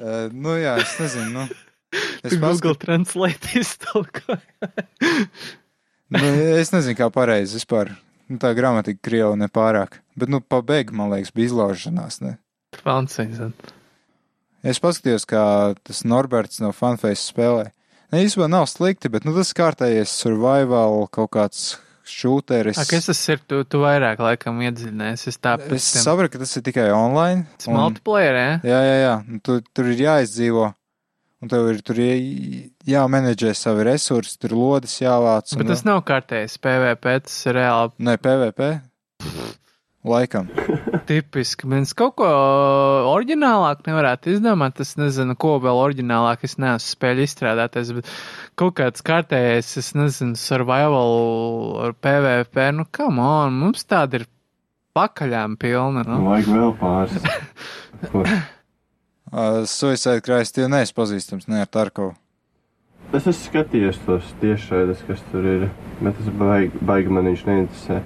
Uh, nu jā, es nezinu, nu. Es, Google paskat, Translate iztolko. nu, es nezinu, kā pareizi vispār. Nu, tā gramatika krievu nepārāk. Bet, nu, pabēg, man liekas, bija izlaušanās, ne? Francijas. Es paskatījos, kā tas Norberts no Funface spēlē. Ne, īstenībā nav slikti, bet, nu, tas kārtējies survival kaut kāds šūteris. A, kas tas ir? Tu, tu vairāk laikam iedziļinājies. Es Es saprotu, ka tas ir tikai online. Tas multiplayer, jā? Jā, jā, jā. Un Tu, tur ir jāizdzīvo. Un tev ir tur jā- jāmenedžē savi resursi, tur lodes jāvāc. Bet tas nav kārtējs PVP, tas ir reāli Nē, PVP. Laikam. <laughs> tipiski. Mēs kaut ko oriģinālāk nevarētu izdomāt. Es nezinu, ko vēl oriģinālāk es neesmu spēļu izstrādāties, bet kaut kāds kārtējais, es nezinu, survival ar PVP. Nu, come on, mums tāda ir pakaļām pilna. Nu. Vajag vēl pāris. <laughs> Uh, Suicide Christ, tie neesmu pazīstams, ne ar Tarkovu. Es esmu skatījies tos tiešraides, kas tur ir, bet tas baigi, baigi man viņš neinteresē.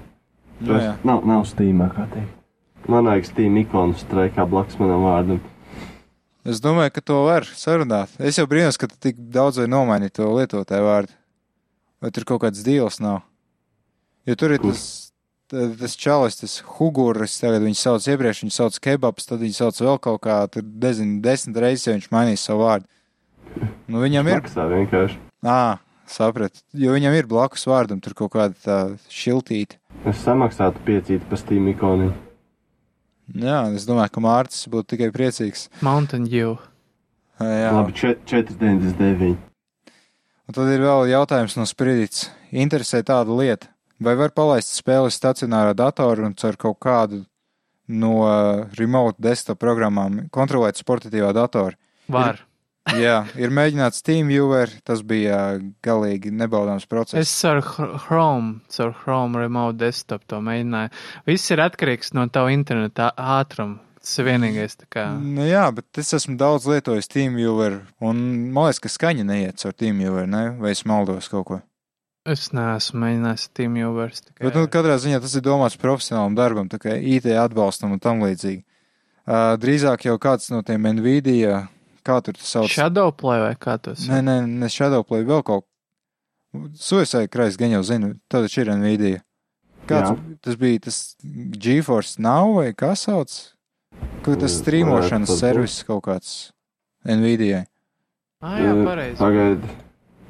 Nu, Tas jā. nav, nav stīmā, kā teikt. Man vajag stīm ikonu straikā blakus manam vārdam. Es domāju, ka to var sarunāt. Es jau brīnos, ka tik daudz vai nomainīt to lietotāju vārdu. Vai tur kaut kāds dīls nav? Jo tur ir Kur? tas, ta- tas čalis, tas huguris, tagad viņi sauc iepriekš, viņi sauc kebabs, tad viņi sauc vēl kaut kā, tur nezinu, desmit reizes, ja viņš mainīs savu vārdu. Nu, viņam ir, Maksā vienkārši. ā, saprat, jo viņam ir blakus vārdam, tur kaut kāda tā šiltīte. Es samaksātu piecīti pa stīm ikonu. Jā, es domāju, ka Mārcis būtu tikai priecīgs. Mountain Dew. Jā. Labi, čet- 4,99. Un tad ir vēl jautājums no Spirits. Interesē tāda lieta, vai var palaist spēli stacionārā datora un caur kaut kādu no remote desktop programmām kontrolēt sportatīvā datora? Var. Jā, ir mēģināts TeamViewer, tas bija uh, galīgi nebaudāms process. Es ar Hr- Chrome, ar Chrome Remote Desktop to mēģināju. Viss ir atkarīgs no tava interneta ātruma. Tas ir vienīgais. Nu, jā, bet es esmu daudz lietojis TeamViewer, un man liekas, ka skaņa neiet caur TeamViewer, ne? vai es maldos kaut ko. Es neesmu mēģinājis TeamViewer. Bet, nu, katrā ziņā tas ir domāts profesionālam darbam, tā kā IT atbalstam un tam līdzīgi. Uh, drīzāk jau kāds no tiem Nvidia, kā tur tas sauc? Shadowplay vai kā tas? Nē, nē, ne Shadowplay, vēl kaut Suicide Kreis, gan jau zinu, tad taču ir Nvidia. Kāds Jā. tas bija, tas GeForce nav vai kā sauc? Kur tas streamošanas varētu servis kaut kāds Nvidia. Ah, jā, Eh, pareizi. Pagaidi,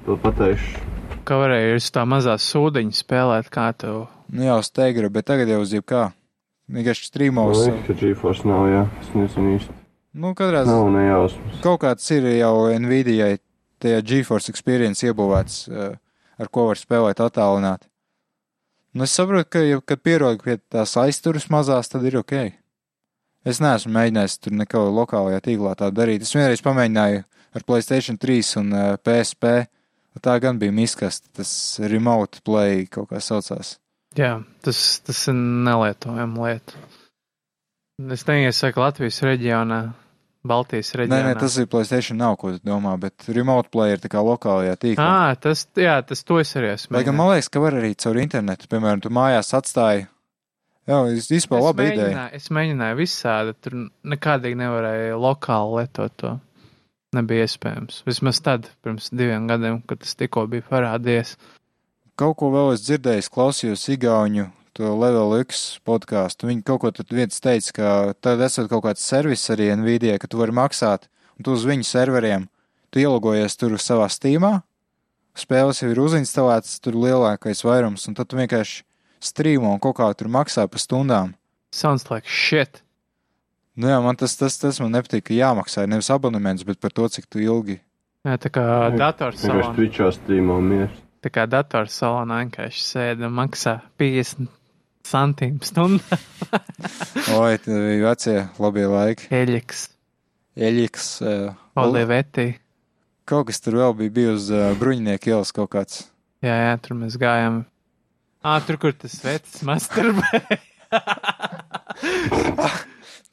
to pateikšu. Kā varēja uz tā mazā sūdiņa spēlēt, kā tev. Nu jā, uz Tegra, bet tagad jau uz jebkā. Vienkārši streamos. liekas, ka GeForce nav, jā. Es nezinu īsti. Nu, katrā ziņā kaut kāds ir jau Nvidia tajā GeForce experience iebūvēts, uh, ar ko var spēlēt attālināt. Nu, es saprotu, ka, ja, kad pierod pie tās aizturas mazās, tad ir ok. Es neesmu mēģinājis tur neko lokālajā tīklā tā darīt. Es vienreiz pamēģināju ar Playstation 3 un uh, PSP. Tā gan bija miskasta, tas remote play kaut kā saucās. Jā, tas, tas ir nelietojama lieta. Es neiesaku Latvijas reģionā, Baltijas Nē, reģionā. nē, tas ir Playstation nav, ko domā, bet remote play ir tā kā lokālajā tīklā. Ā, tas, jā, tas to es arī esmu. Lai gan man liekas, ka var arī caur internetu, piemēram, tu mājās atstāji. Jā, es laba ideja. es mēģināju visādi, tur nekādīgi nevarēja lokāli lietot to. Nebija iespējams. Vismaz tad, pirms diviem gadiem, kad tas tikko bija parādījies. Kaut ko vēl es dzirdēju, klausījos Igauņu, to Level X podkāstu. Viņi kaut ko tur viens teica, ka tad esot kaut kāds servis arī Nvidia, ka tu vari maksāt, un tu uz viņu serveriem, tu ielogojies tur savā stīmā, spēles jau ir uzinstalētas, tur lielākais vairums, un tad tu vienkārši strīmo un kaut kā tur maksā pa stundām. Sounds like shit. Nu jā, man tas, tas, tas man nepatīk, ka jāmaksā nevis abonements, bet par to, cik tu ilgi. Jā, tā kā Vienkārši datorsalonā. Twitchā streamo mieru. Tā kā datorsalonā vienkārši sēda un maksā 50 centīmus <laughs> stundā. Oi, vecie labie laiki. Eļiks, Eļiks, uh, Olivetti. kaut kas tur vēl bija, bija uz uh, bruņinieku ielas kaut kāds. Jā, jā, tur mēs gājām. Ā, tur, kur tas vecs masturbē. <laughs>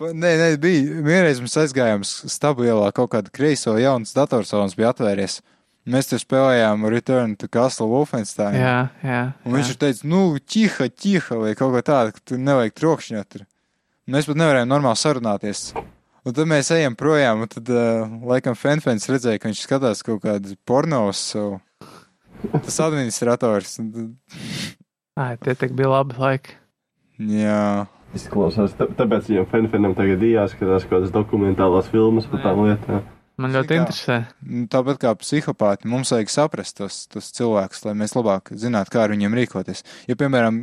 Nē, nē, bija. Vienreiz mēs aizgājām stabu ielā, kaut kāda kreiso jaunas datorsalons bija atvērties. Mēs tur spēlējām Return to Castle Wolfenstein. jā, jā. Un viņš jā. ir teicis, nu, ķiha, ķiha, vai kaut ko tādu, ka tur nevajag trokšņot. Tur. Mēs pat nevarējām normāli sarunāties. Un tad mēs ejam projām, un tad, uh, laikam, Fenfens redzēja, ka viņš skatās kaut kādu pornos. So. Tas administrators. Ai, tie tik bija labi laiki. Jā. Izklausās, tā, tāpēc viņam Fenfenam tagad jāskatās kaut kādas dokumentālās filmas par tām lietām. Man ļoti kā? interesē. Nu, Tāpat kā psihopāti, mums vajag saprast tos, tos cilvēkus, lai mēs labāk zinātu, kā ar viņiem rīkoties. Ja, piemēram,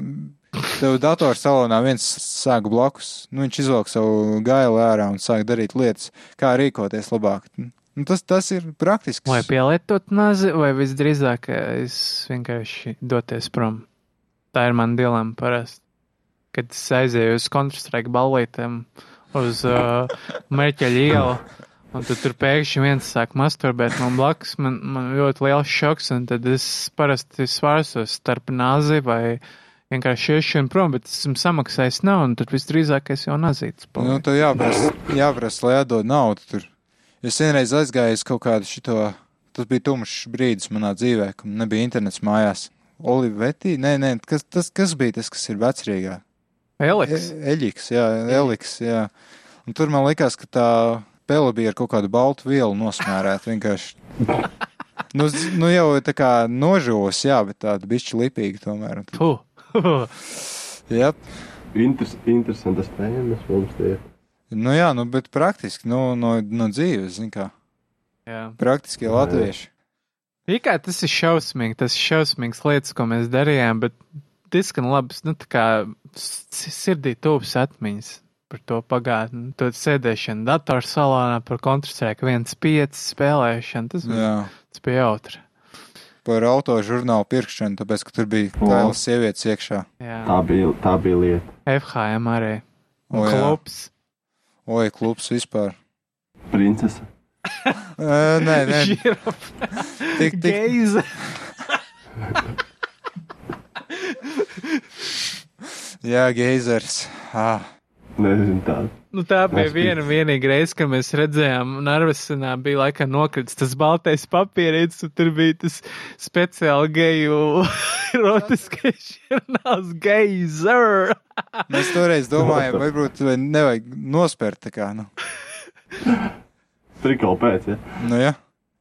tev datorsalonā viens sāk blakus, nu, viņš izvelk savu gailu ārā un sāk darīt lietas, kā rīkoties labāk. Nu, tas, tas ir praktisks. Vai pielietot nazi, vai visdrīzāk es vienkārši doties prom. Tā ir mana dilema parasti. Kad es aizēju uz Counter-Strike ballītēm uz uh, Merķeļa ielu, un tad tur pēkšņi viens sāk masturbēt man blakus, man, man ļoti liels šoks, un tad es parasti svārsos starp nazi vai vienkārši iešanu prom, bet esmu samaksājis nav, un tad visdrīzāk es jau nazīts. Nu, tev jāprasa, jāprasa, lai atdod naudu tur. Es vienreiz aizgāju uz kaut kādu šito, tas bija tumšs brīdis manā dzīvē, kad nebija internets mājās. Olivetti? Nē, nē, kas, tas, kas bija tas, kas ir vecrīgā? Eliks. E Eļiks, jā, Eliks, jā. Un tur man likās, ka tā pele bija ar kaut kādu baltu vielu nosmērēta vienkārši. Nu, nu jau tā kā nožūs, jā, bet tāda bišķi lipīga tomēr. Tad-. Jā, Interes, interesantas tēmas mums tie ir. nu jā, nu, bet praktiski, nu, no, no dzīves, zin kā, Jā. praktiskie latvieši. Tikai tas ir šausmīgi, tas ir šausmīgs lietas, ko mēs darījām, bet diezgan labs, nu, tā kā sirdī tūpas atmiņas par to pagātni. To sēdēšanu datorsalonā par Counter-Strike 1.5 spēlēšanu, tas, bija- tas bija jautri. Par auto žurnālu pirkšanu, tāpēc, ka tur bija O. kailas sievietes iekšā. Jā. Tā bija, tā bija lieta. FHM arī. O, jā. klubs. Oi, klubs vispār. Princese. <laughs> Nē, nē, tik, tik, Geize. <laughs> jā, geizers. Ah. Nezinu tādu. Nu, tā bija Es viena vienīga reize, kad mēs redzējām, Narvesenā bija laikam nokritis tas baltais papīrītis, un tur bija tas speciāli geju <laughs> erotiskais žurnāls Geizer. <laughs> Mēs toreiz domājām, varbūt vai nevajag nospērt tā kā, nu. <laughs> Trikal pēc, ja? Nu, jā.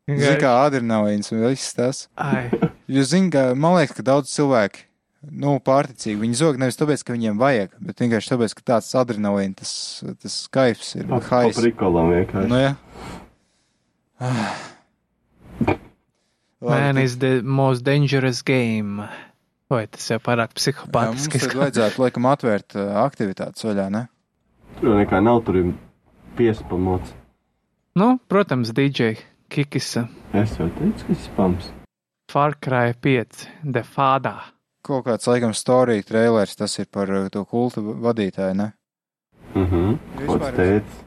Zini, kā adrenalīns un viss tas. Ai, Jūs zināt, ka man liekas, ka daudz cilvēku, nu, pārticīgi, viņi zog nevis tāpēc, ka viņiem vajag, bet vienkārši tāpēc, ka tāds adrenalīns, tas, tas kaifs ir Pa hais. prikolam vienkārši. Nu, jā. man is the most dangerous game. Vai tas jau pārāk Jā, psihopātiski? tad vajadzētu, laikam, atvērt uh, aktivitātes vaļā, ne? Tur nekā nav, tur ir piespamots. Nu, protams, DJ Kikisa, Es jau teicu, ka tas spams. Far Cry 5, The Fada. Kaut kāds, laikam, story trailers, tas ir par uh, to kultu vadītāju, ne? Mhm. Vispār Kods es-.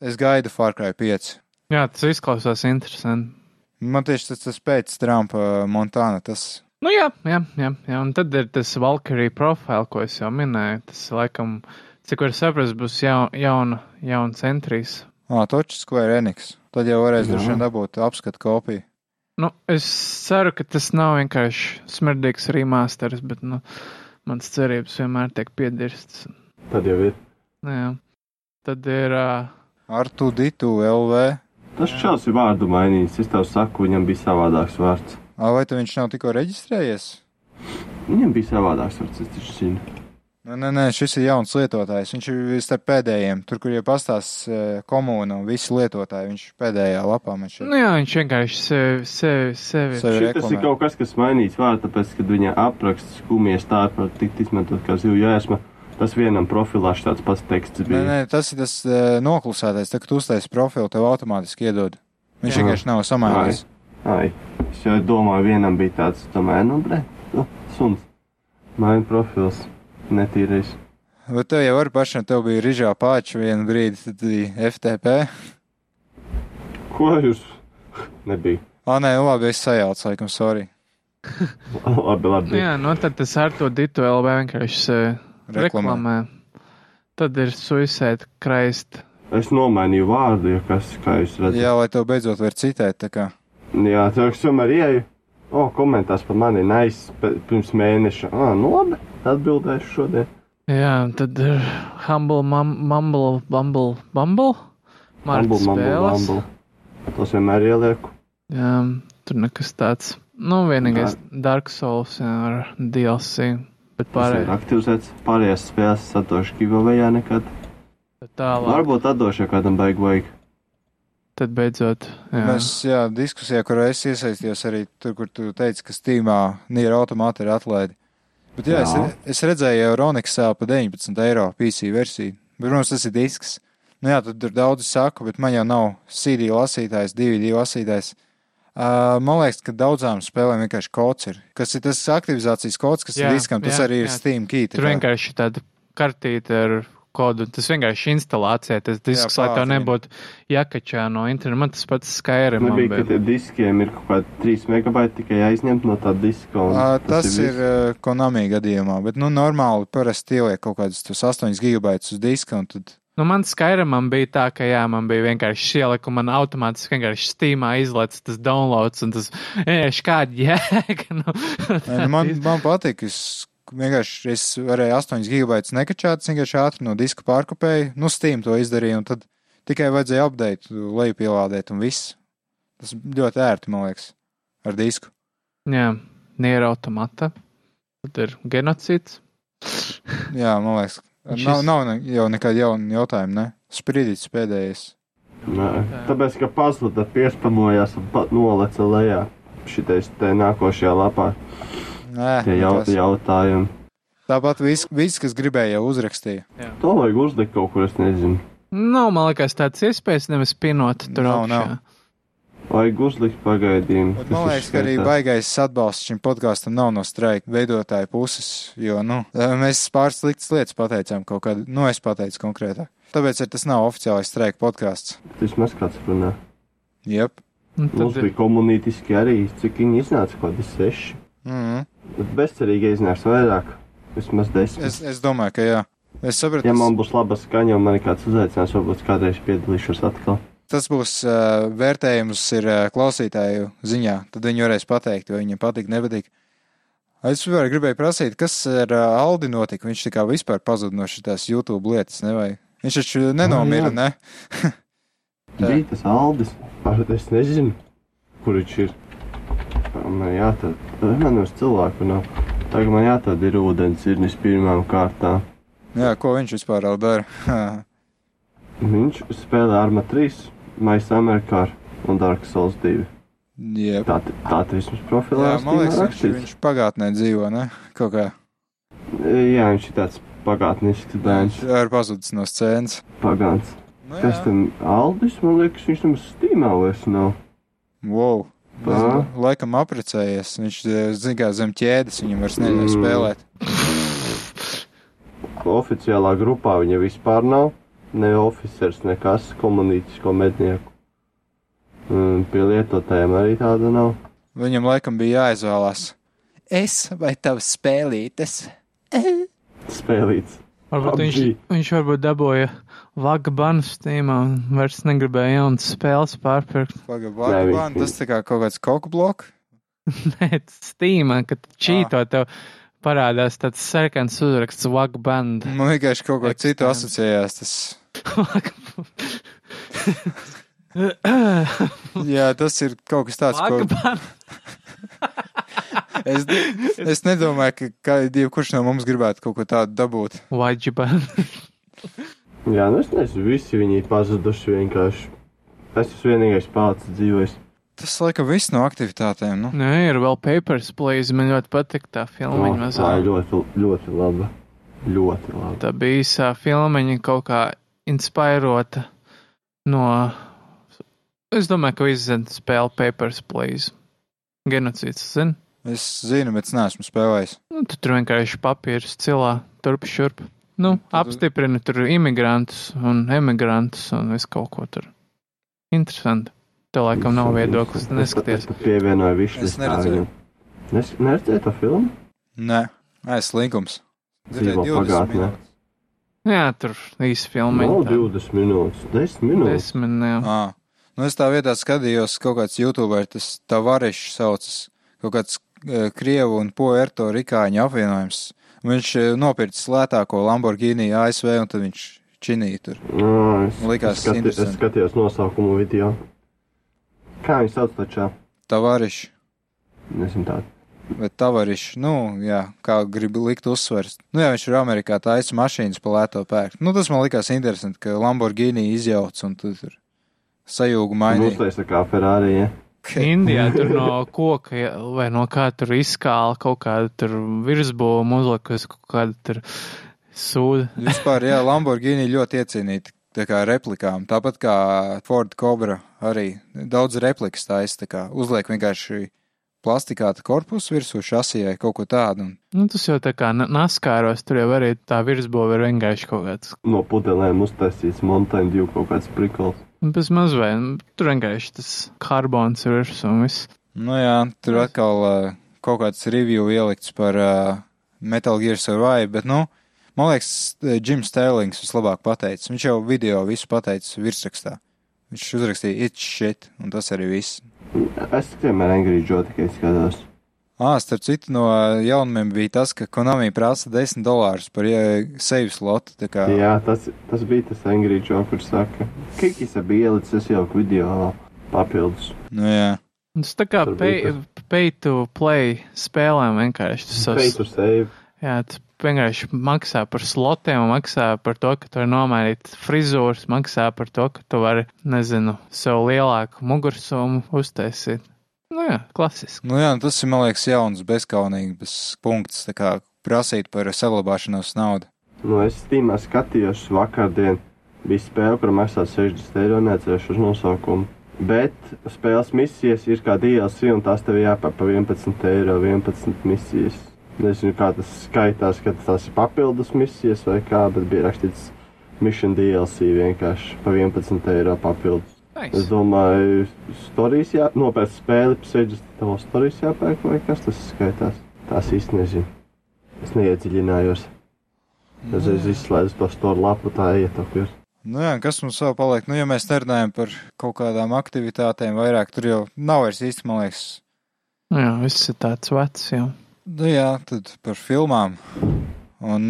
Es gaidu Far Cry 5. Jā, tas izklausās interesanti. Man tieši tas, tas pēc Trumpa Montāna, tas, Nu jā, jā, jā, jā, un tad ir tas Valkyrie profile, ko es jau minēju. Tas, laikam, cik var saprast, būs jaun, jauna, jauns entrijs. ā, točs Square Enix. Tad jau varēs droši vien dabūt apskatu kopiju. Nu, es ceru, ka tas nav vienkārši smerdīgs remasters, bet, nu, mans cerības vienmēr tiek piedirstas. Tad jau ir. Nu, jā. Tad ir, uh, Ar tu ditu LV. Tas čels ir vārdu mainījis. Es tev saku, viņam bija savādāks vārds. Ā, vai tu viņš nav tikko reģistrējies? Viņam bija savādāks vārds, es taču zinu. Nē, nē, nē, šis ir jauns lietotājs. Viņš ir starp pēdējiem. Tur, kur jau pastāstās eh, komūna un visi lietotāji, viņš pēdējā lapā man šeit. nu jā, viņš vienkārši sevi, sevi, sevi. Sevi Šis ir kaut kas, kas mainīts vārds, tāpēc, kad viņa apraksts skumjas tā par tikt izmantot kā zivju jāsma. Tas vienam profilā tāds pats teksts Nē, bija. nē, tas ir tas eh, noklusētais. Tad, kad tu uztaisi profilu, tev automātiski iedod. Viņš Jā. vienkārši nav samainījis. Ai, es jau domāju, vienam bija tāds, tomēr, nu, bre, nu, suns. Maina profils, netīrais. Bet tev jau var pašam, tev bija Rižā Pāča vienu brīdi, tad bija FTP. Ko jūs? Nebija. Ā, nē, nu labi, es sajaucu, laikam, sorry. <laughs> labi, labi. Nu jā, nu tad tas ar to ditu LB vienkārši sevi Reklamē. reklamē. Tad ir suicide kraist. Es nomainīju vārdu, ja kas, kā jūs redzat. Jā, lai tev beidzot var citēt, tā kā. Jā, tā es tomēr ieju. O, komentārs par mani nais pirms mēneša. Ā, nu labi, atbildēšu šodien. Jā, tad ir Humble, mum, Mumble, Bumble, Bumble? Marta Mumble, mumble, spēles. mumble. Tos vienmēr ielieku. Jā, tur nekas tāds. Nu, vienīgais Dark Souls jā, ar DLC. Bet Tas ir pārējais aktivizēts. Pārējās spēles satošu giveawayā nekad. tālāk. Varbūt atdošu, ja kādam baigi vajag. Tad beidzot. Jā. Mēs, jā, diskusijā, kurā es iesaistījos arī tur, kur tu teici, ka Steamā Nier automāti ir atlaidi. Bet jā, Jā. es, es redzēju jau Ronixā pa 19 eiro PC versiju. Bet, protams, tas ir disks. Nu jā, tad tur daudzi saka, bet man jau nav CD lasītājs, DVD lasītājs. Uh, man liekas, ka daudzām spēlēm vienkārši kods ir. Kas ir tas aktivizācijas kods, kas Jā, ir diskam, tas jā, arī ir jā. Steam key. tā Tur kā. vienkārši tāda kartīte ar kodu. Tas vienkārši instalācijā, tas disks, lai tev pātrina. nebūtu jākačā no interneta. Man tas pats Skyrim. Man bija, ka bija. tie diskiem ir kaut kādi 3 megabaiti tikai aizņemt no tā diska. Uh, tas ir viss. uh, Konami gadījumā, bet nu normāli parasti ieliek kaut kādus tos 8 gigabaitus uz diska un tad Nu, man Skyrimam bija tā, ka jā, man bija vienkārši ielika, un man automātiski vienkārši Steamā izlaiž tas downloads, un tas vienkārši kāda jēga. <laughs> Nu, nu man, <laughs> man patīk, es vienkārši es varēju 8 gigabaitus nekačāt, vienkārši ātri no diska pārkopēju, nu Steam to izdarīju, un tad tikai vajadzēja update, leju pielādēt un viss. Tas ļoti ērti, man liekas, ar disku. jā, Nier automata. Tad ir genocīds. Jā, man liekas, Šis- nav, nav ne, jau nekāda jauna jautājuma, ne? Spridīts pēdējais. Nē, tāpēc, ka pazluda piespamojās un pat noleca lejā. Šitais te nākošajā lapā Nē, tie jau, jautājumi. Tāpat viss, vis, kas gribēja, jau uzrakstīja. To vajag uzlikt kaut kur, es nezinu. Nav, man liekas, tāds iespējas nevis pinot tur Nav, augšā. nav. Vajag uzlikt pagaidījumu. Man liekas, ka arī baigais atbalsts šim podkāstam nav no streika veidotāja puses, jo, nu, mēs pāris sliktas lietas pateicām kaut kādu, nu, es pateicu konkrētāk. Tāpēc arī tas nav oficiālais streika podkāsts. Vismaz kāds runā. Jep. Un Mums bija komunītiski arī, cik viņi iznāca, kaut kādi seši. Mm -hmm. Bet bezcerīgi iznāks vairāk, vismaz desmit. es, es domāju, ka jā. Es sapratu, Ja man būs laba skaņa un man ir kāds uzaicinājums, varbūt kādreiz piedalīšos atkal. tas būs uh, vērtējums ir uh, klausītāju ziņā. Tad viņi varēs pateikt, vai viņiem patīk, nepatīk. Es vispār gribēju prasīt, kas ar uh, Aldi notika. Viņš tā kā vispār pazuda no šitās YouTube lietas, ne vai? Viņš taču nenomira, jā. ne? <laughs> <laughs> Bija tas Aldis. Es nezinu, kur viņš ir. Man jāatrod. Man uz cilvēku nav. Tagad man jāatrod ir ūdens irnis pirmām kārtām. Jā, ko viņš vispār vēl dara? <laughs> Viņš spēlē Arma 3, Maisa Amerikā un Dark Souls 2. Jep. Tā, tā vismaz profilā Jā, man liekas, viņš, viņš pagātnē dzīvo, ne? Kaut kā. Jā, viņš ir tāds pagātnisks bērns, ir pazudis no scēnas. pagāns. Nu, Kas jā. tam Aldis, man liekas, viņš tam stīmā vairs nav. Wow. Nezinu, Laikam aprecējies. Viņš zina, zem ķēdes viņam vairs neļauj Mm. spēlēt. Oficiālā grupā viņa vispār nav. Ne oficers, nekas komunītisko mednieku. Un pie lietotājiem arī tāda nav. Viņam laikam bija jāizvēlās. Es vai tavs spēlītes? Spēlīts. Varbūt viņš, viņš varbūt dabūja vaga banu stīmā un vairs negribēja jaunas spēles pārpirkt. Bija- tas tā kā kaut kāds koku bloks. <laughs> Nē, stīmā, kad čīto tev parādās tāds sarkans uzraksts vaga band. Man vienkārši kaut ko citu asociējās. Tas, <laughs> jā, tas ir kaut kas tāds, Vaga ko es, es nedomāju, ka kā jebkurš no mums gribētu kaut ko tādu dabūt. Vaga band. <laughs> Jā, nu es nezinu, visi viņi ir pazuduši vienkārši. Es esmu vienīgais pats dzīvojis. Tas laikam viss no aktivitātēm. Nu. Nē, ir vēl Papers, Please. Man ļoti patīk tā filma. O, Oh, tā ir ļoti, ļoti laba. Ļoti laba. Tā bija īsā filmiņa kaut kā inspirēta no. Es domāju, ka visi zina spēli Papers, Please. Genocīds, zini? Es zinu, bet es neesmu spēlējis. Nu, tu tur vienkārši papīrs cilā, turp šurp. Nu, Tad- apstiprina tur imigrantus un emigrantus un visu kaut ko tur. Interesanti. Tev laikam nav viedoklis, neskaties. Es pievienoju višu Es neredzēju. Nes, neredzēju to filmu? Nē, es linkums. Dzīvo pagātnē. Jā, tur īsi filmiņa. Nav tā. 20 minūtes, 10 minūtes. Desmit, jā. À. Nu, es tā vietā skatījos, kaut kāds youtuber, tas tavarišs saucas, kaut kāds e, krievu un puerto rikāņu apvienojums. Viņš e, nopircis lētāko Lamborghini ASV un tad viņš činīja tur. Nā, es, likās es, skati, es skatījos nosaukumu video. Kā viņi sauc tačā? Tavarišs Nezinu tādu. vai tavarišs, nu, jā, kā gribu likt uzsvers. Nu, jā, viņš ir Amerikā taisa mašīnas pa lēto pērkt. Nu, tas man likās interesanti, ka Lamborghini izjauc un tu tur sajūgu mainīja. Uztaisa kā Ferrari, ja? Indijā tur no koka vai no kā tur izskāla kaut kāda tur virsbūva uzlikus kaut kāda tur sūda. <laughs> Vispār, jā, Lamborghini ļoti iecienīti tā kā replikām. Tāpat kā Ford Cobra arī daudz replikas taisa, tā kā uzliek vienkārši plastikāta korpusu virsū šasijai kaut ko tādu. Un, Nu, tas jau tā kā na- naskāros, tur jau arī tā virsbūva ir vienkārši kaut kāds. No pudelēm uztaisīts Mountain Dew kaut kāds prikols. Bez mazvai, nu, tur vienkārši tas karbons ir un viss. nu jā, tur atkal uh, kaut kāds review ielikts par uh, Metal Gear Survive, bet, nu, man liekas, Jims Sterlings vislabāk pateicis. Viņš jau video visu pateicis virsrakstā. Viņš uzrakstīja it's shit, un tas arī viss. Es vienmēr Angry Joe tikai skatos. Ā, starp citu, no jaunumiem bija tas, ka Konami prasa 10 dolārus par ie- save slotu. Tā kā, Jā, tas, tas bija tas Angry Joe, kurš saka, Kikis bija ielicis jau video papildus. nu jā. Tas tā kā pay, pay to play spēlēm vienkārši. Tas Pay to save. jā, tas vienkārši maksā par slotiem, un maksā par to, ka tu vari nomainīt frizūras, maksā par to, ka tu vari, nezinu, sev lielāku mugursomu uztaisīt. Nu jā, klasiski. Nu jā, nu tas ir, man liekas, jauns, bezkaunīgs punkts, tā kā prasīt par saglabāšanos naudu. Nu, es Steamā skatījos vakardien. Bija spēle, kur maksā 60 eiro, neatcerēšu uz nosaukumu. Bet spēles misijas ir kā DLC, un tās tev jāpār pa 11 eiro, 11 misijas. Nezinu, kā tas skaitās, ka tās ir papildus misijas vai kā, bet bija rakstīts Mission DLC vienkārši pa 11 eiro papildus. Es Nice. domāju, stāstījis, jā, nopērts spēli, pseidžas tev stāstījis jāpērk, vai kas tas skaitās. Tās īsti nezinu. Es neiedziļinājos. Reizēs izslēdz to storu lapu, tā iet apvirs. Nu jā, kas mums vēl paliek? Nu, ja mēs nerunājam par kaut kādām aktivitātēm vairāk, tur jau nav vairs īsti, man liekas. Nu Jā, viss ir tāds vecs jau. Nu jā, tad par filmām. Un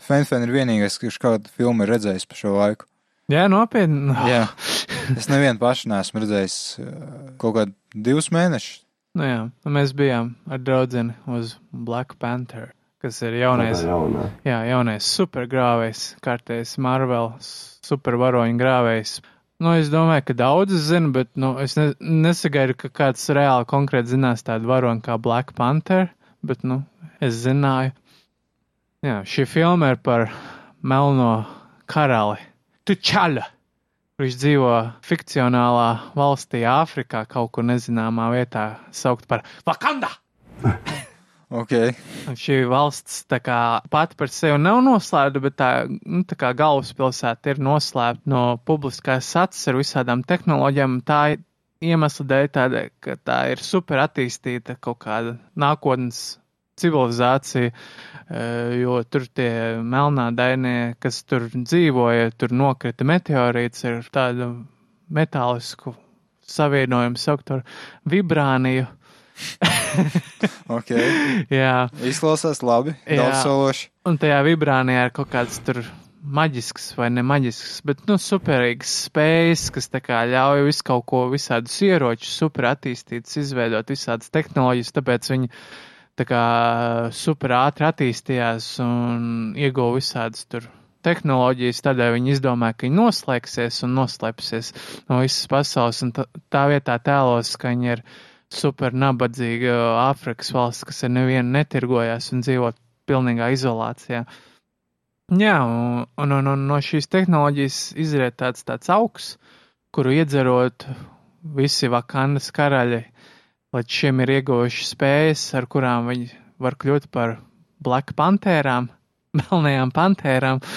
Fenfen ir vienīgais, kurš kādu filmu ir redzējis pa šo laiku. Jā, nopietni. Jā, es nevienu pašu neesmu redzējis uh, kaut kādu divus mēnešus. Nu jā, mēs bijām ar draudzeni uz Black Panther, kas ir jaunais, jaunā. jā, jaunais supergrāvējs, kārtējs Marvel supervaroņu grāvējs. Nu, es domāju, ka daudz zina, bet nu, es ne, nesagaidu, ka kāds reāli konkrēti zinās tādu varoni kā Black Panther, bet nu, es zināju. Jā, šī filma ir par melno karali Tučaļa. Viņš dzīvo fikcionālā valstī Āfrikā, kaut kur nezināmā vietā, saukt par Vakanda. <laughs> Ok, Un šī valsts kā pati par sevi nav noslēpta, bet tā, nu, tā kā galvaspilsēta ir noslēpta no publiskās sats ar visādām tehnoloģijām. Tā iemesla dēļ tāda, ka tā ir super attīstīta kaut kāda nākotnes civilizācija, jo tur tie melnā dainie, kas tur dzīvoja, tur nokrita meteorīts ar tādu metālisku savienojumu saukt par vibrāniju. <laughs> ok. Jā. Izklausās labi, daudz sološi. Un tajā vibrānijā ir kaut kāds tur maģisks vai ne maģisks, bet, nu, superīgs spējas, kas ļauj visu kaut ko, visādus ieročus super attīstītus, izveidot visādas tehnoloģijas, tāpēc viņi tā kā super ātri attīstījās un ieguva visādas tur tehnoloģijas, tādēļ viņi izdomāja, ka viņi noslēgsies un noslēpsies no visas pasaules, un tā, tā vietā tēlos, ka viņi ir super nabadzīga Āfrikas valsts, kas ar nevienu netirgojās un dzīvo pilnīgā izolācijā. Jā, un, un, un, un no šīs tehnoloģijas izriet tāds, tāds augs, kuru iedzerot visi Vakandas karaļi līdz šim ir ieguvuši spējas, ar kurām viņi var kļūt par Black Pantērām, <laughs> melnajām pantērām. <laughs>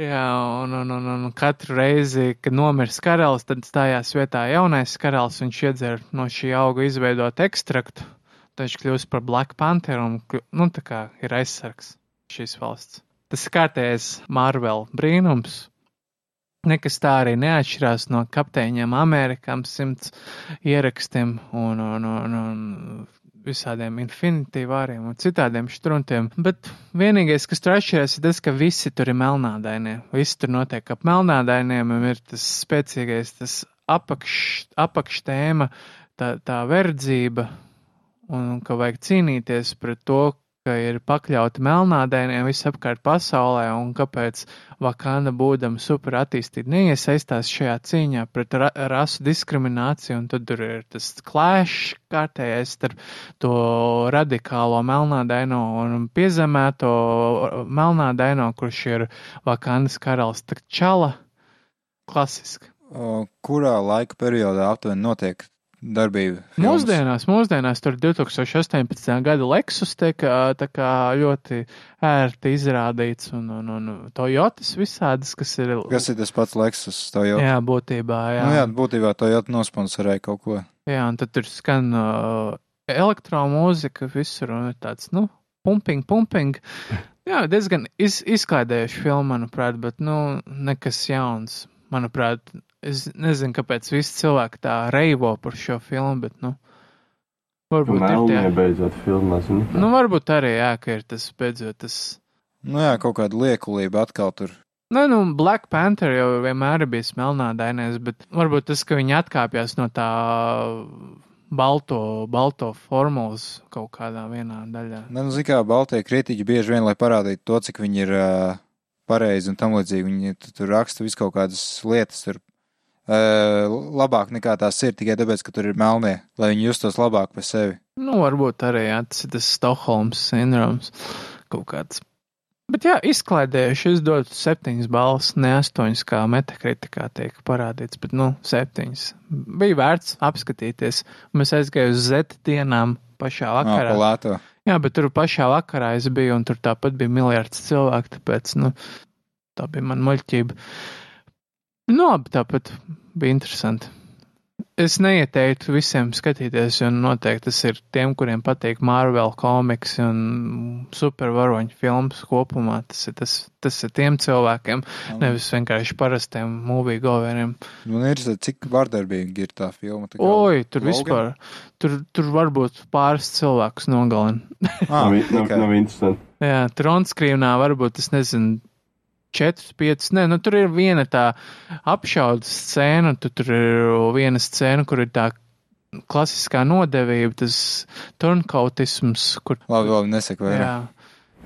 Jā, un, un, un, un katru reizi, kad nomirs karalis, tad stājās vietā jaunais karalis, viņš iedzer no šī auga izveidot ekstraktu, tad viņš kļūst par Black Pantheru un, nu, tā kā ir aizsargs šīs valsts. Tas ir kārtējs Marvel brīnums. Nekas tā arī neatšķirās no kapteiņiem Amerikām simts ierakstiem un, un, un, un visādiem Infinity vāriem un citādiem štruntiem. Bet vienīgais, kas tur atšķirās, ir tas, ka visi tur ir melnādainie. Visi tur notiek ap melnādainiem un ir tas spēcīgais, tas apakš, apakštēma, tā, tā verdzība un ka vajag cīnīties pret to, ka ir pakļauti melnādainiem visapkārt pasaulē un kāpēc Vakanda būdama super attīstīta neiesaistās šajā cīņā pret ra rasu diskrimināciju un tad tur ir tas klēšs kārtējais starp to radikālo melnādaino un piezemēto melnādaino, kurš ir Vakandas karalis Takčala. Klasiski. Kurā laika periodā aptuveni notiek darbība? filmas? Mūsdienās, mūsdienās tur 2018. gada Lexus tiek ļoti ērti izrādīts un, un, un Toyotas visādas, kas ir. Kas ir tas pats Lexus? Toyota? Jā, būtībā, jā. Nu, jā, būtībā Toyota nosponsorēja kaut ko. jā, un tad tur skan uh, elektromūzika visur un ir tāds, nu, pumping, pumping. <laughs> Jā, diezgan iz, izklaidējuši filmu, manuprāt, bet, nu, nekas jauns. Manuprāt, es nezinu, kāpēc visi cilvēki tā reivo par šo filmu, bet, nu, varbūt ir Melnie tie. beidzot filmā, zini. Nu, varbūt arī, jā, ka ir tas beidzot tas. Nu jā, kaut kāda liekulība atkal tur. Nē, nu, Black Panther jau vienmēr ir bijis melnādainais, bet varbūt tas, ka viņi atkāpjas no tā balto, balto formulas kaut kādā vienā daļā. Ne, nu, zin kā, Baltie kritiķi bieži vien, lai parādītu to, cik viņi ir uh, pareizi un tam līdzīgi, viņi tu- tur raksta visu kaut kādas lietas tur. Uh, labāk nekā tās ir tikai tāpēc, ka tur ir melnie, lai viņi justos labāk par sevi. Nu, varbūt arī jā, tas ir tas Stokholmas sindroms kaut kāds. Bet jā, izklaidējuši, es dotu septiņas balvas, ne astoņas, kā metakritikā tiek parādīts, bet, nu, septiņas. Bija vērts apskatīties. Mēs aizgājām uz Z dienām pašā vakarā. lēto. Jā, bet tur pašā vakarā es biju, un tur tāpat bija miljards cilvēku, tāpēc, nu, tā bija man muļķība. Nu, labi, tāpat bija interesanti. es neieteiktu visiem skatīties, jo noteikti tas ir tiem, kuriem patīk Marvel komiks un supervaroņu filmas kopumā. Tas ir, tas, tas ir tiem cilvēkiem, nevis vienkārši parastiem movie goveriem. Man ir, cik vardarbīgi ir tā filma. Tā Oi, tur Logan? vispār, tur, tur varbūt pāris cilvēkus nogalina. Ah, Nav, in- nav, interesanti. Jā, tronskrīvnā varbūt, es nezinu, 4, 5, nē, nu tur ir viena tā apšaudas scēna, tu tur ir viena scēna, kur ir tā klasiskā nodevība, tas turnkautisms, kur. Labi, labi, nesaku vairāk.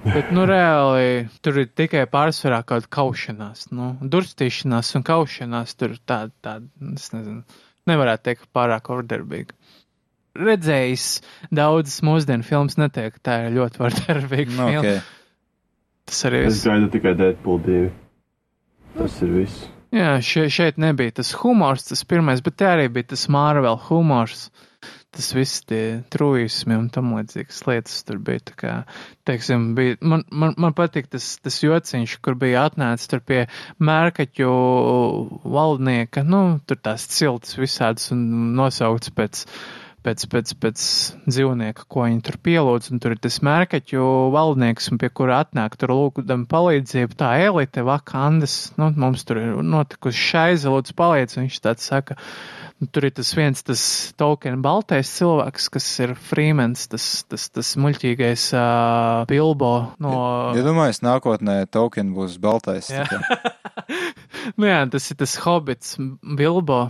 Bet, nu, reāli tur ir tikai pārsvarā kaut kāda kaušanās, nu, durstīšanās un kaušanās tur tāda, tāda, es nezinu, nevarētu teikt pārāk vardarbīga. Redzējis daudzas mūsdienu filmas, neteikt, ka tā ir ļoti vardarbīga Nu, filma. Tas arī Es viss. gaidu tikai Deadpool 2. Tas ir viss. Jā, še, šeit nebija tas humors, tas pirmais, bet te arī bija tas Marvel humors. Tas viss tie trūjismi un tam līdzīgas lietas tur bija. Tā kā, teiksim, bija, man, man, man patīk tas, tas jociņš, kur bija atnācis tur pie mērkaķu valdnieka, nu, tur tās ciltis visādas un nosaukts pēc, pēc, pēc, pēc dzīvnieka, ko viņi tur pielūdz, un tur ir tas mērkaķu valdnieks, pie kura atnāk tur lūgdam palīdzību, tā elite vakandas, nu, mums tur ir notikusi šaiza, lūdzu palīdz, un viņš tāds saka, nu, tur ir tas viens, tas token baltais cilvēks, kas ir Freemans, tas, tas, tas muļķīgais uh, Bilbo no. Ja domāju, nākotnē token būs baltais. Jā. <laughs> nu jā, tas ir tas hobits Bilbo.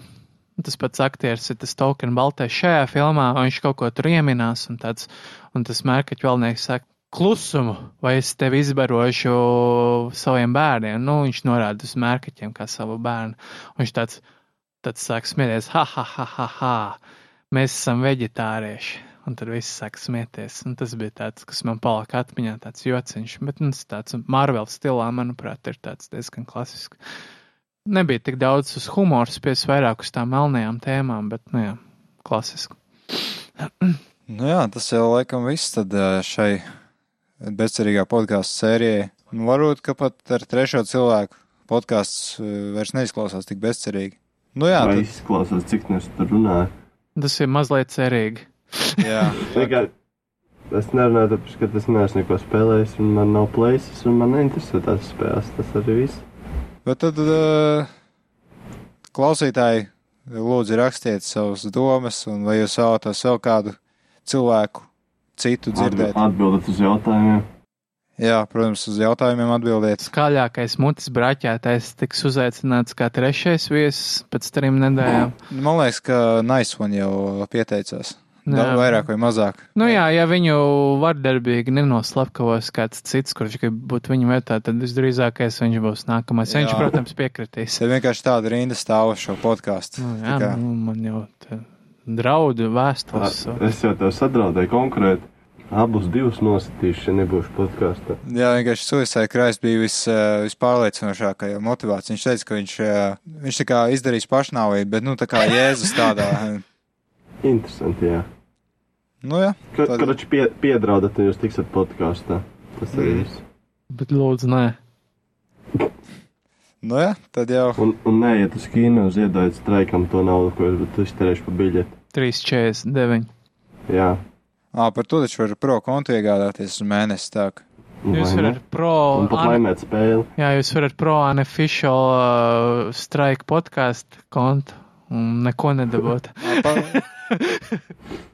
Tas pats aktieris ir tas token baltais šajā filmā, un viņš kaut ko tur ieminās, un, tāds, un tas mērkaķu vēlnieks saka, klusumu, vai es tevi izbarošu saviem bērniem. Nu, viņš norāda uz mērkaķiem kā savu bērnu. Un viņš tāds, tāds sāk smieties, ha, ha, ha, ha, ha, mēs esam veģetārieši. Un tad viss sāk smieties. Un tas bija tāds, kas man palika atmiņā, tāds jociņš. Bet nu, tas tāds Marvel stilā, manuprāt, ir tāds diezgan klasisks. Nebija tik daudz uz humoru, spies vairāk uz tām melnajām tēmām, bet, nu jā, klasiski. Nu jā, tas jau laikam viss tad šai bezcerīgā podkāstu sērijai. Nu, varbūt, ka pat ar trešo cilvēku podkāsts vairs neizklausās tik bezcerīgi. Nu jā, Vai tad, izklausās, cik mēs tur runājam? Tas ir mazliet cerīgi. jā. <laughs> Tikai es nerunāju, tāpēc, ka es neesmu neko spēlējis, un man nav places, un man neinteresē tās spēles. Tas arī viss. Bet tad ā, klausītāji, lūdzu rakstiet savas domas, un vai jūs vēlaties vēl kādu cilvēku citu dzirdēt. Atbildat uz jautājumiem. Jā, protams, uz jautājumiem atbildiet. Skaļākais mutis braķētais tiks uzaicināts kā trešais viesis pēc trim nedēļām. Man liekas, ka Naisvan jau pieteicās. Jā. Da, vairāk vai mazāk. Nu jā, ja viņu vardarbīgi nenoslepkavos kāds cits, kurš grib būt viņa vietā, tad visdrīzākais viņš būs nākamais. Jā. Viņš, protams, piekritīs. Te vienkārši tāda rinda stāv uz šo podkāstu. Nu, jā, nu, man jau te draudu vēstules. Es jau tev sadraudēju konkrēti. Abus divus nositīšu, ja nebūšu podkāstā. Jā, vienkārši Suicide Christ bija vis, vispārliecinošākā motivācija. Viņš teica, ka viņš, viņš tā kā izdarīs pašnāvību, bet, nu, tā kā Jēzus tādā. Interesanti, jā. Nu, jā. Ka- Tad- Karači pie, piedraudat, un jūs tiksiet podkāstā. Tas arī Mm. viss. Bet lūdzu, nē. Nu, jā, tad jau. Un, un neiet uz kino, ziedojot streikam to naudu, ko es būtu izterējuši par biļeti. 3,49. Jā. Ā, par to taču var pro kontu iegādāties uz mēnesi. Tā. Jūs varat pro. Un pat laimēt spēli. Jā, jūs varat pro unofficial uh, strike podkāstu kontu un neko nedabūt. <laughs>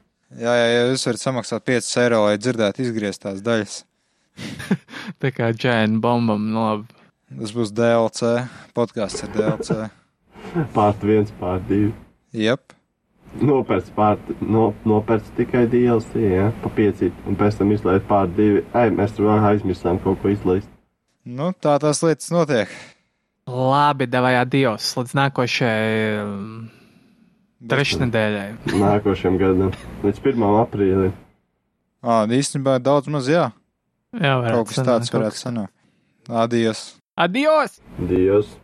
<laughs> Jā, jā, jā, jūs varat samaksāt 5 eiro, lai dzirdētu izgrieztās daļas. <laughs> Tā kā džēna bombam, nu labi. Tas būs DLC. Podkāsts ar DLC. <laughs> Pārt viens, pārt divi. Jep. Nopērts pārt, no, nopērts tikai DLC, jā, pa piecīt. Un pēc tam izlaid pārt divi. Ai, mēs tur vēl aizmirsām kaut ko izlaist. Nu, tā tās lietas notiek. Labi, devai adios līdz nākošajai trešdienas. Nākošajam gadam. Līdz 1. aprīlim. Ā, īstenībā daudz maz jā. Jā, varētu Kaut kas tāds varētu sanākt. Adios! Adios! Dievs!